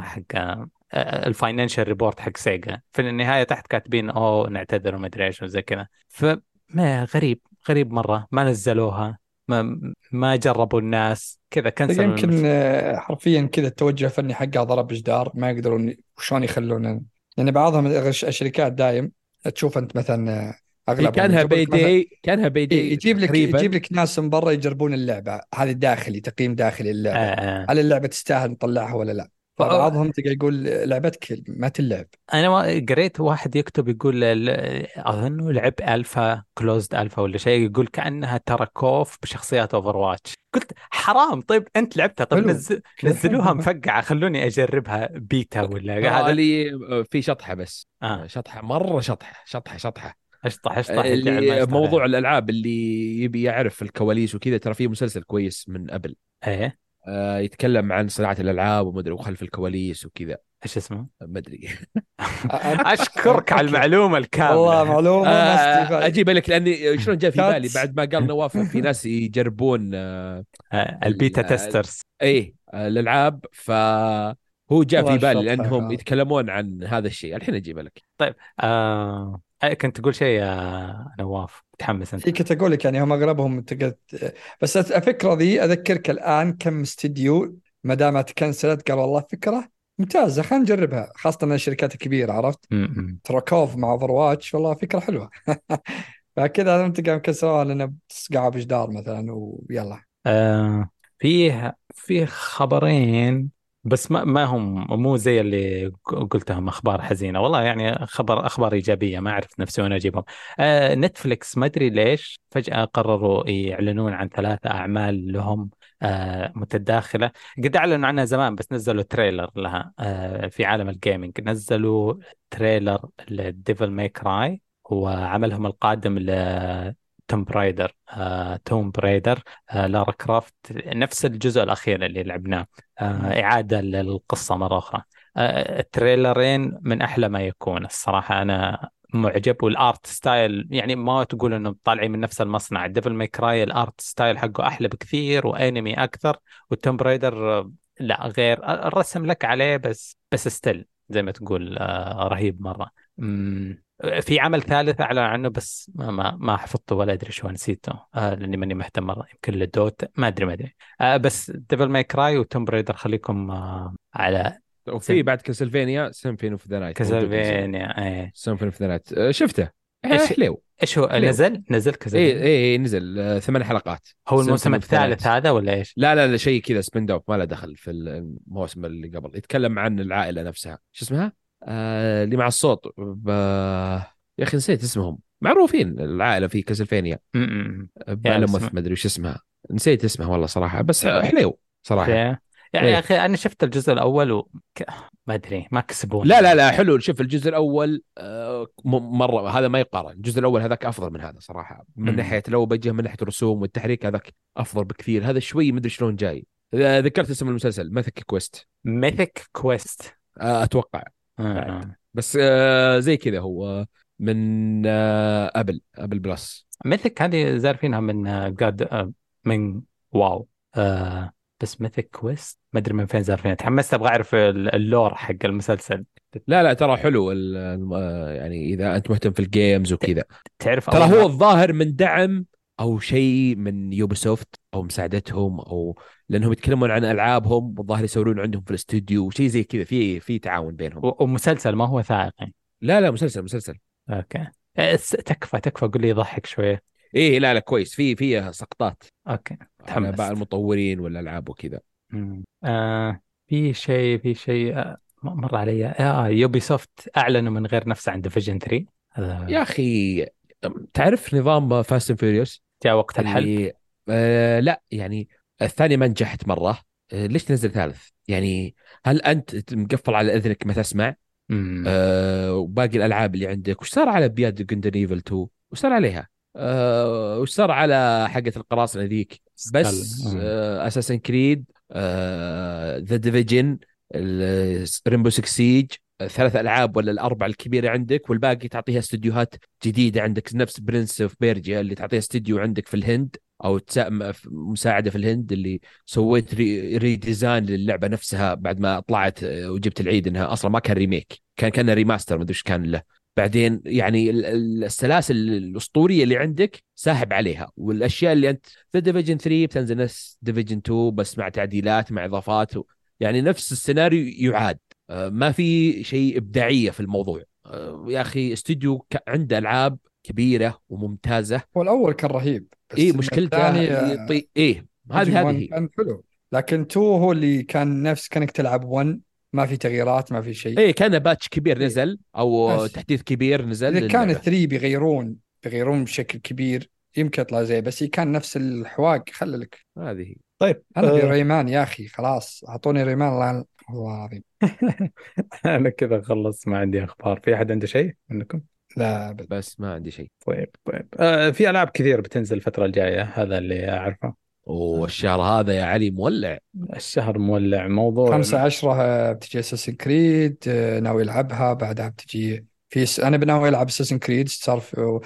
حق ال financial report حق Sega. في النهاية تحت كاتبين أوه نعتذر وما أدري إيش وزي كذا. فما غريب غريب مرة. ما نزلوها. ما ما جربوا الناس. كذا كنسلوا يمكن آه، حرفيا كذا التوجه الفني حقها ضرب جدار. ما يقدرون شلون يخلون يعني بعضهم الشركات دايم تشوف أنت مثلا آه، أغلب كانها بيدي كانها بيدي إيه، يجيب لك تقريباً. يجيب لك ناس من برا يجربون اللعبة. هذه داخلي تقييم داخلي اللعبة. آه. هل اللعبة تستاهل نطلعها ولا لا؟ بعضهم تلقى يقول لعبتك ما تلعب. أنا قريت واحد يكتب يقول اظن لعب alpha closed alpha ولا شيء يقول كأنها ترى COD بشخصيات Overwatch قلت حرام. طيب أنت لعبتها؟ طيب نزل نزلوها مفقعة. خلوني أجربها بيتا ولا هذا لي في شطحة بس. آه. شطحة مرة شطحة شطحة شطحة. اشطح اشطح اللي موضوع الألعاب اللي يبي يعرف الكواليس وكذا ترى في مسلسل كويس من قبل. إيه؟ آه يتكلم عن صناعة الألعاب ومدري وخلف الكواليس وكذا. إيش اسمه؟ ما أدري. أشكرك على المعلومة الكاملة. والله معلومة آه أجيب لك لاني شلون جاء في بالي بعد ما قال نواف في ناس يجربون آه, آه، ال beta testers اي الألعاب. ف هو جاء في بالي لأنهم يتكلمون عن هذا الشيء. الحين أجيب لك. طيب آه كنت تقول شيء يا نواف متحمس أنت. كنت أقول لك يعني هم أغلبهم تقدر بس الفكرة ذي أذكرك الآن كم استديو ما دامت تكنسلت قال والله فكرة ممتازة خلينا نجربها خاصة الشركات الكبيره عرفت؟ ترى COD مع Overwatch والله فكرة حلوة. فكذا أنت قام كسروها لنا تصقع بجدار مثلا ويلا. آه فيه في خبرين بس ما ما هم مو زي اللي قلتهم أخبار حزينة. والله يعني خبر أخبار إيجابية ما أعرف نفسي وين أجيبهم. آه Netflix ما أدري ليش فجأة قرروا يعلنون عن ثلاثة أعمال لهم آه متداخلة. قد أعلنوا عنها زمان بس نزلوا trailer لها آه في عالم ال gaming نزلوا trailer ل Devil May Cry وعملهم القادم Tomb Raider آه، Tomb Raider آه، Lara Croft نفس الجزء الأخير اللي لعبناه آه، إعادة للقصة مرة أخرى. آه، التريلرين من أحلى ما يكون الصراحة. أنا معجب وال art style يعني ما تقول انهم طالعين من نفس المصنع. Devil May Cry ال art style حقه أحلى بكثير وأنمي أكثر وال Tomb Raider لا غير. الرسم لك عليه بس بس style زي ما تقول آه، رهيب مرة. في عمل ثالث أعلن عنه بس ما ما, ما حفظته ولا أدري شو نسيته. آه لأني ماني مهتم مرة. يمكن لل Dota ما أدري ما أدري. آه بس Devil May Cry و Tomb Raider خليكم آه على وفي بعد Castlevania Symphony of the Night Castlevania إيه. Symphony of the Night شفته. إيش حلو. إيش هو؟ حليو. نزل؟ نزل Castlevania اي اي نزل. آه ثمان حلقات. هو الموسم الثالث هذا ولا إيش؟ لا لا لا شيء كذا spin-off ما له دخل في الموسم اللي قبل. يتكلم عن العائلة نفسها. شو اسمها؟ آه اللي مع الصوت. يا أخي نسيت اسمهم. معروفين العائلة في كاسلفينيا بالموث ما أدري وش اسمها. نسيت اسمها والله صراحة بس حليو صراحة. يعني يا إيه. أخي أنا شفت الجزء الأول و... ما أدري ما كسبون لا لا لا حلو. شوف الجزء الأول آه، مرة هذا ما يقارن. الجزء الأول هذاك أفضل من هذا صراحة. من ناحية لو بجيه من ناحية الرسوم والتحريك هذاك أفضل بكثير. هذا شوي ما أدري شلون جاي. ذكرت اسم المسلسل Mythic Quest Mythic Quest أتوقع. آه. بس آه زي كذا هو من آه Apple Apple Plus. Mythic هذه زارفينها من جاد آه, آه، من wow. آه بس Mythic Quest ما أدري من فين زارفينها. تحمست أبغى أعرف ال lore حق المسلسل. لا لا ترى حلو آه، يعني إذا أنت مهتم في ال games وكذا. تعرف ترى هو الظاهر من دعم أو شيء من Ubisoft أو مساعدتهم أو لأنهم يتكلمون عن ألعابهم والظاهر يسوون عندهم في الاستوديو شيء زي كذا في في تعاون بينهم. ومسلسل ما هو وثائقي. لا لا مسلسل مسلسل. okay. إيه، تكفى تكفى قول لي يضحك شوية. إيه لا لا كويس. في فيها سقطات. okay. تحمست. المطورين والألعاب وكذا. آه في شيء في شيء آه مر علي. آه Ubisoft أعلنوا من غير نفسه عن Division 3 آه. يا أخي تعرف نظام Fast and Furious جاء وقت الحل آه لا يعني الثاني ما نجحت مرة. آه ليش تنزل ثالث؟ يعني هل أنت مقفل على إذنك ما تسمع؟ آه وباقي الألعاب اللي عندك وش صار على Beyond Good and Evil 2 وش صار عليها؟ آه وش صار على حقة القراصنة ذيك؟ بس آه Assassin's Creed The Division Rainbow 6 Siege ثلاث ألعاب ولا الاربع الكبيرة عندك والباقي تعطيها استديوهات جديدة عندك نفس Prince of Persia اللي تعطيها استديو عندك في الهند أو مساعدة في الهند اللي سويت re, redesign للعبة نفسها بعد ما طلعت وجبت العيد إنها أصلا ما كان remake كان كان remaster ما أدري إيش كان له. بعدين يعني السلاسل الأسطورية اللي عندك ساحب عليها. والأشياء اللي انت في Division 3 بتنزل نفس Division 2 بس مع تعديلات مع إضافات يعني نفس السيناريو يعاد. آه، ما في شيء إبداعية في الموضوع. آه، يا أخي استوديو عنده ألعاب كبيرة وممتازة. هو الأول كان رهيب اي مشكلته يطي... إيه هذه هذه كان حلو. لكن 2 هو اللي كان نفس كأنك تلعب 1 ما في تغييرات ما في شيء. إيه كان باتش كبير إيه. نزل أو بس. تحديث كبير نزل. إذا كان 3 بيغيرون بيغيرون بشكل كبير يمكن يطلع زي بس كان نفس الحواق. خللك هذه طيب أنا آه. ريمان يا أخي خلاص. أعطوني ريمان الله والله العظيم. أنا كذا خلص ما عندي أخبار. في أحد عنده شيء منكم؟ لا بد. بس ما عندي شيء. طيب طيب. آه في ألعاب كثير بتنزل الفترة الجاية هذا اللي أعرفه. والشهر هذا يا علي مولع. الشهر مولع موضوع 5 10 بتجي Assassin's Creed آه، ناوي ألعبها بعدها بتجي في س... أنا بناوي ألعب Assassin's Creed صار في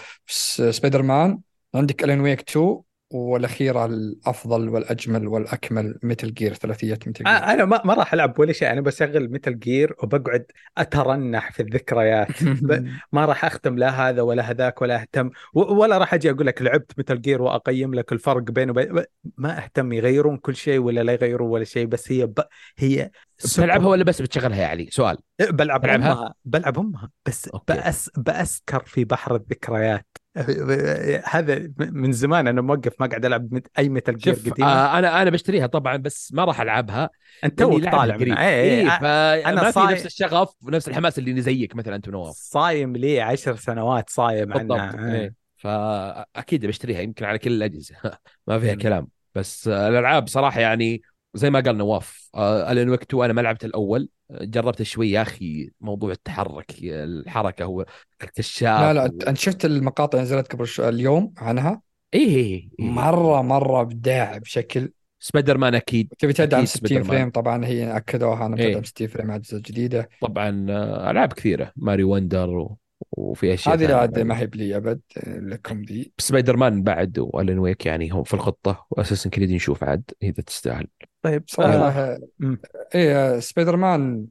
سبايدر مان عندك Alan Wake 2 والاخيره الأفضل والأجمل والأكمل Metal Gear ثلاثية Metal Gear أنا ما, ما راح ألعب ولا شيء. أنا بشغل Metal Gear وبقعد أترنح في الذكريات. ما راح أختم لا هذا ولا هذاك ولا أهتم. ولا راح أجي أقول لك لعبت Metal Gear وأقيم لك الفرق بينه وبين ما أهتم يغيرون كل شيء ولا لا يغيرون ولا شيء بس هي ب... هي بتلعبها ولا بس بتشغلها يا علي؟ سؤال. إيه، بلعب بلعبها؟ أمها. بلعب أمها. بس بأس بأسكر في بحر الذكريات. هذا من زمان أنا موقف ما قاعد ألعب أي Metal Gear قديمه آه أنا أنا بشتريها طبعا بس ما راح ألعبها. أنت تو طالع اي اي إيه فانا ما صاي... في نفس الشغف ونفس الحماس اللي زيك مثلا انت نواف. صايم لي عشر سنوات صايم عنها. إيه. فأكيد بشتريها يمكن على كل الأجهزة. ما فيها كلام. بس الألعاب صراحة يعني زي ما قال نواف آه ألين وقت أنا ما لعبت الأول جربت شوي يا أخي موضوع التحرك الحركة هو الكشاف لا لا و... انت شفت المقاطع نزلت قبل. اليوم عنها؟ إيه إيه, إيه. مرة مرة أبداع بشكل سبايدر مان أكيد تبي تدعم 60 frame طبعا هي أكدوها انها بتدعم 60 frame مع اجهزه جديدة طبعا آه، ألعاب كثيرة Mario Wonder و... وفي أشياء هذه عاد ما هي بلي أبد لكم ذي. سبايدر مان بعد و Alan Wake يعني هم في الخطة و Assassin's Creed نشوف عاد إذا تستاهل. طيب صراحة آه. إيه سبايدر مان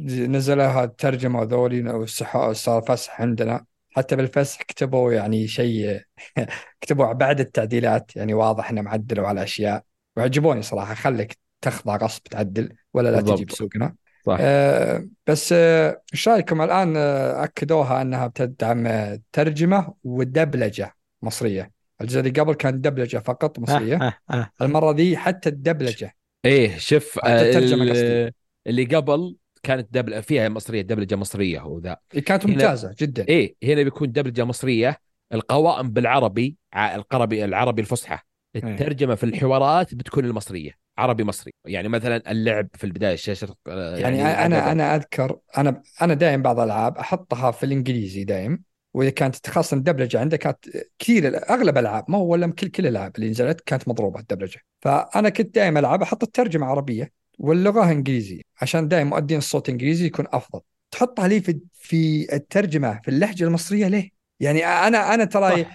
نزلها الترجمة ذولي صار فسح عندنا. حتى بالفسح كتبوا يعني شيء كتبوا بعد التعديلات يعني واضح انهم عدلوا على أشياء. وعجبوني صراحة خليك تخضع غصب تعدل ولا لا بالضبط. تجي بسوقنا صح. آه بس آه، إيش آه رأيكم الآن آه أكدوها أنها بتدعم ترجمة ودبلجة مصرية. الجزء اللي قبل كان دبلجة فقط مصرية. آه آه. آه. المرة دي حتى الدبلجة. إيه شوف اللي قبل كانت دبل فيها مصرية دبلجة مصرية وذا كانت ممتازة جدا. إيه هنا بيكون دبلجة مصرية. القوائم بالعربي العربي العربي الفصحى. إيه. الترجمة في الحوارات بتكون المصرية عربي مصري. يعني مثلا اللعب في البداية الشاشه يعني, يعني أنا أنا أذكر أنا أنا دائما بعض الألعاب أحطها في الإنجليزي دائم وإذا كانت خاصة الدبلجة عندك كانت كثير أغلب الألعاب ما هو ولا كل كل الألعاب اللي نزلت كانت مضروبة الدبلجة. فأنا كنت دائما ألعب أحط الترجمة عربية واللغة انجليزي عشان دائما مؤدين الصوت إنجليزي يكون أفضل. تحطها لي في في الترجمة في اللهجة المصرية ليه؟ يعني أنا أنا ترى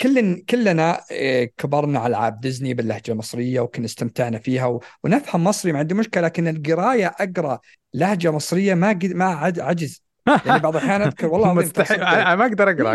كلنا كلنا آه، كبرنا على ألعاب ديزني باللهجة المصرية وكنا استمتعنا فيها ونفهم مصري ما عندي مشكلة لكن القراية أقرأ لهجة مصرية ما ما عجز. يعني بعض الأحيان أذكر والله مستحيل. أنا ما أقدر أقرأ.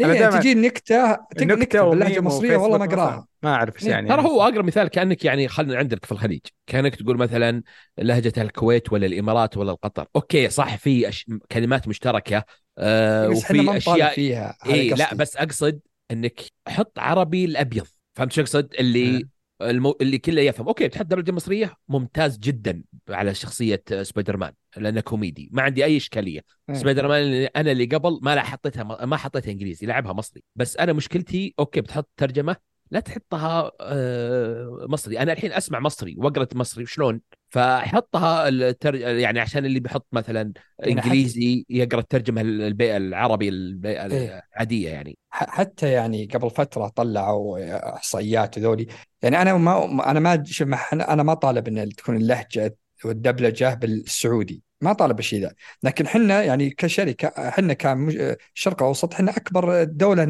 أنا إيه تجي نكته نكتة باللهجة المصرية والله ما أقراها. ما أعرف إيش يعني. ترى هو اقرب مثال كأنك يعني خلينا عندك في الخليج. كأنك تقول مثلا لهجة الكويت ولا الإمارات ولا القطر. okay صح في أش... كلمات مشتركة آه وفي أشياء فيها إيه لا بس أقصد إنك حط عربي الأبيض. فهمت شو أقصد؟ اللي آه. المو... اللي كله يفهم. okay بتحط دبلجة مصرية؟ ممتاز جدا على شخصية سبايدر مان لأنه كوميدي. ما عندي أي إشكالية. إيه. سبايدر مان أنا اللي قبل ما لا حطيتها ما حطيتها إنجليزي لعبها مصري. بس أنا مشكلتي okay بتحط ترجمة لا تحطها آه، مصري. أنا الحين أسمع مصري وأقرأ مصري شلون؟ فحطها التر... يعني عشان اللي بيحط مثلا يعني إنجليزي يقرأ الترجمة البيئة العربي البيئة إيه. العادية يعني. حتى يعني قبل فترة طلعوا إحصائيات ذولي يعني أنا ما أنا ما أنا ما طالب إن تكون اللهجة والدبلجة بالسعودي ما طالب بالشيء ذا. لكن حنا يعني كشركة حنا كشرق أوسط حنا أكبر دولة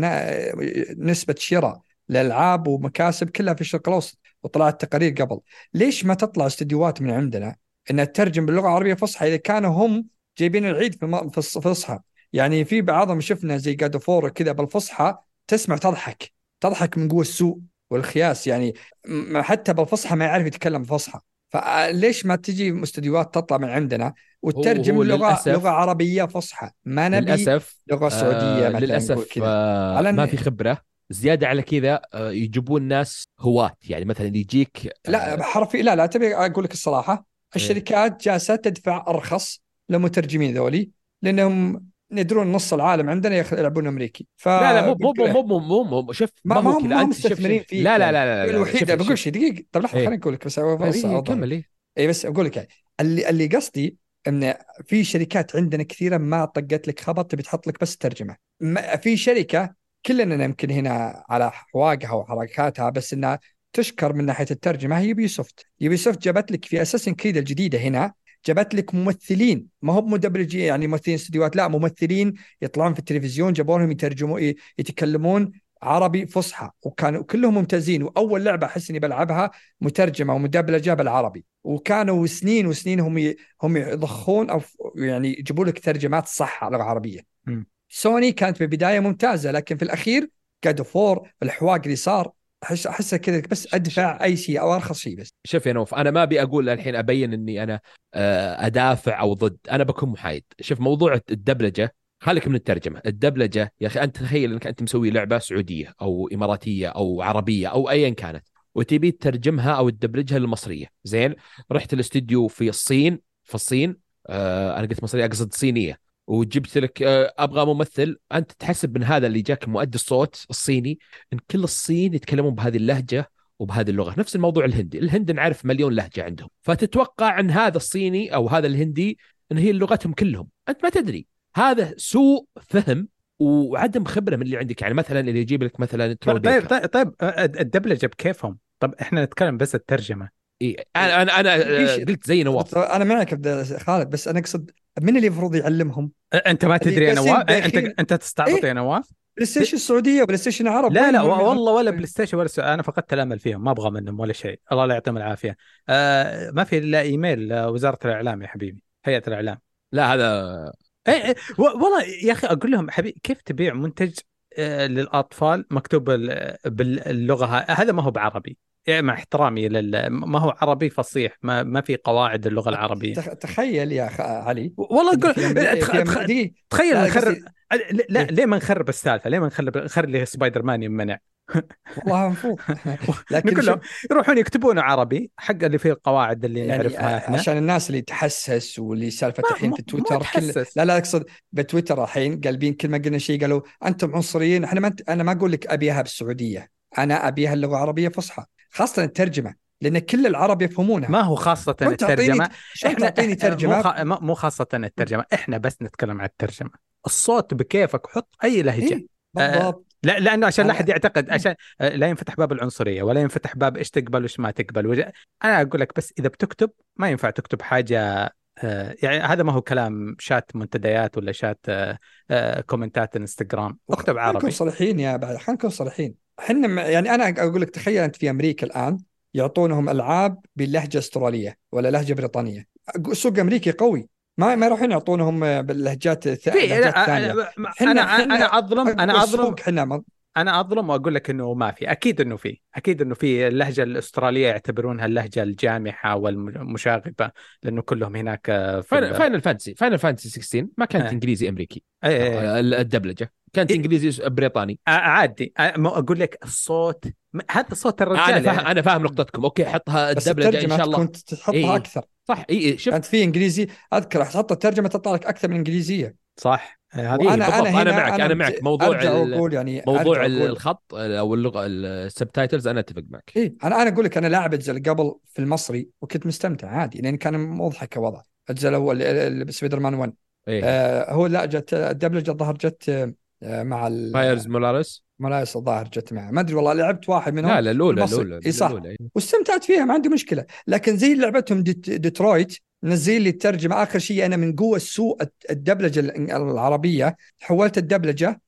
نسبة شراء. الالعاب ومكاسب كلها في الشرق الأوسط وطلعت تقارير قبل. ليش ما تطلع استديوهات من عندنا؟ انها تترجم باللغة العربية فصحى إذا كانوا هم جايبين العيد في الفصحى يعني في بعضهم شفنا زي جاد فور كذا بالفصحى تسمع تضحك. تضحك من قوة السوء والخياس. يعني حتى بالفصحى ما يعرف يتكلم فصحى. فليش ما تجي استديوهات تطلع من عندنا وتترجم لغه لغة عربية فصحى؟ ما نبي للأسف لغة سعودية آه للأسف آه ما في خبرة. زيادة على كذا آه يجيبون ناس هواة. يعني مثلا يجيك آه لا حرفي لا لا تبي أقول لك الصراحة. إيه. الشركات جالسة تدفع أرخص للمترجمين ذولي لأنهم يدرون نص العالم عندنا يلعبون أمريكي. ف... لا لا مو مو مو مو مو شوف ما, ما هو كذا. أنت مستثمرين فيه لا لا لا لا, لا الوحيد بقول شيء دقيقة. طب لحظة إيه. خليني أقول لك بس فرصه كمل اي اي بس أقول لك يعني اللي اللي قصدي إن في شركات عندنا كثيرة ما طقت لك خبر تبي تحط لك بس ترجمة. في شركة كلنا يمكن هنا على حواقها وحركاتها بس إنها تشكر من ناحية الترجمة هي Ubisoft Ubisoft جابت لك في Assassin's Creed الجديده هنا جابت لك ممثلين ما هو مدبلجين يعني ممثلين استديوهات لا ممثلين يطلعون في التلفزيون جابوا لهم يترجموا يتكلمون عربي فصحى وكانوا كلهم ممتازين وأول لعبة أحس إني بلعبها مترجمة ومدبلجة بالعربي وكانوا سنين وسنين هم هم يضخون أو يعني يجيبوا لك ترجمات صح لغه عربيه. م. سوني كانت في البداية ممتازة لكن في الأخير جاد فور الحواق اللي صار احس احسها كذا بس أدفع أي شيء أو أرخص شيء بس. شوف يا نوف أنا ما أبي أقول الحين أبين إني أنا آه، أدافع أو ضد أنا بكون محايد. شوف موضوع الدبلجة خليك من الترجمة. الدبلجة يا أخي أنت تخيل إنك أنت مسوي لعبة سعودية أو إماراتية أو عربية أو ايا كانت وتبي تترجمها أو تدبلجها للمصرية. زين؟ رحت الاستديو في الصين في الصين آه أنا قلت مصرية أقصد صينية. وجبت لك آه أبغى ممثل. أنت تحسب من هذا اللي جاك مؤدي الصوت الصيني إن كل الصين يتكلمون بهذه اللهجة وبهذه اللغة. نفس الموضوع الهندي. الهند نعرف مليون لهجة عندهم. فتتوقع إن هذا الصيني أو هذا الهندي إن هي لغتهم كلهم. أنت ما تدري. هذا سوء فهم وعدم خبرة من اللي عندك. يعني مثلا اللي يجيب لك مثلا طيب طيب, طيب طيب الدبلجة بكيفهم؟ طب إحنا نتكلم بس الترجمة. اي أنا أنا أنا قلت زي نواف. أنا معك خالد بس أنا أقصد من اللي المفروض يعلمهم؟ أنت ما تدري يا نواف أنت أنت تستعبط إيه؟ يا نواف PlayStation السعودية و PlayStation العرب. لا لا والله ولا PlayStation ولا أنا فقدت الأمل فيهم ما أبغى منهم ولا شيء. الله لا يعطيهم العافية. آه ما في إلا إيميل وزاره الإعلام يا حبيبي هيئة الإعلام. لا هذا اي اي والله يا أخي أقول لهم حبيبي كيف تبيع منتج للأطفال مكتوب باللغة هذا ما هو بعربي. يعني مع احترامي لل... ما هو عربي فصيح ما ما في قواعد اللغة العربية. تخيل يا أخ... علي. والله أقول تخيل نخرب لا ليه ما نخرب السالفة؟ ليه ما نخرب نخلي سبايدر مان يمنع والله مفروض لكن كلهم يروحون يكتبونه عربي حق اللي فيه القواعد اللي يعني نعرفها إحنا. عشان الناس اللي تحسس واللي سالفة الحين في تويتر كل لا لا أقصد بتويتر الحين قلبين كل ما قلنا شيء قالوا أنتم عنصريين إحنا ما أنا ما أقول لك أبيها بالسعودية أنا أبيها اللغة العربية فصحى. خاصة الترجمة لأن كل العرب يفهمونها. ما هو خاصة الترجمة؟ إحنا تعطيني ترجمة؟ مو, مو خاصة الترجمة إحنا بس نتكلم عن الترجمة. الصوت بكيفك حط أي لهجة. إيه؟ بالضبط. آه لا لأنه عشان لا أحد يعتقد عشان آه لا ينفتح باب العنصرية ولا ينفتح باب إيش تقبل وإيش ما تقبل. وج... أنا أقول لك بس إذا بتكتب ما ينفع تكتب حاجة آه يعني هذا ما هو كلام شات منتديات ولا شات آه كومنتات إنستغرام. اكتب عربي. خلينا صريحين يا بعد خلينا نكون صريحين. إحنا يعني أنا أقول لك تخيل انت في أمريكا الآن يعطونهم ألعاب باللهجه أسترالية ولا لهجة بريطانية. السوق امريكي قوي. ما ما يروحون يعطونهم باللهجات الثانية أنا أنا اظلم أنا اظلم إحنا أنا أظلم وأقول لك إنه ما في. أكيد إنه في. أكيد إنه في اللهجة الأسترالية يعتبرونها اللهجة الجامحة والمشاغبة لأنه كلهم هناك في فاينل فانتسي فاينل فانتسي 16 ما كانت آه. إنجليزي أمريكي. آه. آه. الدبلجة. كانت إيه؟ إنجليزي بريطاني. عادي. أقول لك الصوت هذا صوت الرجال أنا فاهم أنا فاهم نقطتكم. okay حطها الدبلجة إن شاء الله. كنت تحطها إيه. أكثر. صح. اي شوف. كانت في إنجليزي. أذكر تحط الترجمة تطلع لك أكثر من إنجليزية. صح. هذه إيه أنا أنا, أنا معك أنا, معك. موضوع أقول يعني موضوع الخط أو اللغة ال subtitles أنا أتفق معك. اي أنا أنا أقول لك أنا لاعب أجزاء قبل في المصري وكنت مستمتع عادي لأن كان مضحك الوضع. الجزء الأول سبايدر مان 1 إيه؟ آه هو لا جت الدبلجة الظاهر جت آه مع Miles Morales؟ Morales الظاهر جت معه. ما أدري والله لعبت واحد منهم لا لا الأولى الأولى اي صح. واستمتعت فيها ما عندي مشكلة. لكن زي لعبتهم ديت ديترويت نزل لي الترجمة. آخر شيء أنا من قوة سوء الدبلجة العربية حولت الدبلجة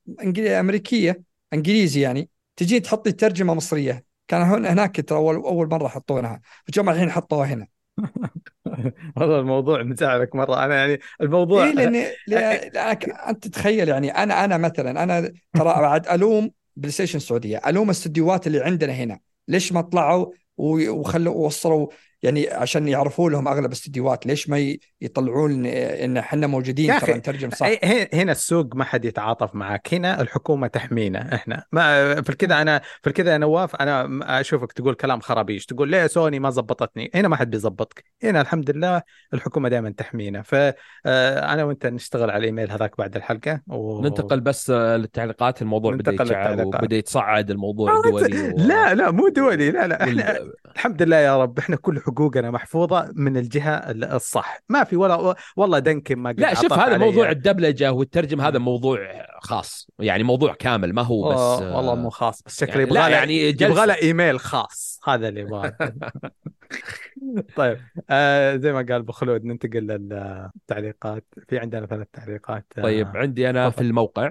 أمريكية إنجليزي يعني. تجي تحط لي ترجمة مصرية. كان هناك ترى اول أول مرة حطونها. فجم الحين حطوها هنا. والله الموضوع مزعلك مرة. أنا يعني الموضوع إيه لاني لأنك أنت تخيل يعني أنا أنا مثلا أنا ترى بعد ألوم PlayStation السعودية. ألوم الاستديوهات اللي عندنا هنا. ليش ما طلعوا وخلوا وصلوا يعني عشان يعرفوا لهم أغلب الاستديوهات ليش ما يطلعون إن إحنا موجودين؟ ترى نترجم صح. هنا السوق ما حد يتعاطف معك هنا الحكومة تحمينا إحنا. ما في كذا أنا في كذا يا نواف أنا أشوفك تقول كلام خرابيش تقول ليه سوني ما زبطتني؟ هنا ما حد بيزبطك. هنا الحمد لله الحكومة دائما تحمينا. فانا آه، وأنت نشتغل على الايميل هذاك بعد الحلقة و... ننتقل بس للتعليقات الموضوع بدا يتشعب وبدا يتصعد الموضوع دولي و... لا لا مو دولي لا لا إحنا وال... الحمد لله يا رب إحنا كل حقوقنا محفوظة من الجهة الصح. ما في ولا والله دنكن ما لا شوف هذا موضوع الدبلجة والترجمة هذا موضوع خاص. يعني موضوع كامل ما هو بس والله مو خاص بس شكله يعني يبغى له يعني يبغى له إيميل خاص هذا اللي يبغاه. طيب آه زي ما قال أبو خلود ننتقل للتعليقات. في عندنا ثلاث تعليقات. آه طيب عندي أنا في الموقع.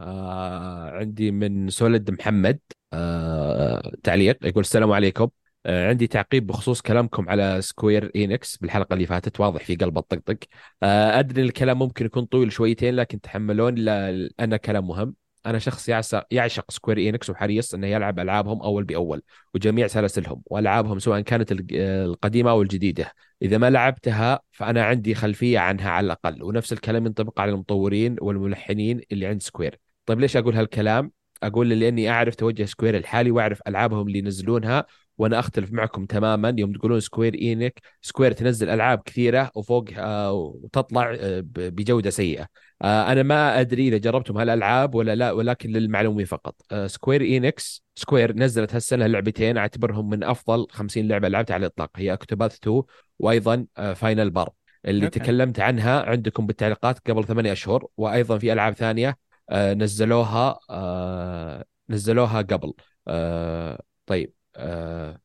آه عندي من سولد محمد آه تعليق يقول السلام عليكم. عندي تعقيب بخصوص كلامكم على Square Enix بالحلقة اللي فاتت واضح في قلب الطقطق. آه، أدري الكلام ممكن يكون طويل شويتين لكن تحملون لأن كلام مهم. أنا شخص يعشق Square Enix وحريص أنه يلعب ألعابهم أول بأول وجميع سلاسلهم وألعابهم سواء كانت القديمة أو الجديدة. إذا ما لعبتها فأنا عندي خلفية عنها على الأقل ونفس الكلام ينطبق على المطورين والملحنين اللي عند Square طيب ليش أقول هالكلام؟ أقول لأني أعرف توجه سكوير الحالي وأعرف ألعابهم اللي ينزلونها وأنا أختلف معكم تماما. يوم تقولون سكوير اينكس سكوير تنزل ألعاب كثيرة وفوق آه وتطلع آه بجودة سيئة. آه أنا ما أدري إذا جربتم هالألعاب ولا لا ولكن للمعلومه فقط. آه سكوير اينكس سكوير نزلت هالسنة لعبتين أعتبرهم من أفضل 50 لعبة لعبتها على الإطلاق. هي Octopath 2 وأيضا آه Final Bar اللي أوكي. تكلمت عنها عندكم بالتعليقات قبل ثمانية أشهر. وأيضا في ألعاب ثانية آه نزلوها آه نزلوها قبل. آه طيب.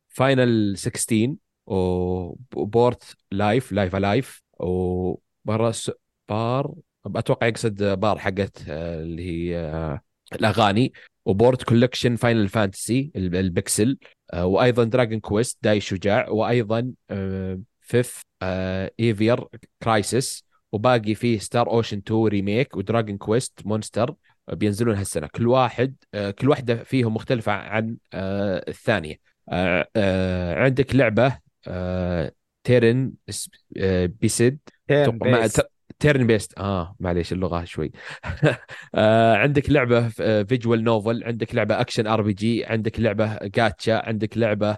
Final 16 و port Live Live A Live و Theatrhythm بار أتوقع يقصد بار حقت آه، اللي هي آه، الأغاني و port collection Final Fantasy ال pixel وأيضا Dragon Quest Dai شجاع وأيضا فيف ايفير Crisis وباقي فيه Star Ocean 2 remake و Dragon Quest Monsters بينزلون هالسنة. كل واحد آه، كل واحدة فيهم مختلفة عن آه، الثانية. آه، عندك لعبة turn-based turn-based. آه معليش اللغة شوي. عندك لعبة visual novel عندك لعبة action RPG عندك لعبة جاتشا عندك لعبة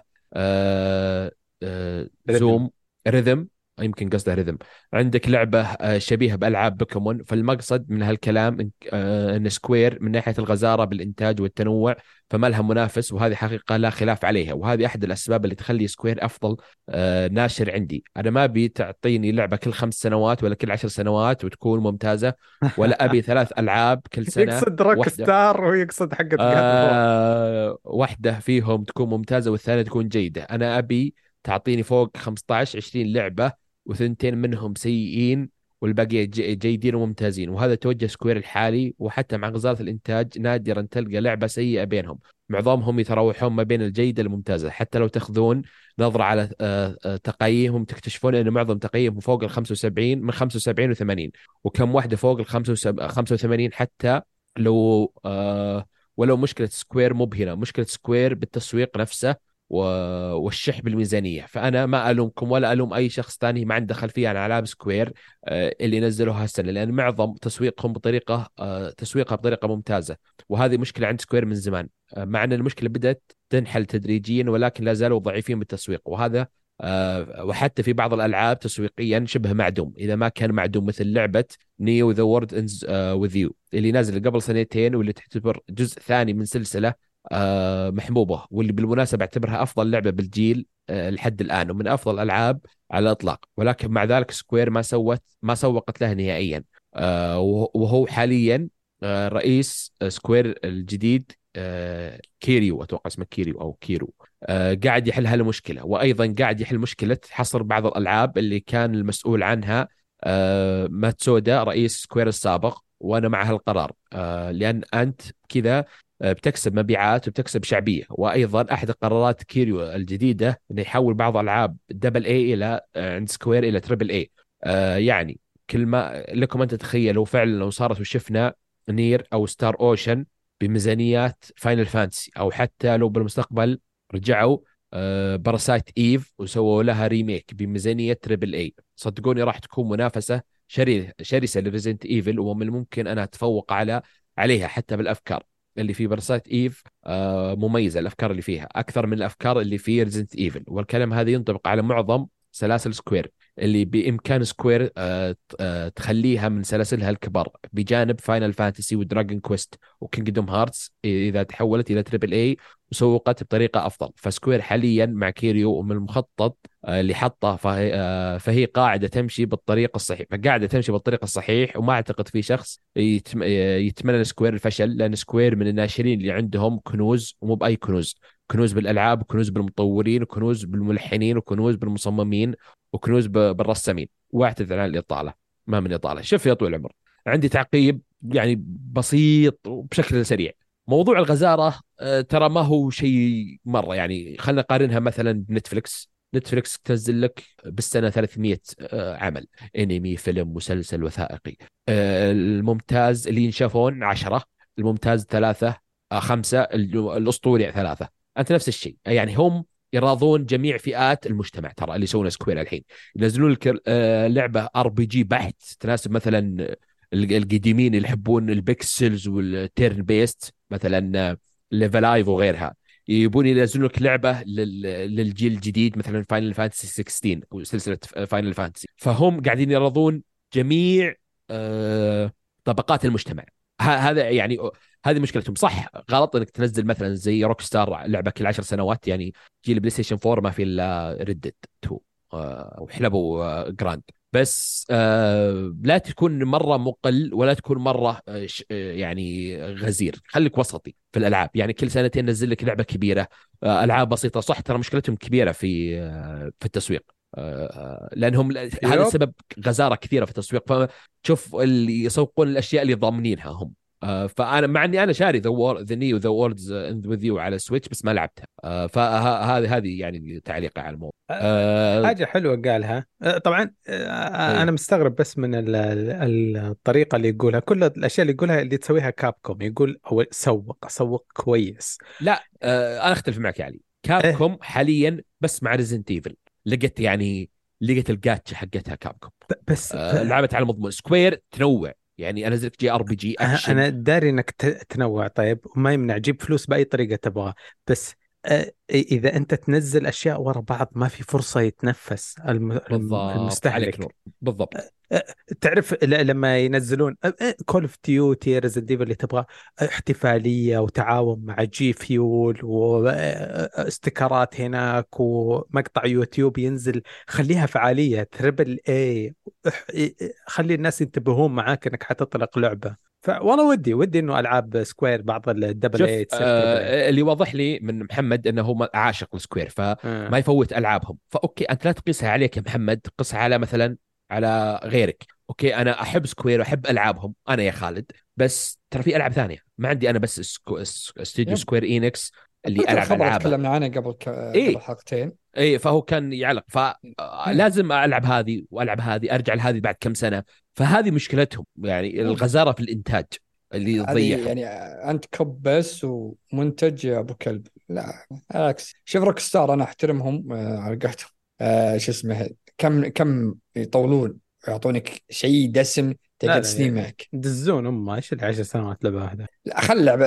زوم rhythm. يمكن قصده rhythm عندك لعبة آه، شبيهة بألعاب بوكيمون. فالمقصد من هالكلام آه، إن سكوير من ناحية الغزارة بالإنتاج والتنوع فما لها منافس وهذه حقيقة لا خلاف عليها. وهذه أحد الأسباب اللي تخلي سكوير أفضل آه، ناشر عندي. أنا ما أبي تعطيني لعبة كل خمس سنوات ولا كل عشر سنوات وتكون ممتازة ولا أبي ثلاث ألعاب كل سنة يقصد روك ستار ويقصد حقت آه واحدة فيهم تكون ممتازة والثانية تكون جيدة. أنا أبي تعطيني فوق 15 20 لعبة وثنتين منهم سيئين والباقي جيدين وممتازين. وهذا توجه سكوير الحالي وحتى مع غزارة الإنتاج نادرا تلقى لعبة سيئة بينهم. معظمهم يتراوحون ما بين الجيدة الممتازة. حتى لو تاخذون نظرة على آه، آه، تقييمهم تكتشفون إن معظم تقييمهم فوق ال 75 من 75 و 80 وكم واحدة فوق ال 85 حتى لو آه، ولو مشكلة سكوير مبهره مشكلة سكوير بالتسويق نفسه والشح بالميزانيه فأنا ما ألومكم ولا ألوم أي شخص ثاني ما عنده خلفية عن العاب سكوير آه، اللي نزلوها هالسنه لأن معظم تسويقهم بطريقة آه، تسويقها بطريقة ممتازة. وهذه مشكلة عند سكوير من زمان. آه، مع أن المشكلة بدأت تنحل تدريجيا ولكن لا زالوا ضعيفين بالتسويق وهذا وحتى في بعض الألعاب تسويقيا شبه معدوم. إذا ما كان معدوم مثل لعبة NEO The World Ends with You اللي نازل قبل سنتين واللي تعتبر جزء ثاني من سلسلة محبوبة واللي بالمناسبة أعتبرها أفضل لعبة بالجيل آه، لحد الآن ومن أفضل الالعاب على الإطلاق. ولكن مع ذلك سكوير ما سوت ما سوقت له نهائيا. آه، وهو حاليا رئيس سكوير الجديد كيريو أتوقع اسمه كيريو أو كيرو. قاعد يحل هالمشكلة. وأيضا قاعد يحل مشكلة حصر بعض الألعاب اللي كان المسؤول عنها ماتسودا رئيس سكوير السابق وأنا مع هالقرار. لأن أنت كذا بتكسب مبيعات وبتكسب شعبية. وأيضا أحد قرارات كيريو الجديدة إنه يحول بعض ألعاب double A إلى عند سكوير إلى triple A يعني كل ما لكم أن تتخيلوا فعلا لو صارت وشفنا Nier أو Star Ocean بميزانيات Final Fantasy أو حتى لو بالمستقبل رجعوا Parasite Eve وسووا لها remake بميزانية triple A صدقوني راح تكون منافسة شرسة ل Resident Evil ومن الممكن انها تفوق على عليها حتى بالأفكار. اللي في Parasite Eve آه، مميزة الأفكار اللي فيها. أكثر من الأفكار اللي في Resident Evil والكلام هذا ينطبق على معظم سلاسل سكوير اللي بإمكان سكوير آه، آه، تخليها من سلاسلها الكبار. بجانب Final Fantasy و Dragon Quest و Kingdom Hearts إذا تحولت إلى triple A وسوقت بطريقة أفضل. فسكوير حاليا مع كيريو ومن المخطط اللي حطه فهي, فهي قاعدة تمشي بالطريق الصحيح. فقاعدة تمشي بالطريق الصحيح وما أعتقد في شخص يتمنى سكوير الفشل لأن سكوير من الناشرين اللي عندهم كنوز ومو بأي كنوز. كنوز بالألعاب وكنوز بالمطورين وكنوز بالملحنين وكنوز بالمصممين وكنوز بالرسامين. واعتذر عن الإطالة. ما من إطالة. شوف يا طويل العمر. عندي تعقيب يعني بسيط وبشكل سريع. موضوع الغزارة آه، ترى ما هو شيء مرة يعني خلينا نقارنها مثلا بنتفلكس نتفلكس تنزل لك بالسنة 300 آه، عمل أنمي فيلم مسلسل وثائقي. آه، الممتاز اللي ينشافون عشرة الممتاز ثلاثة خمسة الأسطوري ثلاثة. أنت نفس الشيء. يعني هم يراضون جميع فئات المجتمع ترى اللي يسوون سكوير الحين. ينزلون لك آه، لعبة RPG بحت. تناسب مثلا القديمين اللي يحبون ال pixels وال turn-based مثلا Live A Live وغيرها. يبون ينزلون لك لعبه للجيل الجديد مثلا Final Fantasy 16 أو سلسلة Final Fantasy فهم قاعدين يرضون جميع آه، طبقات المجتمع. هذا يعني هذه مشكلتهم. صح غلط إنك تنزل مثلا زي روك ستار لعبه كل عشر سنوات يعني جيل بلاي ستيشن 4 ما في إلا Red Dead 2 وحلبوا جراند بس آه لا تكون مرة مقل ولا تكون مرة آه يعني غزير. خليك وسطي في الألعاب. يعني كل سنتين نزل لك لعبة كبيرة آه ألعاب بسيطة. صح ترى مشكلتهم كبيرة في آه في التسويق. لأنهم هذا سبب غزارة كثيرة في التسويق. فتشوف اللي يسوقون الأشياء اللي ضامنينها هم. آه، فأنا مع إني أنا شاري The The New The World Ends With You على Switch بس ما لعبتها. آه، فهذه هذه يعني تعليقي على الموضوع. أه حاجة حلوة قالها. طبعا أه أنا مستغرب بس من الطريقة اللي يقولها. كل الأشياء اللي يقولها اللي تسويها Capcom يقول هو سوق سوق كويس. لا أنا أختلف معك يا علي. Capcom إيه؟ حاليا بس مع Resident Evil لقيت يعني لقيت الجاتشا حقتها Capcom بس أه لعبت على مضمون. Square تنوع. يعني انزل لك JRPG action. أنا داري إنك تنوع طيب وما يمنع جيب فلوس بأي طريقة تبغى بس إذا أنت تنزل أشياء ورا بعض ما في فرصة يتنفس بالضبط المستهلك. بالضبط. تعرف لما ينزلون Call of Duty Resident اللي تبغى احتفالية وتعاون مع G Fuel واستكرات هناك ومقطع يوتيوب ينزل خليها فعالية triple A خلي الناس ينتبهون معاك إنك حتطلق لعبة. فوالله ودي ودي إنه ألعاب Square بعض ال double A آه اللي واضح لي من محمد إنه هو عاشق ل Square فما آه. يفوت ألعابهم. فأوكي أنت لا تقيسها عليك يا محمد قصها على مثلا على غيرك. أوكي أنا أحب Square واحب ألعابهم أنا يا خالد بس ترى في ألعاب ثانية. ما عندي أنا بس Squ... استوديو Square Enix اللي العب العاب تكلمنا عنه قبل ك... إيه؟ قبل حلقتين. اي فهو كان يعلق. فلازم ألعب هذه وألعب هذه أرجع لهذه بعد كم سنة. فهذه مشكلتهم يعني الغزارة في الإنتاج اللي تضيع. يعني أنت كب بس ومنتج يا أبو كلب. لا بالعكس. شوف Rockstar أنا أحترمهم آه، على قولتهم. آه شو اسمه كم كم يطولون يعطونك شيء دسم تقعد سنين معك. دزون هم إيش اللي 10 سنوات لعبه واحدة لا خل لعبه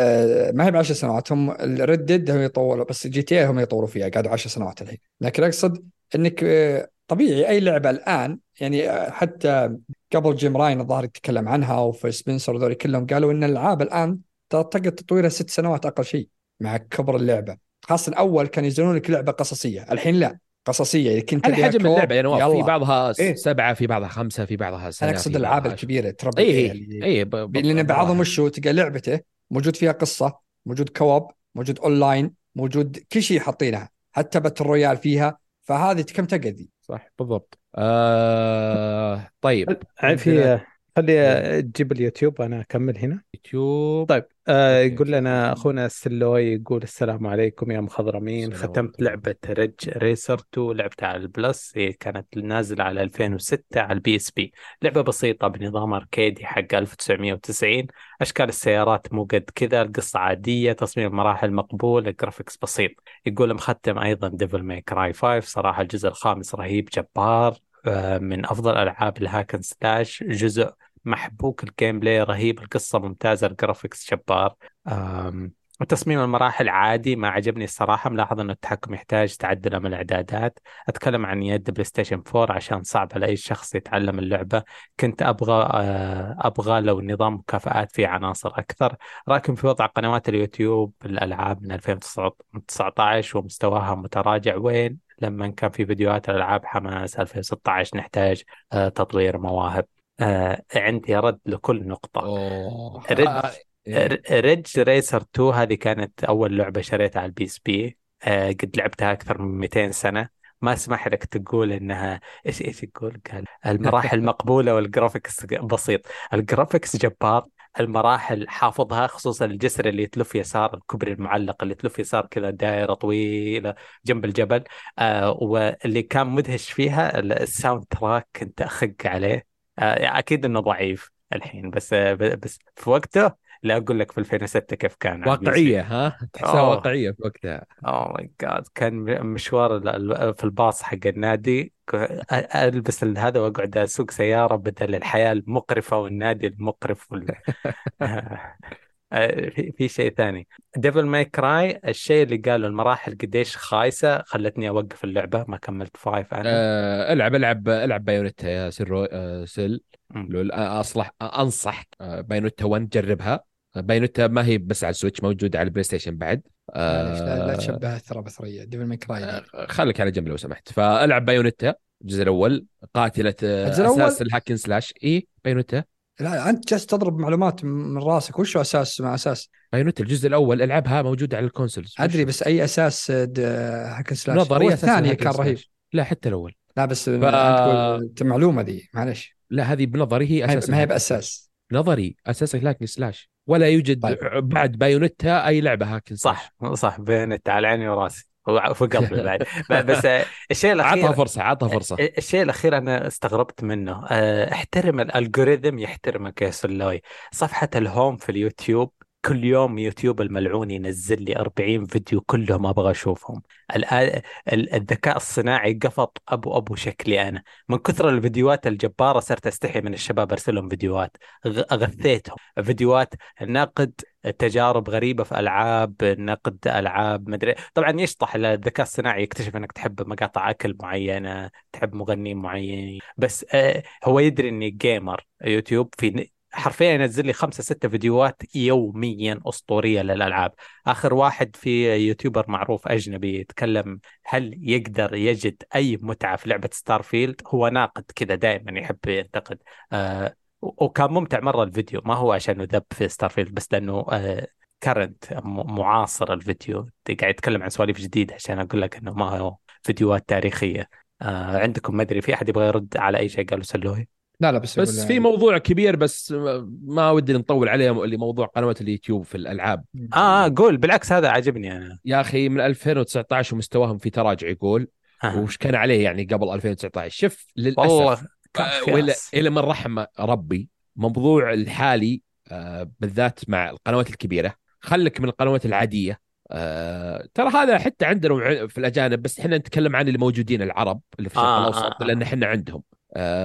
ما هي ب 10 سنوات هم الردد هم يطولوا بس جي تي هم يطوروا فيها قعدوا 10 سنوات الحين. لكن أقصد إنك آه، طبيعي أي لعبة الآن يعني آه، حتى قبل جيم راين الظاهر يتكلم عنها وفي سبنسر ذول كلهم قالوا إن الألعاب الآن تقعد تطويرها ست سنوات أقل شيء مع كبر اللعبة. خاصة اول كان ينزلون لك لعبة قصصية الحين لا. قصصية إذا كنت على حجم اللعبه يا نواف في يلا. بعضها إيه. سبعة في بعضها خمسة في بعضها سنة أنا أقصد في الالعاب بعضها الكبيره triple A يعني اي اي لأن بعضهم. وشو تلقى لعبته موجود فيها قصة موجود co-op موجود أونلاين موجود كل شيء حاطينها حتى battle royale فيها فهذه كم تقعد صح بالضبط آه طيب في خلي تجيب اليوتيوب أنا أكمل هنا. يوتيوب. طيب آه. يقول لنا أخونا السلوي يقول السلام عليكم يا مخضرمين. ختمت. لعبة Ridge Racer 2 لعبتها على ال Plus هي كانت نازلة على 2006 على ال PSP. لعبة بسيطة بنظام أركيدي حق 1990 أشكال السيارات مو قد كذا القصة عادية تصميم المراحل مقبول ال graphics بسيط. يقول مختم أيضا Devil May Cry 5 صراحة الجزء الخامس رهيب جبار. آه، من أفضل ألعاب ال hack and slash جزء محبوك ال gameplay رهيب القصة ممتازة ال graphics جبار. تصميم المراحل عادي ما عجبني الصراحة ملاحظ أنه التحكم يحتاج تعدل من الإعدادات أتكلم عن يد PlayStation 4 عشان صعب على أي شخص يتعلم اللعبة. كنت أبغى أه، أبغى لو نظام مكافآت فيه عناصر أكثر. رأيكم في وضع قنوات اليوتيوب الألعاب من 2019 ومستواها متراجع. وين؟ لما كان في فيديوهات الألعاب حماس 2016 نحتاج أه، تطوير مواهب. آه عندي رد لكل نقطة. أوه. Rid- آه، إيه. R- Ridge Racer 2 هذه كانت أول لعبة شريتها على ال PSP. آه قد لعبتها أكثر من 200 سنة. ما أسمح لك تقول إنها إيش إيش يقول؟ قال المراحل مقبولة وال graphics بسيط. ال graphics جبار. المراحل حافظها خصوصا الجسر اللي تلف يسار الكوبري المعلق اللي تلف يسار كذا دائرة طويلة جنب الجبل. آه واللي كان مدهش فيها ال soundtrack كنت أخق عليه. آه أكيد إنه ضعيف الحين بس آه بس في وقته لا أقول لك في 2006 كيف كان. واقعية ها تحسها. واقعية في وقتها oh my God كان مشوار في الباص حق النادي ألبس ال- هذا وأقعد أسوق سيارة بدل الحياة المقرفة والنادي المقرف وال... آه، في في شيء ثاني. Devil May Cry الشيء اللي قاله المراحل قديش خايسة خلتني أوقف اللعبة ما كملت five أنا آه العب العب العب Bayonetta يا سيرو آه سيل. مم. لو أصلح أنصح آه Bayonetta 1 جربها. آه، Bayonetta ما هي بس على ال Switch موجودة على ال PlayStation بعد. معليش لا, لا آه تشبهها ترى بثريا Devil May Cry آه، خليك على جنب لو سمحت. فألعب Bayonetta الجزء الأول. قاتلة آه، الجزء الأول؟ أساس ال hack and slash اي Bayonetta لا أنت جالس تضرب معلومات من راسك. وشو أساس؟ مع أساس؟ Bayonetta الجزء الأول ألعبها موجودة على ال consoles. أدري بس أي أساس د- hack and slash نظري هو أساس الثاني ال hack and كان. رهيب. لا حتى الأول. لا بس ف- أنت تقول أنت معلومة ذي معلش لا هذه بنظري هي أساس ما هي. بأساس. نظري أساس ال hack and slash ولا يوجد طيب. بعد Bayonetta أي لعبة hack and slash صح صح بينت على عيني وراسي. وفي قلبي بعد. بس آه، الشيء الاخير عطها فرصة عطها فرصة. الشيء الأخير أنا استغربت منه. أه، احترم ال algorithm يحترمك يا سلوي صفحة ال home في اليوتيوب كل يوم يوتيوب الملعون ينزل لي 40 فيديو كلهم أبغى أشوفهم. الذكاء الصناعي قفط أبو أبو شكلي أنا. من كثر الفيديوهات الجبارة صرت أستحي من الشباب أرسل لهم فيديوهات. غثيتهم. فيديوهات نقد تجارب غريبة في ألعاب نقد ألعاب مدري طبعا يشطح الذكاء الصناعي يكتشف إنك تحب مقاطع أكل معينة تحب مغنيين معينين بس آه، هو يدري إني جيمر يوتيوب في حرفيا ينزل لي خمسة ستة فيديوهات يوميا أسطورية للألعاب. آخر واحد في YouTuber معروف أجنبي يتكلم هل يقدر يجد أي متعة في لعبة Starfield هو ناقد كذا دائما يحب ينتقد. آه وكان ممتع مرة الفيديو. ما هو عشان ذب في Starfield بس لأنه آه current معاصر الفيديو. قاعد يتكلم عن سواليف جديدة عشان أقول لك أنه ما هو فيديوهات تاريخية. آه عندكم ما أدري في أحد يبغى يرد على أي شيء قالوا سلوي لا لا بس بس في موضوع كبير بس ما ودي نطول عليه اللي موضوع قنوات اليوتيوب في الألعاب. آه, آه قول بالعكس هذا عجبني أنا. يا أخي من 2019 ومستواهم في تراجع يقول آه. وش كان عليه يعني قبل 2019 شوف للأسف والله آه، ولا. إلى من رحم ربي موضوع الحالي آه، بالذات مع القنوات الكبيرة. خلك من القنوات العادية. آه، ترى هذا حتى عندنا في الأجانب بس إحنا نتكلم عن اللي موجودين العرب اللي في الشرق آه، الأوسط آه، آه. لأن إحنا عندهم.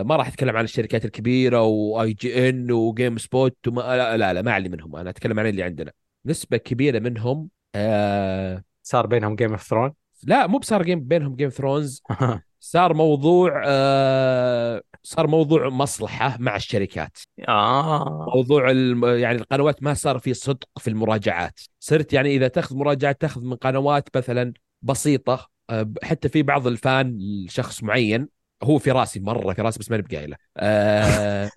ما راح أتكلم عن الشركات الكبيرة و IGN و GameSpot وما لا لا, لا ما علي منهم. أنا أتكلم عن اللي عندنا. نسبة كبيرة منهم آه صار بينهم Game of Throne لا مو بصار Game بينهم Game Thrones صار موضوع آه صار موضوع مصلحة مع الشركات. آه. موضوع. يعني القنوات ما صار في صدق في المراجعات. صرت يعني إذا تأخذ مراجعات تأخذ من قنوات مثلا بسيطة حتى في بعض الفان لشخص معين هو في راسي مرة في راسي بس ماني بقايله. آه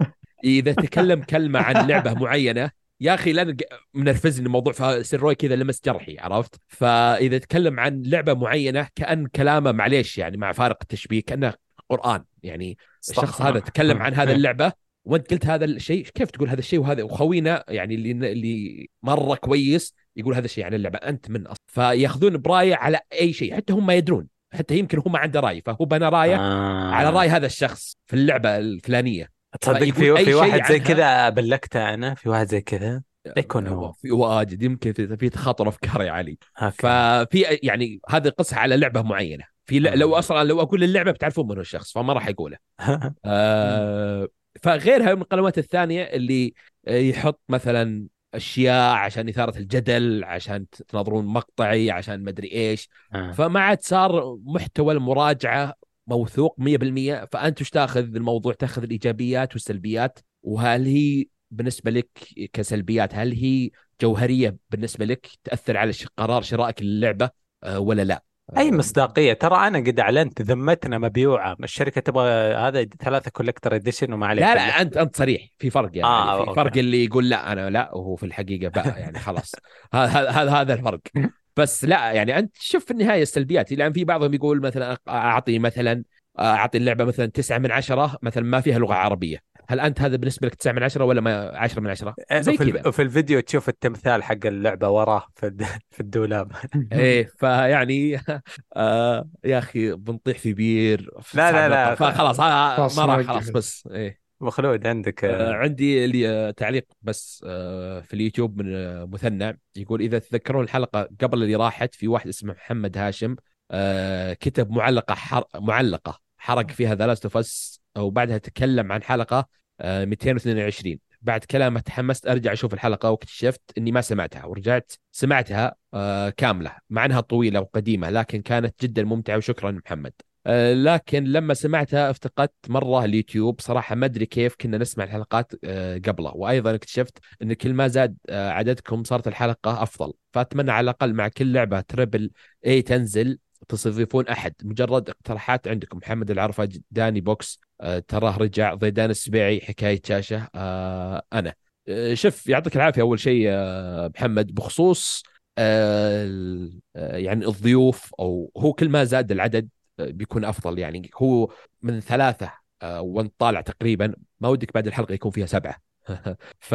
إذا تكلم كلمة عن لعبة معينة يا أخي لأن منرفزني الموضوع فسروي كذا لمس جرحي عرفت؟ فإذا تكلم عن لعبة معينة كأن كلامه معليش يعني مع فارق التشبيه كأنه قرآن. يعني الشخص هذا تكلم عن هذا اللعبة وأنت قلت هذا الشيء كيف تقول هذا الشيء؟ وهذا وخوينا يعني اللي اللي مرة كويس يقول هذا الشيء عن اللعبة أنت من أصلا فيأخذون برأيه على أي شيء حتى هم ما يدرون. حتى يمكن هو ما عنده رأي فهو بنى رأيه آه. على رأي هذا الشخص في اللعبة الفلانية. تصدق في في واحد زي كذا بلكته أنا في واحد زي كذا. يكون هو في واجد يمكن في تخاطر أفكار يا علي. هكي. ففي يعني هذه قصة على لعبة معينة. في لو أصلا لو أقول اللعبة بتعرفون من هو الشخص فما راح يقوله آه فغيرها من القنوات الثانية اللي يحط مثلا أشياء عشان إثارة الجدل عشان تناظرون مقطعي عشان مدري إيش. آه. فما عاد صار محتوى المراجعة موثوق 100% فأنت وش تأخذ الموضوع؟ تأخذ الإيجابيات والسلبيات. وهل هي بالنسبة لك كسلبيات هل هي جوهرية بالنسبة لك تأثر على قرار شرائك للعبة آه، ولا لا؟ أي مصداقية. ترى أنا قد أعلنت ذمتنا مبيوعة. الشركة تبغى هذا ثلاثة كولكتر اديشن وما عليك لا لا انت أنت صريح. في فرق يعني. آه في فرق اللي يقول لا أنا لا وهو في الحقيقة بقى يعني خلاص. هذا هذا هذا الفرق. بس لا يعني أنت شوف في النهاية السلبيات لأن في بعضهم يقول مثلا أعطي مثلا أعطي اللعبة مثلا تسعة من عشرة مثلا ما فيها لغة عربية. هل أنت هذا بالنسبة لك 9 من 10 ولا ما 10 من 10 أه، زي كذا. وفي الفيديو تشوف التمثال حق اللعبة وراه في في الدولاب. إيه فيعني آه يا أخي بنطيح في بير لا لا لا فخلاص ما راح خلاص بس إيه. مخلود عندك. آه عندي اللي آه، تعليق بس آه في اليوتيوب من آه مثنى. يقول إذا تذكرون الحلقة قبل اللي راحت في واحد اسمه محمد هاشم آه كتب معلقة حر... معلقة حرق فيها The Last of Us وبعدها تكلم عن حلقة 222 آه، بعد كلامه تحمست أرجع أشوف الحلقة واكتشفت إني ما سمعتها ورجعت سمعتها آه، كاملة مع إنها طويلة وقديمة لكن كانت جدا ممتعة وشكرا محمد. آه، لكن لما سمعتها افتقدت مرة اليوتيوب. صراحة ما أدري كيف كنا نسمع الحلقات قبله. وأيضا اكتشفت إن كل ما زاد عددكم صارت الحلقة أفضل. فأتمنى على الأقل مع كل لعبة triple اي تنزل تستضيفون أحد. مجرد اقتراحات عندكم محمد العرفة داني بوكس آه تراه رجع ضيدان السبيعي حكاية شاشة آه أنا. آه شوف يعطيك العافية أول شيء آه محمد. بخصوص آه يعني الضيوف أو هو كل ما زاد العدد آه، بيكون أفضل. يعني هو من ثلاثة آه وأنت طالع تقريبا ما ودك بعد الحلقة يكون فيها سبعة. ف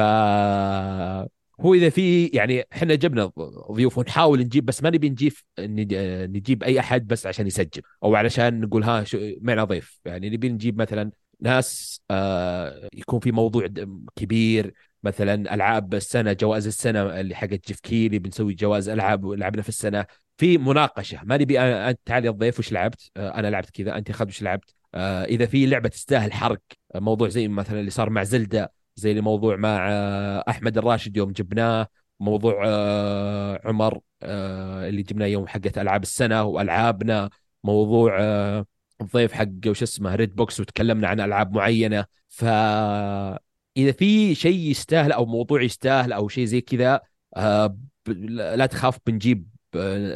هو إذا في يعني إحنا جبنا ضيوف ونحاول نجيب بس ما نبي نجيب نجيب أي أحد بس عشان يسجل أو علشان نقول ها شو معنا ضيف. يعني نبي نجيب مثلا ناس آه يكون في موضوع كبير. مثلا ألعاب السنة جوائز السنة اللي حقت جيف كيلي بنسوي جوائز ألعاب لعبنا في السنة. في مناقشة. ما نبي أنت تعال يا الضيف وش لعبت؟ آه أنا لعبت كذا أنت خذ وش لعبت؟ آه إذا في لعبة تستاهل حرق موضوع زي مثلا اللي صار مع Zelda زي الموضوع مع آه، أحمد الراشد يوم جبناه موضوع آه، عمر آه، اللي جبناه يوم حقت ألعاب السنة وألعابنا موضوع الضيف حق وش اسمه Red Box وتكلمنا عن ألعاب معينة. ف إذا في شيء يستاهل أو موضوع يستاهل أو شيء زي كذا لا تخاف بنجيب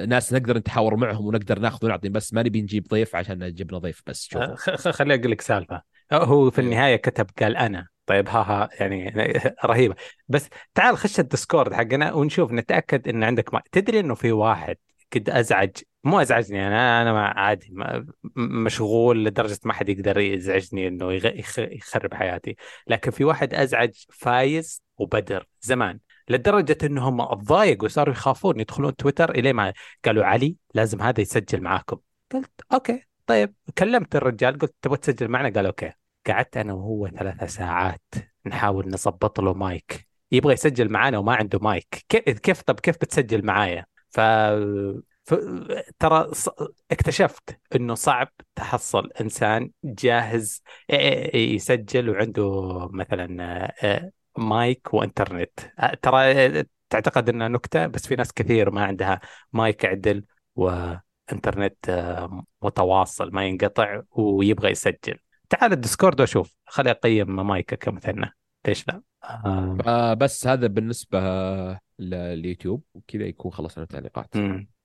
ناس نقدر نتحاور معهم ونقدر ناخذ ونعطي بس ما نبي نجيب ضيف عشان جبنا ضيف بس شوف. خليني أقول لك سالفة. هو في إيه. النهاية كتب قال أنا. طيب ها ها يعني رهيبة. بس تعال خش ال Discord حقنا ونشوف نتأكد إن عندك ما تدري إنه في واحد قد ازعج مو أزعجني أنا أنا عادي مشغول لدرجة ما حد يقدر يزعجني إنه يخرب حياتي. لكن في واحد أزعج فايز وبدر زمان لدرجة انهم تضايقوا وصاروا يخافون يدخلون تويتر إلى ما قالوا علي لازم هذا يسجل معاكم. قلت أوكي طيب كلمت الرجال قلت تبغى تسجل معنا؟ قال أوكي. قعدت أنا وهو ثلاثة ساعات نحاول نظبط له مايك. يبغى يسجل معانا وما عنده مايك. كيف طب كيف بتسجل معايا؟ ف... ف... ترى اكتشفت إنه صعب تحصل إنسان جاهز يسجل وعنده مثلا مايك وإنترنت. ترى تعتقد إنها نكتة بس في ناس كثير ما عندها مايك عدل وإنترنت متواصل ما ينقطع ويبغى يسجل. تعال ال Discord وأشوف. خلي أقيم مايكك كمثنى ليش لا؟ آه. بس هذا بالنسبة لليوتيوب وكذا يكون خلصنا التعليقات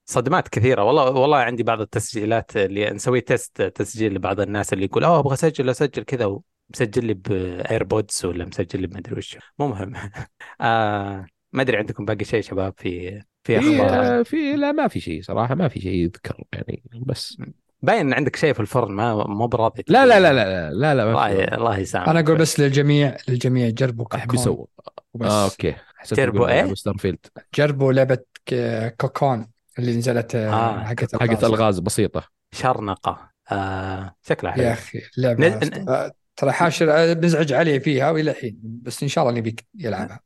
صدمات كثيرة. والله والله عندي بعض التسجيلات اللي نسوي test تسجيل لبعض الناس اللي يقول آه أبغى أسجل أسجل. كذا مسجل لي ب AirPods ولا مسجل لي ما أدري وش. مو مهم. آه ما أدري عندكم باقي شيء شباب في في أخبار؟ في لا ما في شيء صراحة ما في شيء يذكر يعني بس. باين إن عندك شيء في الفرن ما مو براضي لا لا لا لا لا لا الله الله يسامحك. أنا أقول بس للجميع للجميع جربوا احب يسووا آه أوكي. جربوا إيه؟ Starfield جربوا لعبة Cocoon اللي نزلت آه. حقت حقت الغاز. بسيطة. شرنقة. آه شكلها حلو. يا أخي لعبة ن... ترى حاشر بزعج علي فيها وإلى الحين بس إن شاء الله نبيك يلعبها.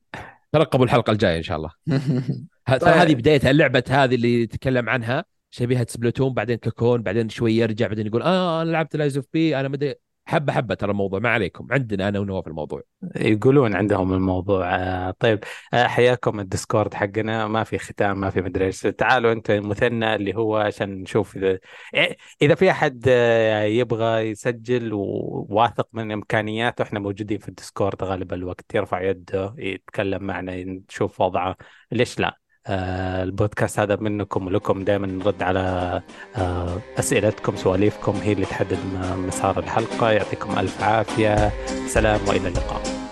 ترقبوا الحلقة الجاية إن شاء الله. ترى هذه بدايتها اللعبه هذه اللي تكلم عنها. شبيهة Splatoon بعدين Cocoon بعدين شوي يرجع بعدين يقول آه أنا لعبت Lies of P أنا مدري حبة حبة ترى الموضوع ما عليكم. عندنا أنا ونواف الموضوع. يقولون عندهم الموضوع. آه، طيب آه، حياكم ال Discord حقنا. ما في ختام ما في مدري إيش. تعالوا أنت مثنى اللي هو عشان نشوف اذا إذا في أحد آه، يبغى يسجل وواثق من إمكانياته إحنا موجودين في الديسكورد غالب الوقت يرفع يده يتكلم معنا نشوف وضعه. ليش لا؟ آه، البودكاست هذا منكم ولكم دائما نرد على آه، أسئلتكم سواليفكم هي اللي تحدد مسار الحلقة. يعطيكم ألف عافية. سلام وإلى اللقاء.